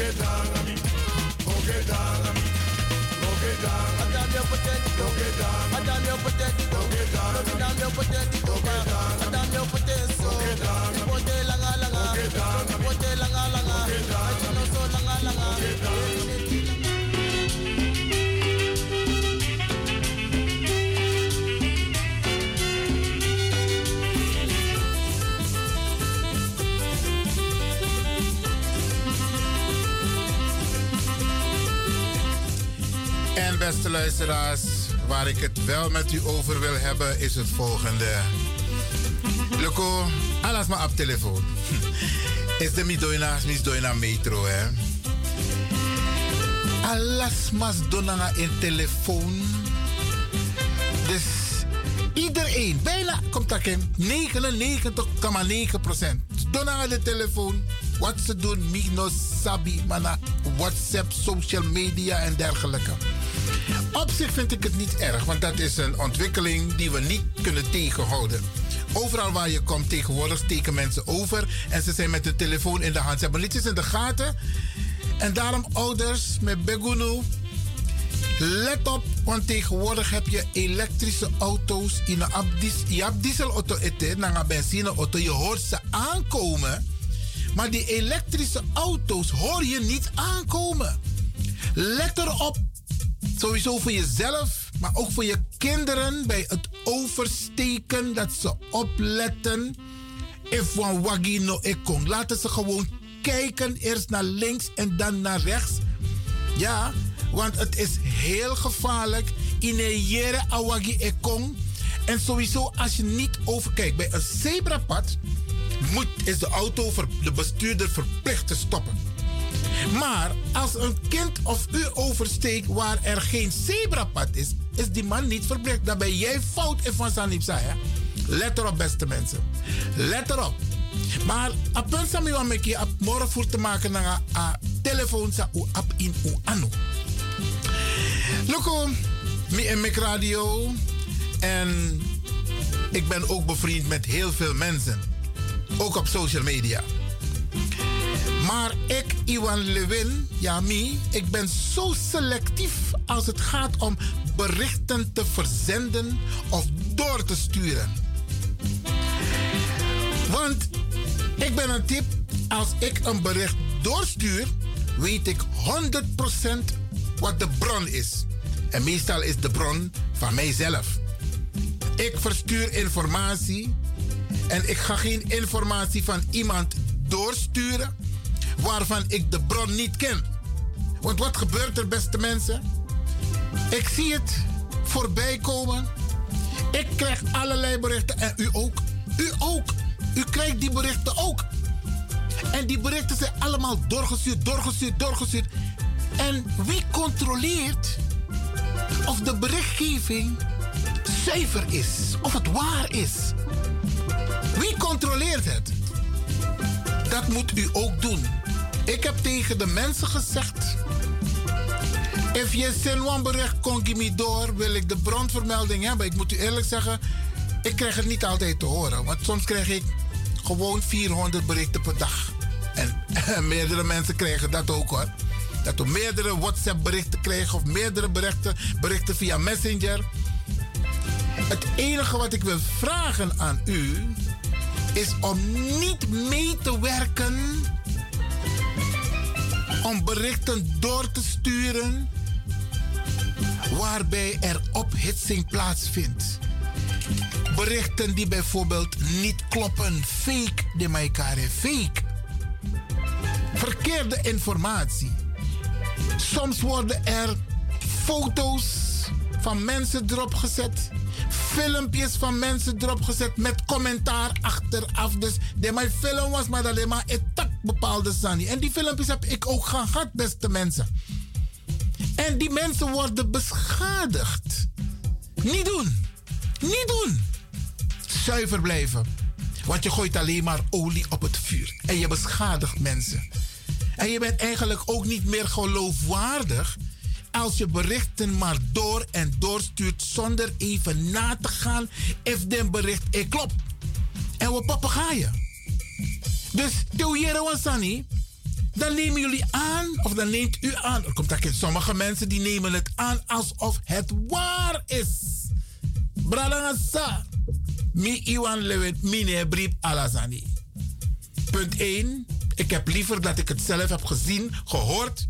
get down on me. Go get down on me. Go get down. I got no potato. Go get down. I got no potato. Go get down. I got no potato. Go get down. Down. Down. Down. beste luisteraars, waar ik het wel met u over wil hebben, is het volgende. Loco, alles ah, maar op telefoon. Is de midoina, misdoina metro, hè? Alles mas donanga in telefoon. Dus iedereen, bijna, komt daar in, 99,9%. Donanga de telefoon. Wat ze doen, Migno Sabi, mana WhatsApp, social media en dergelijke. Op zich vind ik het niet erg, want dat is een ontwikkeling die we niet kunnen tegenhouden. Overal waar je komt tegenwoordig steken mensen over en ze zijn met hun telefoon in de hand. Ze hebben liedjes in de gaten. En daarom ouders met Begunu, let op, want tegenwoordig heb je elektrische auto's in een je dieselauto eten, een benzineauto, je hoort ze aankomen. Maar die elektrische auto's hoor je niet aankomen. Let erop. Sowieso voor jezelf, maar ook voor je kinderen bij het oversteken, dat ze opletten. If one wagi no ekong. Laten ze gewoon kijken, eerst naar links en dan naar rechts. Ja, want het is heel gevaarlijk. In een jere awagi ekong. En sowieso als je niet overkijkt bij een zebrapad, moet, is de auto, de bestuurder verplicht te stoppen. Maar als een kind of u oversteekt waar er geen zebrapad is, is die man niet verplicht. Dan ben jij fout in van Sanip hè? Let erop, beste mensen. Let erop. Maar op punt sami wa meki op morgen voor te maken naar een telefoon sa u in u anu. Loco, mi en Mic Radio. En ik ben ook bevriend met heel veel mensen. Ook op social media. Maar ik, Iwan Lewin, ja, mi, ik ben zo selectief als het gaat om berichten te verzenden of door te sturen. Want ik ben een tip, als ik een bericht doorstuur, weet ik 100% wat de bron is. En meestal is de bron van mijzelf. Ik verstuur informatie en ik ga geen informatie van iemand doorsturen waarvan ik de bron niet ken. Want wat gebeurt er, beste mensen? Ik zie het voorbij komen. Ik krijg allerlei berichten en u ook. U ook. U krijgt die berichten ook. En die berichten zijn allemaal doorgestuurd, doorgestuurd, doorgestuurd. En wie controleert of de berichtgeving zuiver is? Of het waar is? Wie controleert het? Dat moet u ook doen. Ik heb tegen de mensen gezegd. If je een bericht kon me door, wil ik de bronvermelding hebben. Ik moet u eerlijk zeggen, ik krijg het niet altijd te horen. Want soms krijg ik gewoon 400 berichten per dag. En meerdere mensen krijgen dat ook hoor. Dat we meerdere WhatsApp berichten krijgen of meerdere berichten, berichten via Messenger. Het enige wat ik wil vragen aan u is om niet mee te werken om berichten door te sturen waarbij er ophitsing plaatsvindt. Berichten die bijvoorbeeld niet kloppen, fake de elkaar, fake. Verkeerde informatie. Soms worden er foto's van mensen erop gezet filmpjes van mensen erop gezet met commentaar achteraf. Dus de mijn film was maar alleen maar een tak bepaalde zani. En die filmpjes heb ik ook gehad, beste mensen. En die mensen worden beschadigd. Niet doen. Niet doen. Zuiver blijven. Want je gooit alleen maar olie op het vuur. En je beschadigt mensen. En je bent eigenlijk ook niet meer geloofwaardig als je berichten maar door en doorstuurt zonder even na te gaan of dit bericht is klopt. En we papegaaien. Dus Teuheren Wansani, dan nemen jullie aan, of dan neemt u aan. Er komt dat sommige mensen die nemen het aan alsof het waar is. Bradangasa, mi iwan lewet mine brief alazani. Punt 1. Ik heb liever dat ik het zelf heb gezien, gehoord.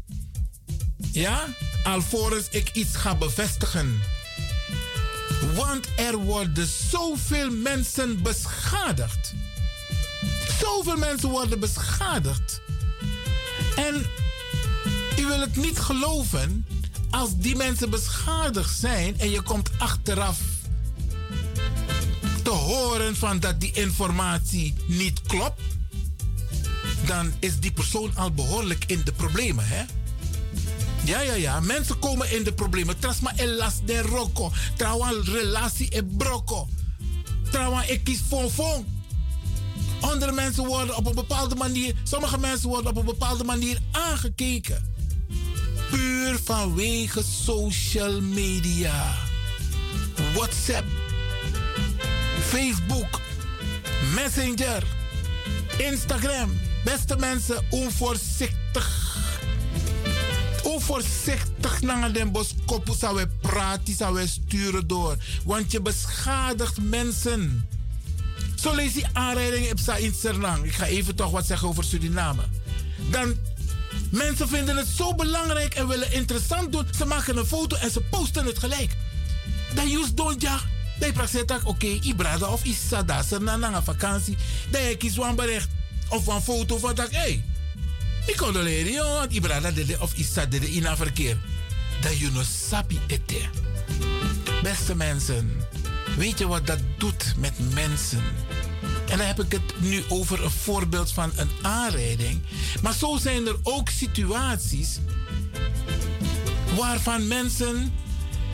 Ja? Alvorens ik iets ga bevestigen. Want er worden zoveel mensen beschadigd. Zoveel mensen worden beschadigd. En u wil het niet geloven als die mensen beschadigd zijn en je komt achteraf te horen van dat die informatie niet klopt, dan is die persoon al behoorlijk in de problemen, hè? Ja, ja, ja. Mensen komen in de problemen. Trasma elas de roko. Trouwens, relatie e broko. Trouwens, ik kies fon Andere mensen worden op een bepaalde manier, sommige mensen worden op een bepaalde manier aangekeken. Puur vanwege social media. WhatsApp, Facebook, Messenger, Instagram. Beste mensen, onvoorzichtig. Onvoorzichtig naar den bos koppel zou we praten, zou sturen door. Want je beschadigt mensen. Zo lees die aanrijding op in Sernang. Ik ga even toch wat zeggen over Suriname. Dan, mensen vinden het zo belangrijk en willen interessant doen. Ze maken een foto en ze posten het gelijk. Dan use don't ja. Dan praat oké, okay, ibrada of isada, ze na een vakantie. Dan je kies een bericht of een foto van dat. Hey, ik condoleer je, want ibrada dede of isa dede in verkeer. Dat je no sapi. Beste mensen, weet je wat dat doet met mensen? En dan heb ik het nu over een voorbeeld van een aanrijding. Maar zo zijn er ook situaties waarvan mensen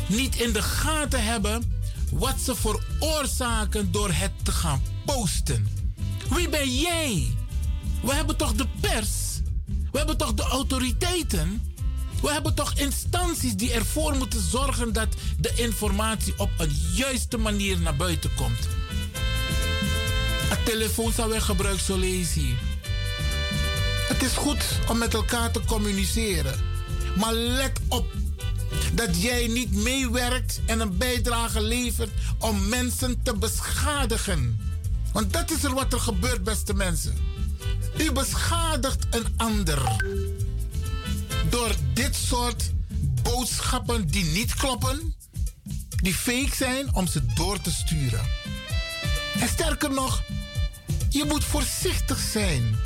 niet in de gaten hebben wat ze veroorzaken door het te gaan posten. Wie ben jij? We hebben toch de pers? We hebben toch de autoriteiten? We hebben toch instanties die ervoor moeten zorgen dat de informatie op een juiste manier naar buiten komt. Het telefoon zou weer gebruikt zo. Het is goed om met elkaar te communiceren. Maar let op dat jij niet meewerkt en een bijdrage levert om mensen te beschadigen. Want dat is er wat er gebeurt, beste mensen. U beschadigt een ander door dit soort boodschappen die niet kloppen, die fake zijn, om ze door te sturen. En sterker nog, je moet voorzichtig zijn,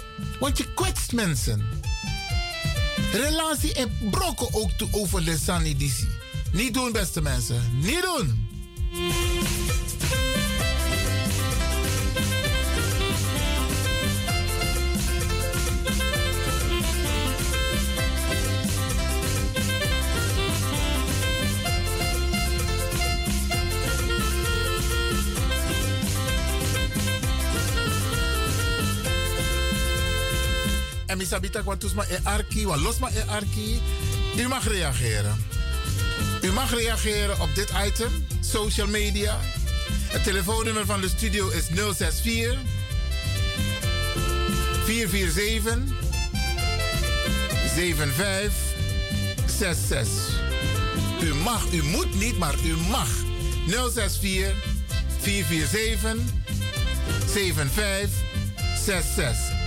want je kwetst mensen. Relatie en brokken ook toe over de sanidisi. Niet doen, beste mensen. Niet doen. En misabita kwatusma e arki, wa losma e arki. U mag reageren. U mag reageren op dit item, social media. Het telefoonnummer van de studio is 064 447 7566. U mag, u moet niet, maar u mag. 064 447 7566.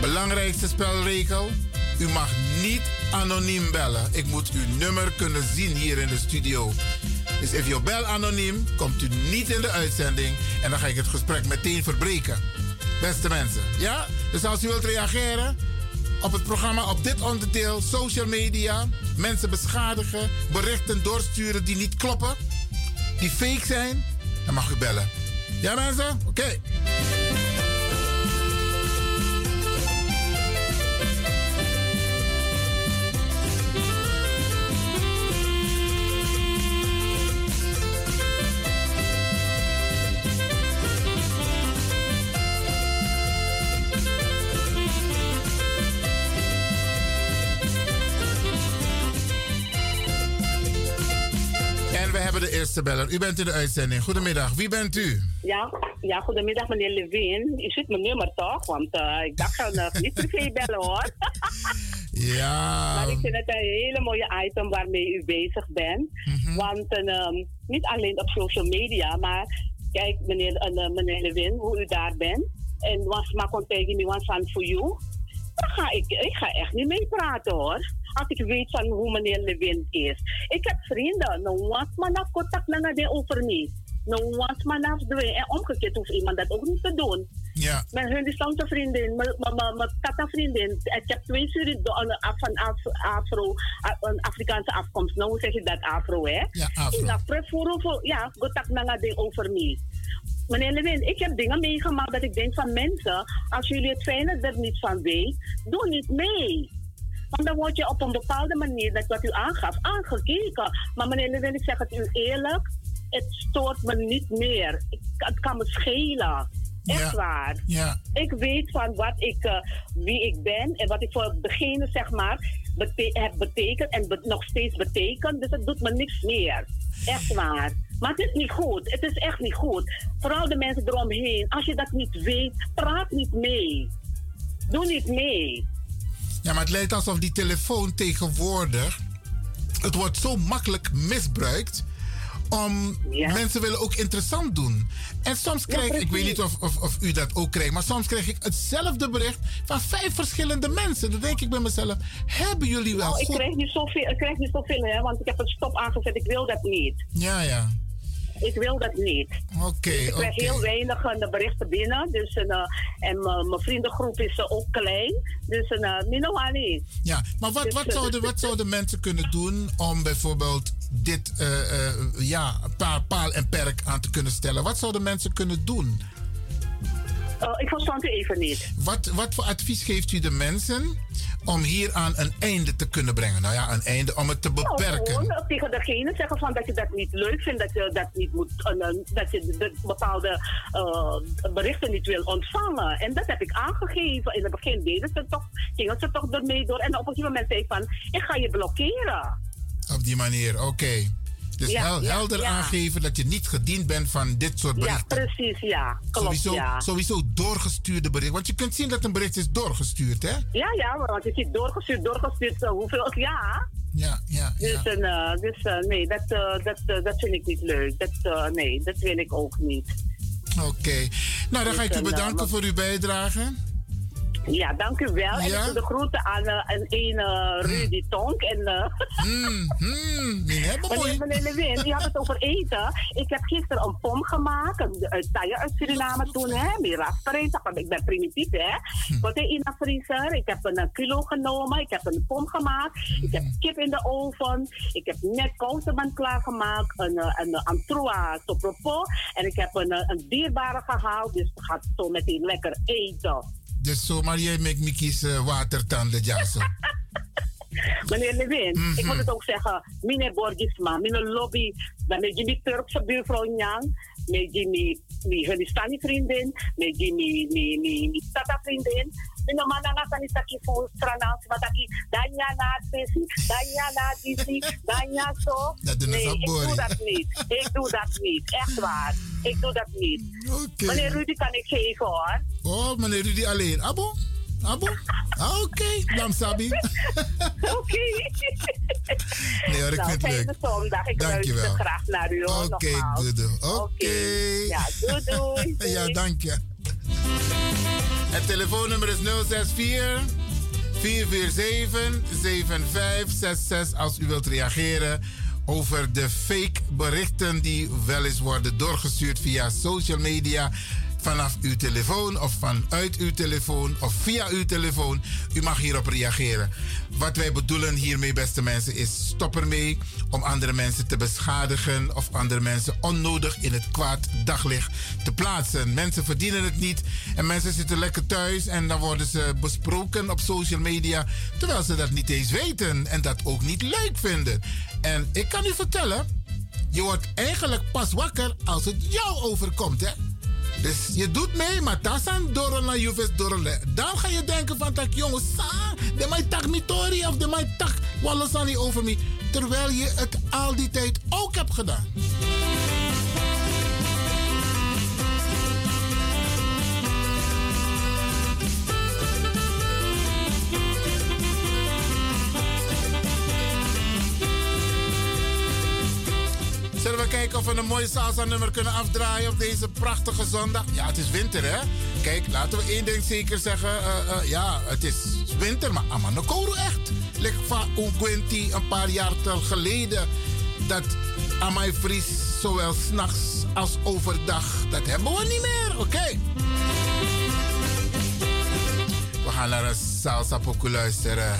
Belangrijkste spelregel: u mag niet anoniem bellen. Ik moet uw nummer kunnen zien hier in de studio. Dus als je bel anoniem, komt u niet in de uitzending en dan ga ik het gesprek meteen verbreken. Beste mensen, ja? Dus als u wilt reageren op het programma, op dit onderdeel, social media, mensen beschadigen, berichten doorsturen die niet kloppen, die fake zijn, dan mag u bellen. Ja mensen? Oké. Beller. U bent in de uitzending. Goedemiddag. Wie bent u? Ja, ja goedemiddag meneer Levin. U zit mijn nummer toch? Want uh, ik dacht zou nog niet privé bellen hoor. ja. Maar ik vind het een hele mooie item waarmee u bezig bent. Mm -hmm. Want um, niet alleen op social media, maar kijk meneer, uh, meneer Levin, hoe u daar bent. En was maar me one son for you. Dan ga ik, ik ga echt niet mee praten hoor als ik weet van hoe meneer Levin is. Ik heb vrienden, nou was maar naar contact naar de over me. Nou was maar de En omgekeerd hoeft iemand dat ook niet te doen. Ja. Mijn Hindustanse vriendin, mijn Tata vriendin. Ik heb twee Suriname van Afro, een Afrikaanse afkomst. Nou hoe zeg je dat Afro hè? Ja, Afro. Ja, prefer ja, contact naar de over me. Meneer Levin, ik heb dingen meegemaakt dat ik denk van mensen, als jullie het fijne er niet van weet, doe niet mee. Want dan word je op een bepaalde manier, dat wat u aangaf, aangekeken. Maar meneer Levin, ik zeg het u eerlijk, het stoort me niet meer. Ik, het kan me schelen. Echt Ja. waar. Ja. Ik weet van wat ik, eh, wie ik ben en wat ik voor degene zeg maar bete- heb betekend en be- nog steeds betekent. Dus het doet me niks meer. Echt waar. Maar het is niet goed. Het is echt niet goed. Vooral de mensen eromheen. Als je dat niet weet, praat niet mee. Doe niet mee. Ja, maar het lijkt alsof die telefoon tegenwoordig. Het wordt zo makkelijk misbruikt. Om mensen willen ook interessant doen. En soms krijg ik, ik weet niet of, of, of u dat ook krijgt, maar soms krijg ik hetzelfde bericht van vijf verschillende mensen. Dan denk ik bij mezelf: hebben jullie wel Nou, ik krijg niet zoveel, ik krijg niet zoveel hè, want ik heb het stop aangezet. Ik wil dat niet. Ja, ja. Ik wil dat niet. Oké, Dus ik krijg heel weinig eh, de berichten binnen. Dus, en eh, en mijn vriendengroep is eh, ook klein. Dus uh, niet. Ja, maar wat, Dus, wat, eh, zouden, wat zouden mensen kunnen doen om bijvoorbeeld dit eh, eh, ja, paal en perk aan te kunnen stellen? Wat zouden mensen kunnen doen? Eh, ik verstand u even niet. Wat, wat voor advies geeft u de mensen om hieraan een einde te kunnen brengen? Nou ja, een einde om het te Nou, beperken. gewoon eh, tegen degene zeggen van dat je dat niet leuk vindt, dat je dat niet moet, eh, eh, dat je de, de bepaalde eh, berichten niet wil ontvangen. En dat heb ik aangegeven. In het begin deden ze toch, gingen ze toch ermee door. En op een gegeven moment zei ik van, ik ga je blokkeren. Op die manier, oké. Dus Ja, hel- ja, helder ja. aangeven dat je niet gediend bent van dit soort Ja, berichten. precies, ja. Klopt, sowieso, ja. sowieso doorgestuurde berichten. Want je kunt zien dat een bericht is doorgestuurd, hè? Ja, ja, want je ziet doorgestuurd, doorgestuurd, eh, hoeveel, ja. Ja, ja. Dus, een, eh, dus eh, nee, dat, dat, dat vind ik niet leuk. Dat, nee, dat wil ik ook niet. Oké. Nou, dan ga ik Dus u eh, bedanken maar- voor uw bijdrage. Ja, dank u wel. En Ja? de groeten aan uh, een ene Rudy Tonk. En, uh, mm, mm, meneer, meneer Lewin, u had het over eten. Ik heb gisteren een pom gemaakt. Een Thailand uit Suriname toen. Hè, met rasperijn. Ik ben primitief, hè. Ik had in de vriezer. Ik heb een kilo genomen. Ik heb een pom gemaakt. Ik heb kip in de oven. Ik heb net kousenband klaargemaakt. Een, eh, een, een antroa. En ik heb een, eh, een dierbare gehaald. Dus ik ga zo meteen lekker eten. Dus zomaar jij met Mickey's uh, watertanden jassen. Meneer Levin, Mhm. ik moet het ook zeggen, meneer Borgisma, meneer lobby, dan met die Turkse buurvrouw Nyang, met die Hunistani vriendin, met die Tata vriendin. Ik Danya na Tesi, Danya na Disi, Danya zo. Nee, ik doe dat niet. Ik doe dat niet. Echt waar. Ik doe dat niet. Meneer Rudy kan ik geven hoor. Oh, meneer Rudy alleen. Abo? Abo? Ah, Oké, dan Sabi. Oké. Nee hoor, ik nou, vind het leuk. zondag. Ik Dankjewel. luister graag naar u. Oké, doe, doe. Oké. Ja, doei doei. ja, dank je. Het telefoonnummer is 064 447 7566 als u wilt reageren over de fake berichten die wel eens worden doorgestuurd via social media vanaf uw telefoon of vanuit uw telefoon of via uw telefoon. U mag hierop reageren. Wat wij bedoelen hiermee, beste mensen, is stop ermee om andere mensen te beschadigen of andere mensen onnodig in het kwaad daglicht te plaatsen. Mensen verdienen het niet en mensen zitten lekker thuis en dan worden ze besproken op social media terwijl ze dat niet eens weten en dat ook niet leuk vinden. En ik kan u vertellen, je wordt eigenlijk pas wakker als het jou overkomt, hè? Dus je doet mee, maar tasan door naar Juves door Dan ga je denken van tak jongens, de mij tak mitori of de mij tak wallasani over me. Terwijl je het al die tijd ook hebt gedaan. Zullen we kijken of we een mooie salsa-nummer kunnen afdraaien op deze prachtige zondag? Ja, het is winter, hè? Kijk, laten we één ding zeker zeggen. Uh, uh, ja, het is winter, maar Amanokoro echt. Ligt van Ungwenti een paar jaar geleden. Dat Amai Fries zowel s'nachts als overdag. Dat hebben we niet meer, oké? We gaan naar een salsa-pokoe luisteren.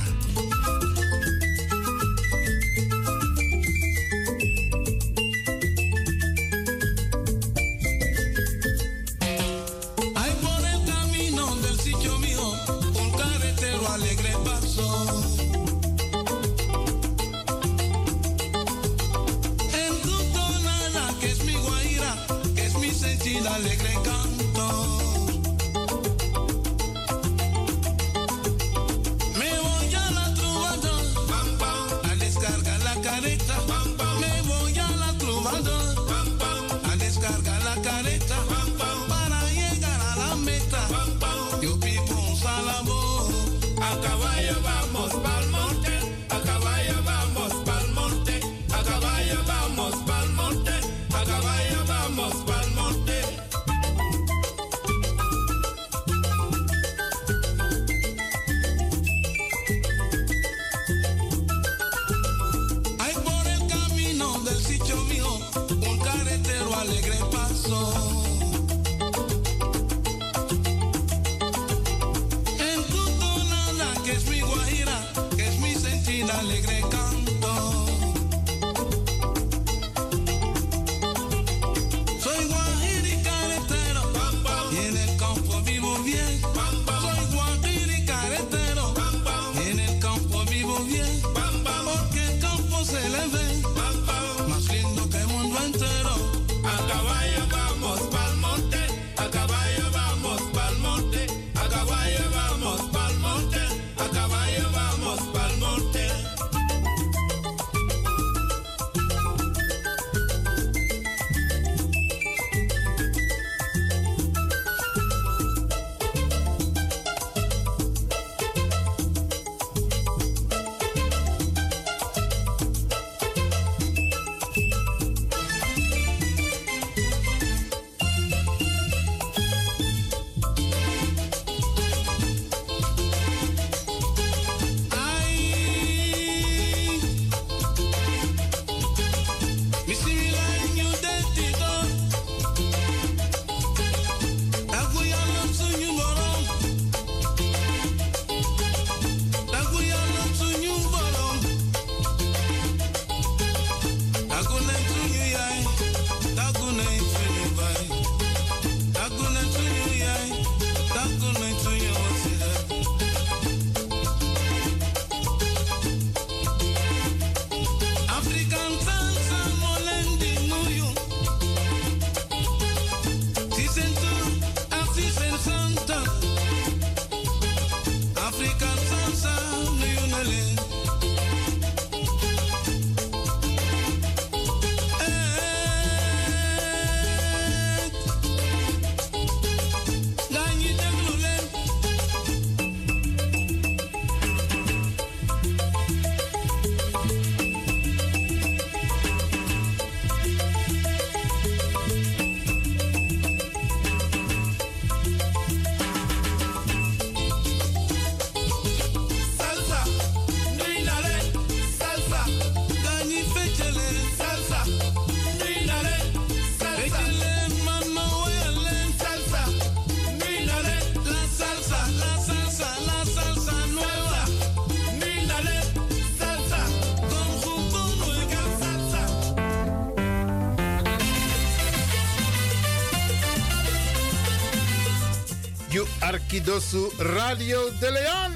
Arquidosu Radio de Leon,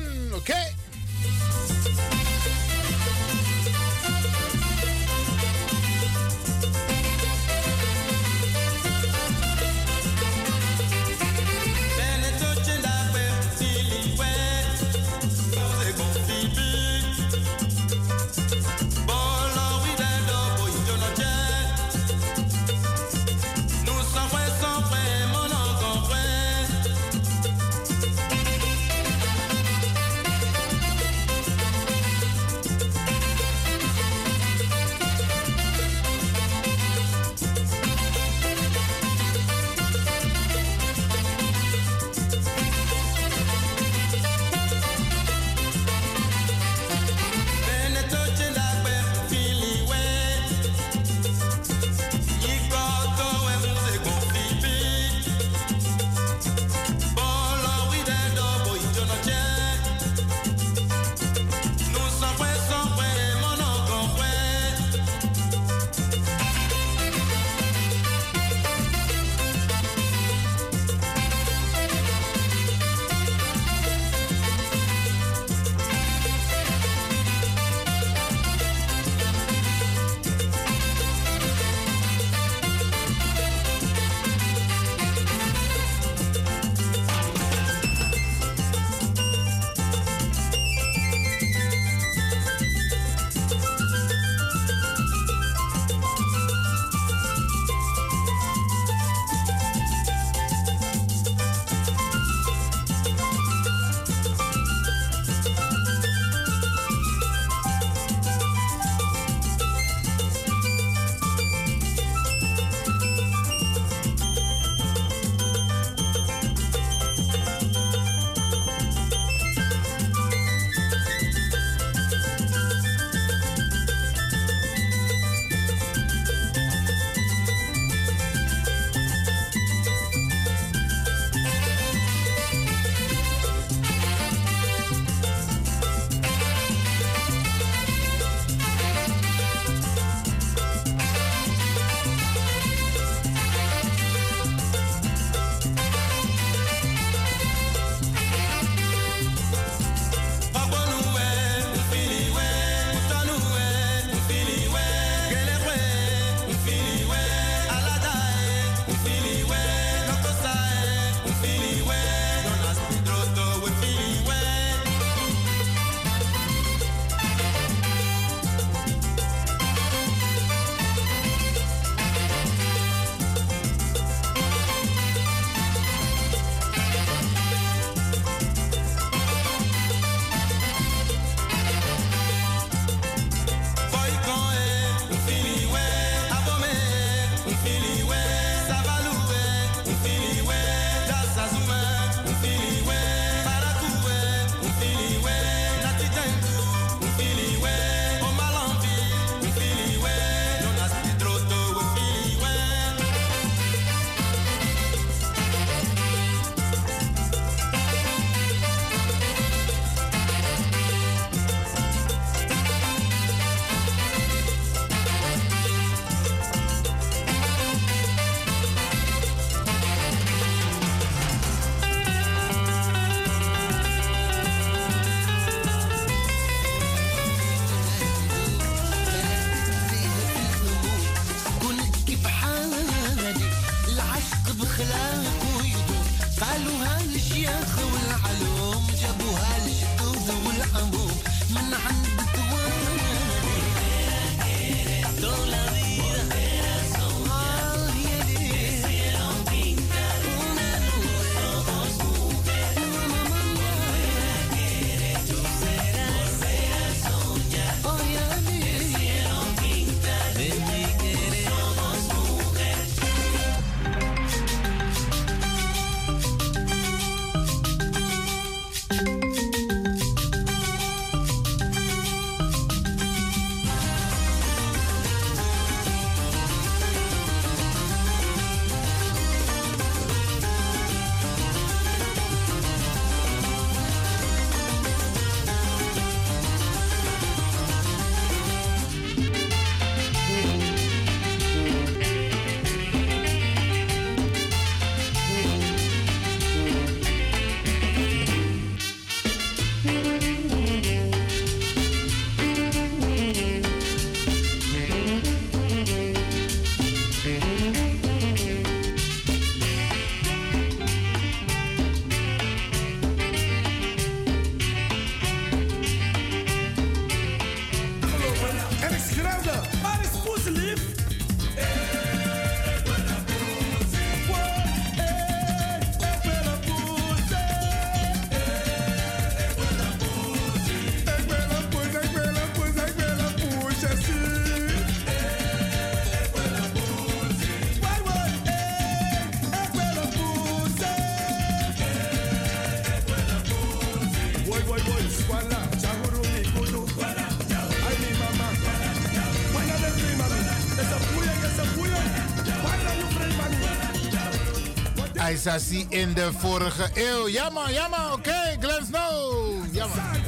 In de vorige eeuw. Ja man, ja man, oké, okay. Glenn Snow. Ja man.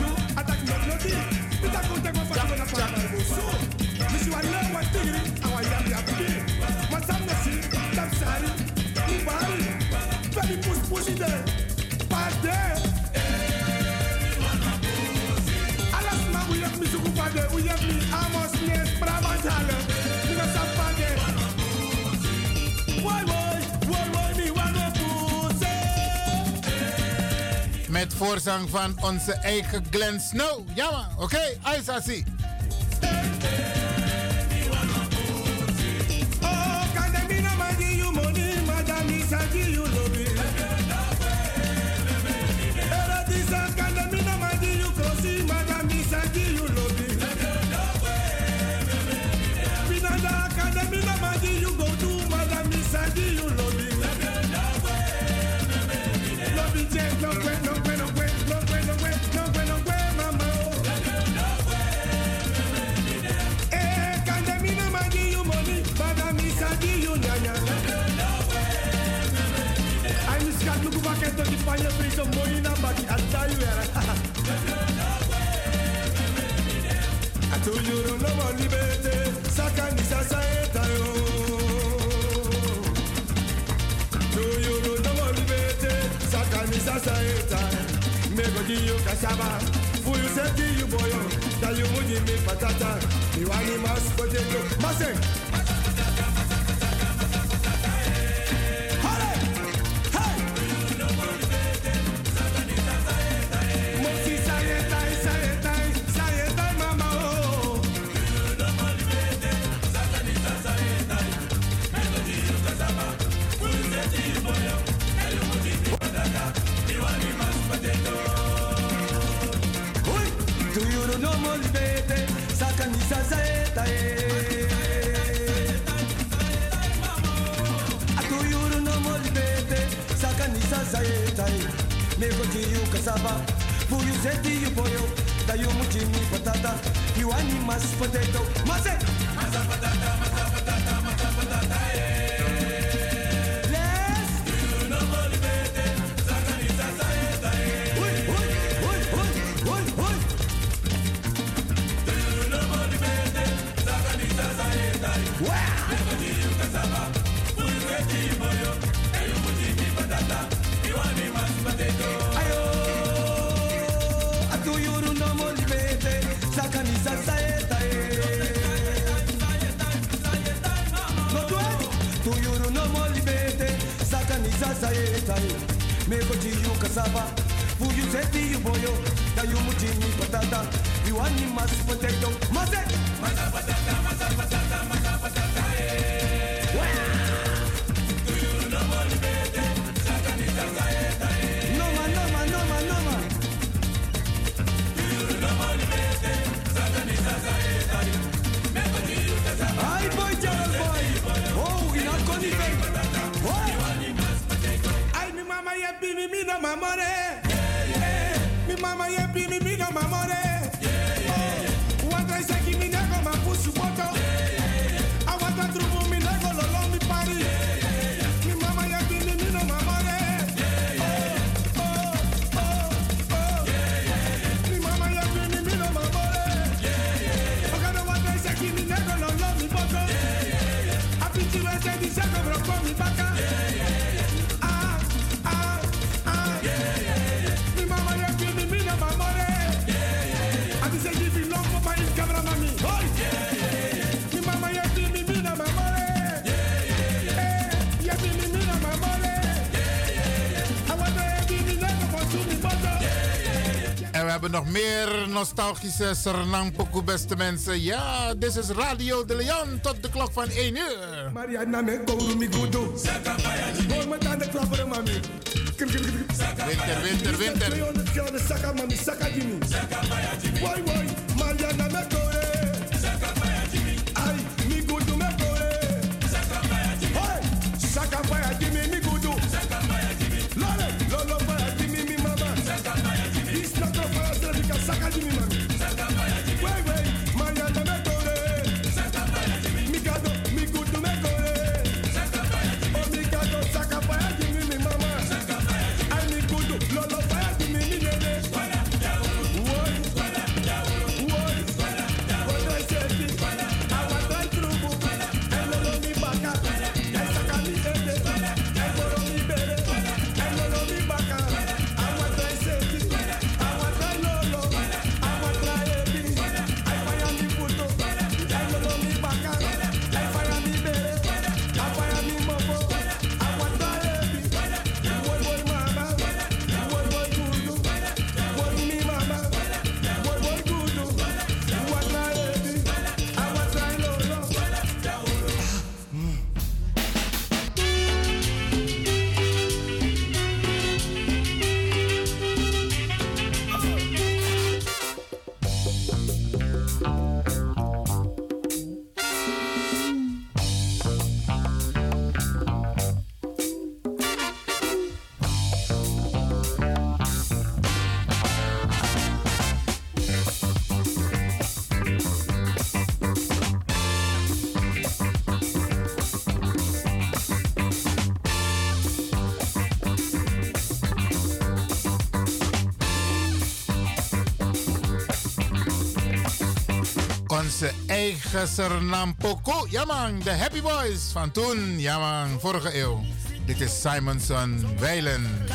Voorzang van onze eigen Glenn Snow. Ja oké, okay. Spanje friso mooi na baki atayu era. Atu yuru no mo libete sakani sasa eta yo. Tu yuru no mo libete sakani sasa eta. Mego di yo kasaba. Fuyu se di you boyo. Da you muji mi patata. Mi wani mas potato. Maseng. Nego de you cassava Puyo zeti you mujimi patata You ani mas potato style. You kasaba fuyu seti uboyo tayu muchini patata you want me must potato. Mase masa mama ye nog meer nostalgische pokoe, beste mensen. Ja, dit is Radio de Leon tot de klok van 1 uur. Mariana me kouru mi gudu. Hoor me mami. Winter, winter, winter. 200 graden saka mami, saka jimmy. Wai wai, de eigen Suriname Poco. Ja de Happy Boys van toen. Jamang, vorige eeuw. Dit is Simonson Weilen.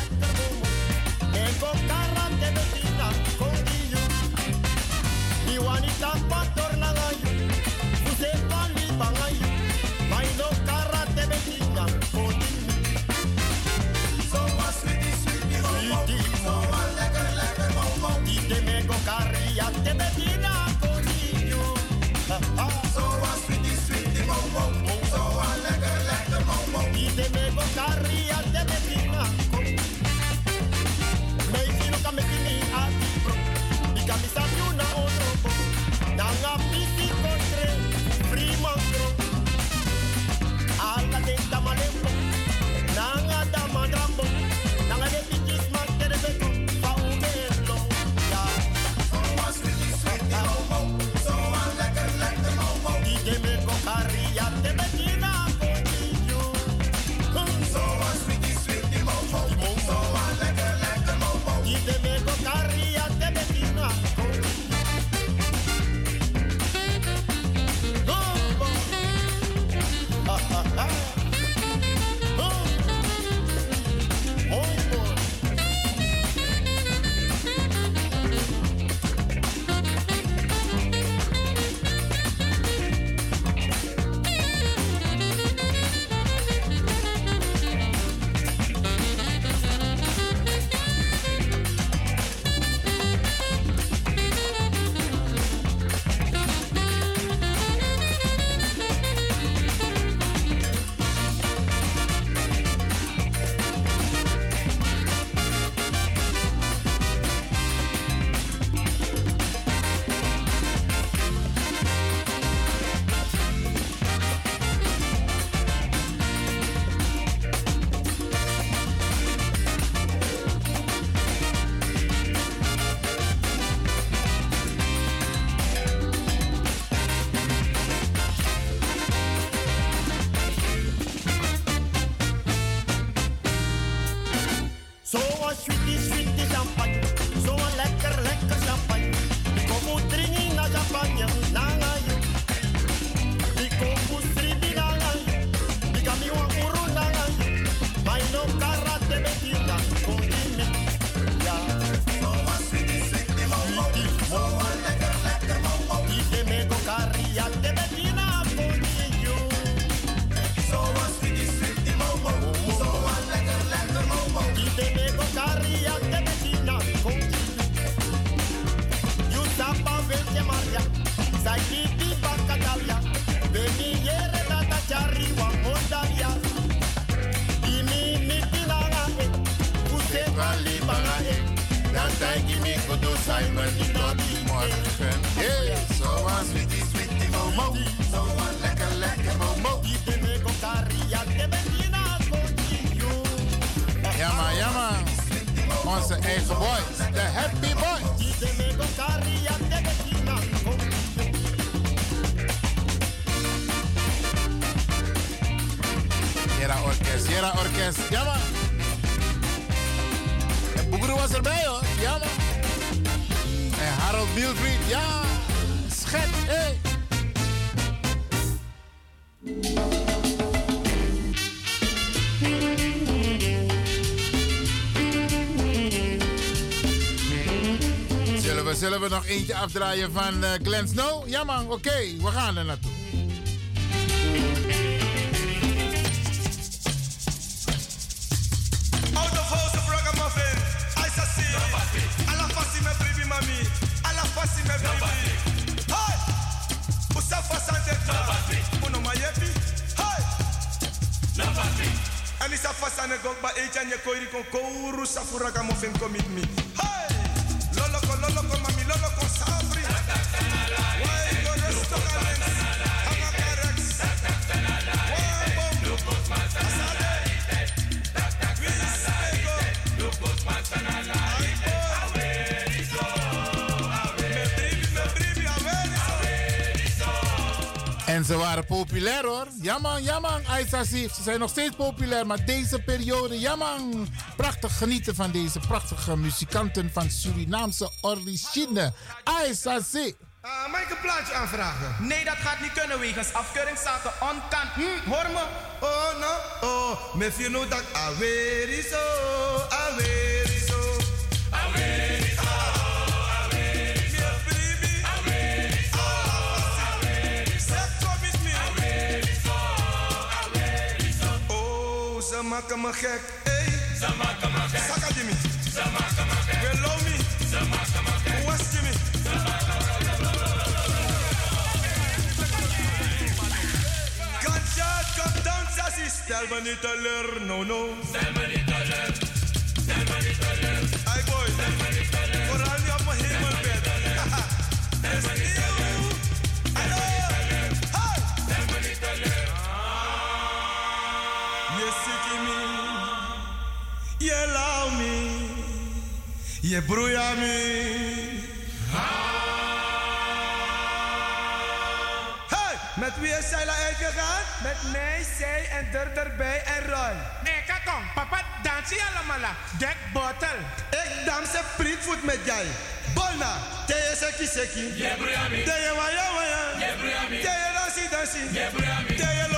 eentje afdraaien van eh, Glenn Snow? Ja man, oké, we gaan er naartoe. Jamang, jamang, Aysasif. Ze zijn nog steeds populair, maar deze periode, jamang. Prachtig genieten van deze prachtige muzikanten van Surinaamse origine. Aysasif. Uh, eh, mag ik een plaatje aanvragen? Nee, dat gaat niet kunnen wegens afkeuring staat onkant. Hm, hoor me. Oh, no, oh. Met je know dat very is, oh, very. Maken me gek. Hey. Ze maken me gek. Saka Jimmy. Ze maken me gek. Below me. Ze maken me gek. West Jimmy. Gunshot, come down, sassy. Stel me niet teleur, no, no. Stel me niet teleur. Stel me niet teleur. Hey boy. Stel me niet teleur. Vooral niet op mijn hemelbed. Haha. Is nieuw. Hallo. Je broeia me. Hey, met wie is zij uitgegaan? Met mij, zij en er erbij en Ron. Nee, kakong. Papa, dans je allemaal. Dek bottle. Ik dans een prietvoet met jij. Bolna, teye seki seki. Teye waya waya. Teye dansi dansi. Teye lola gami.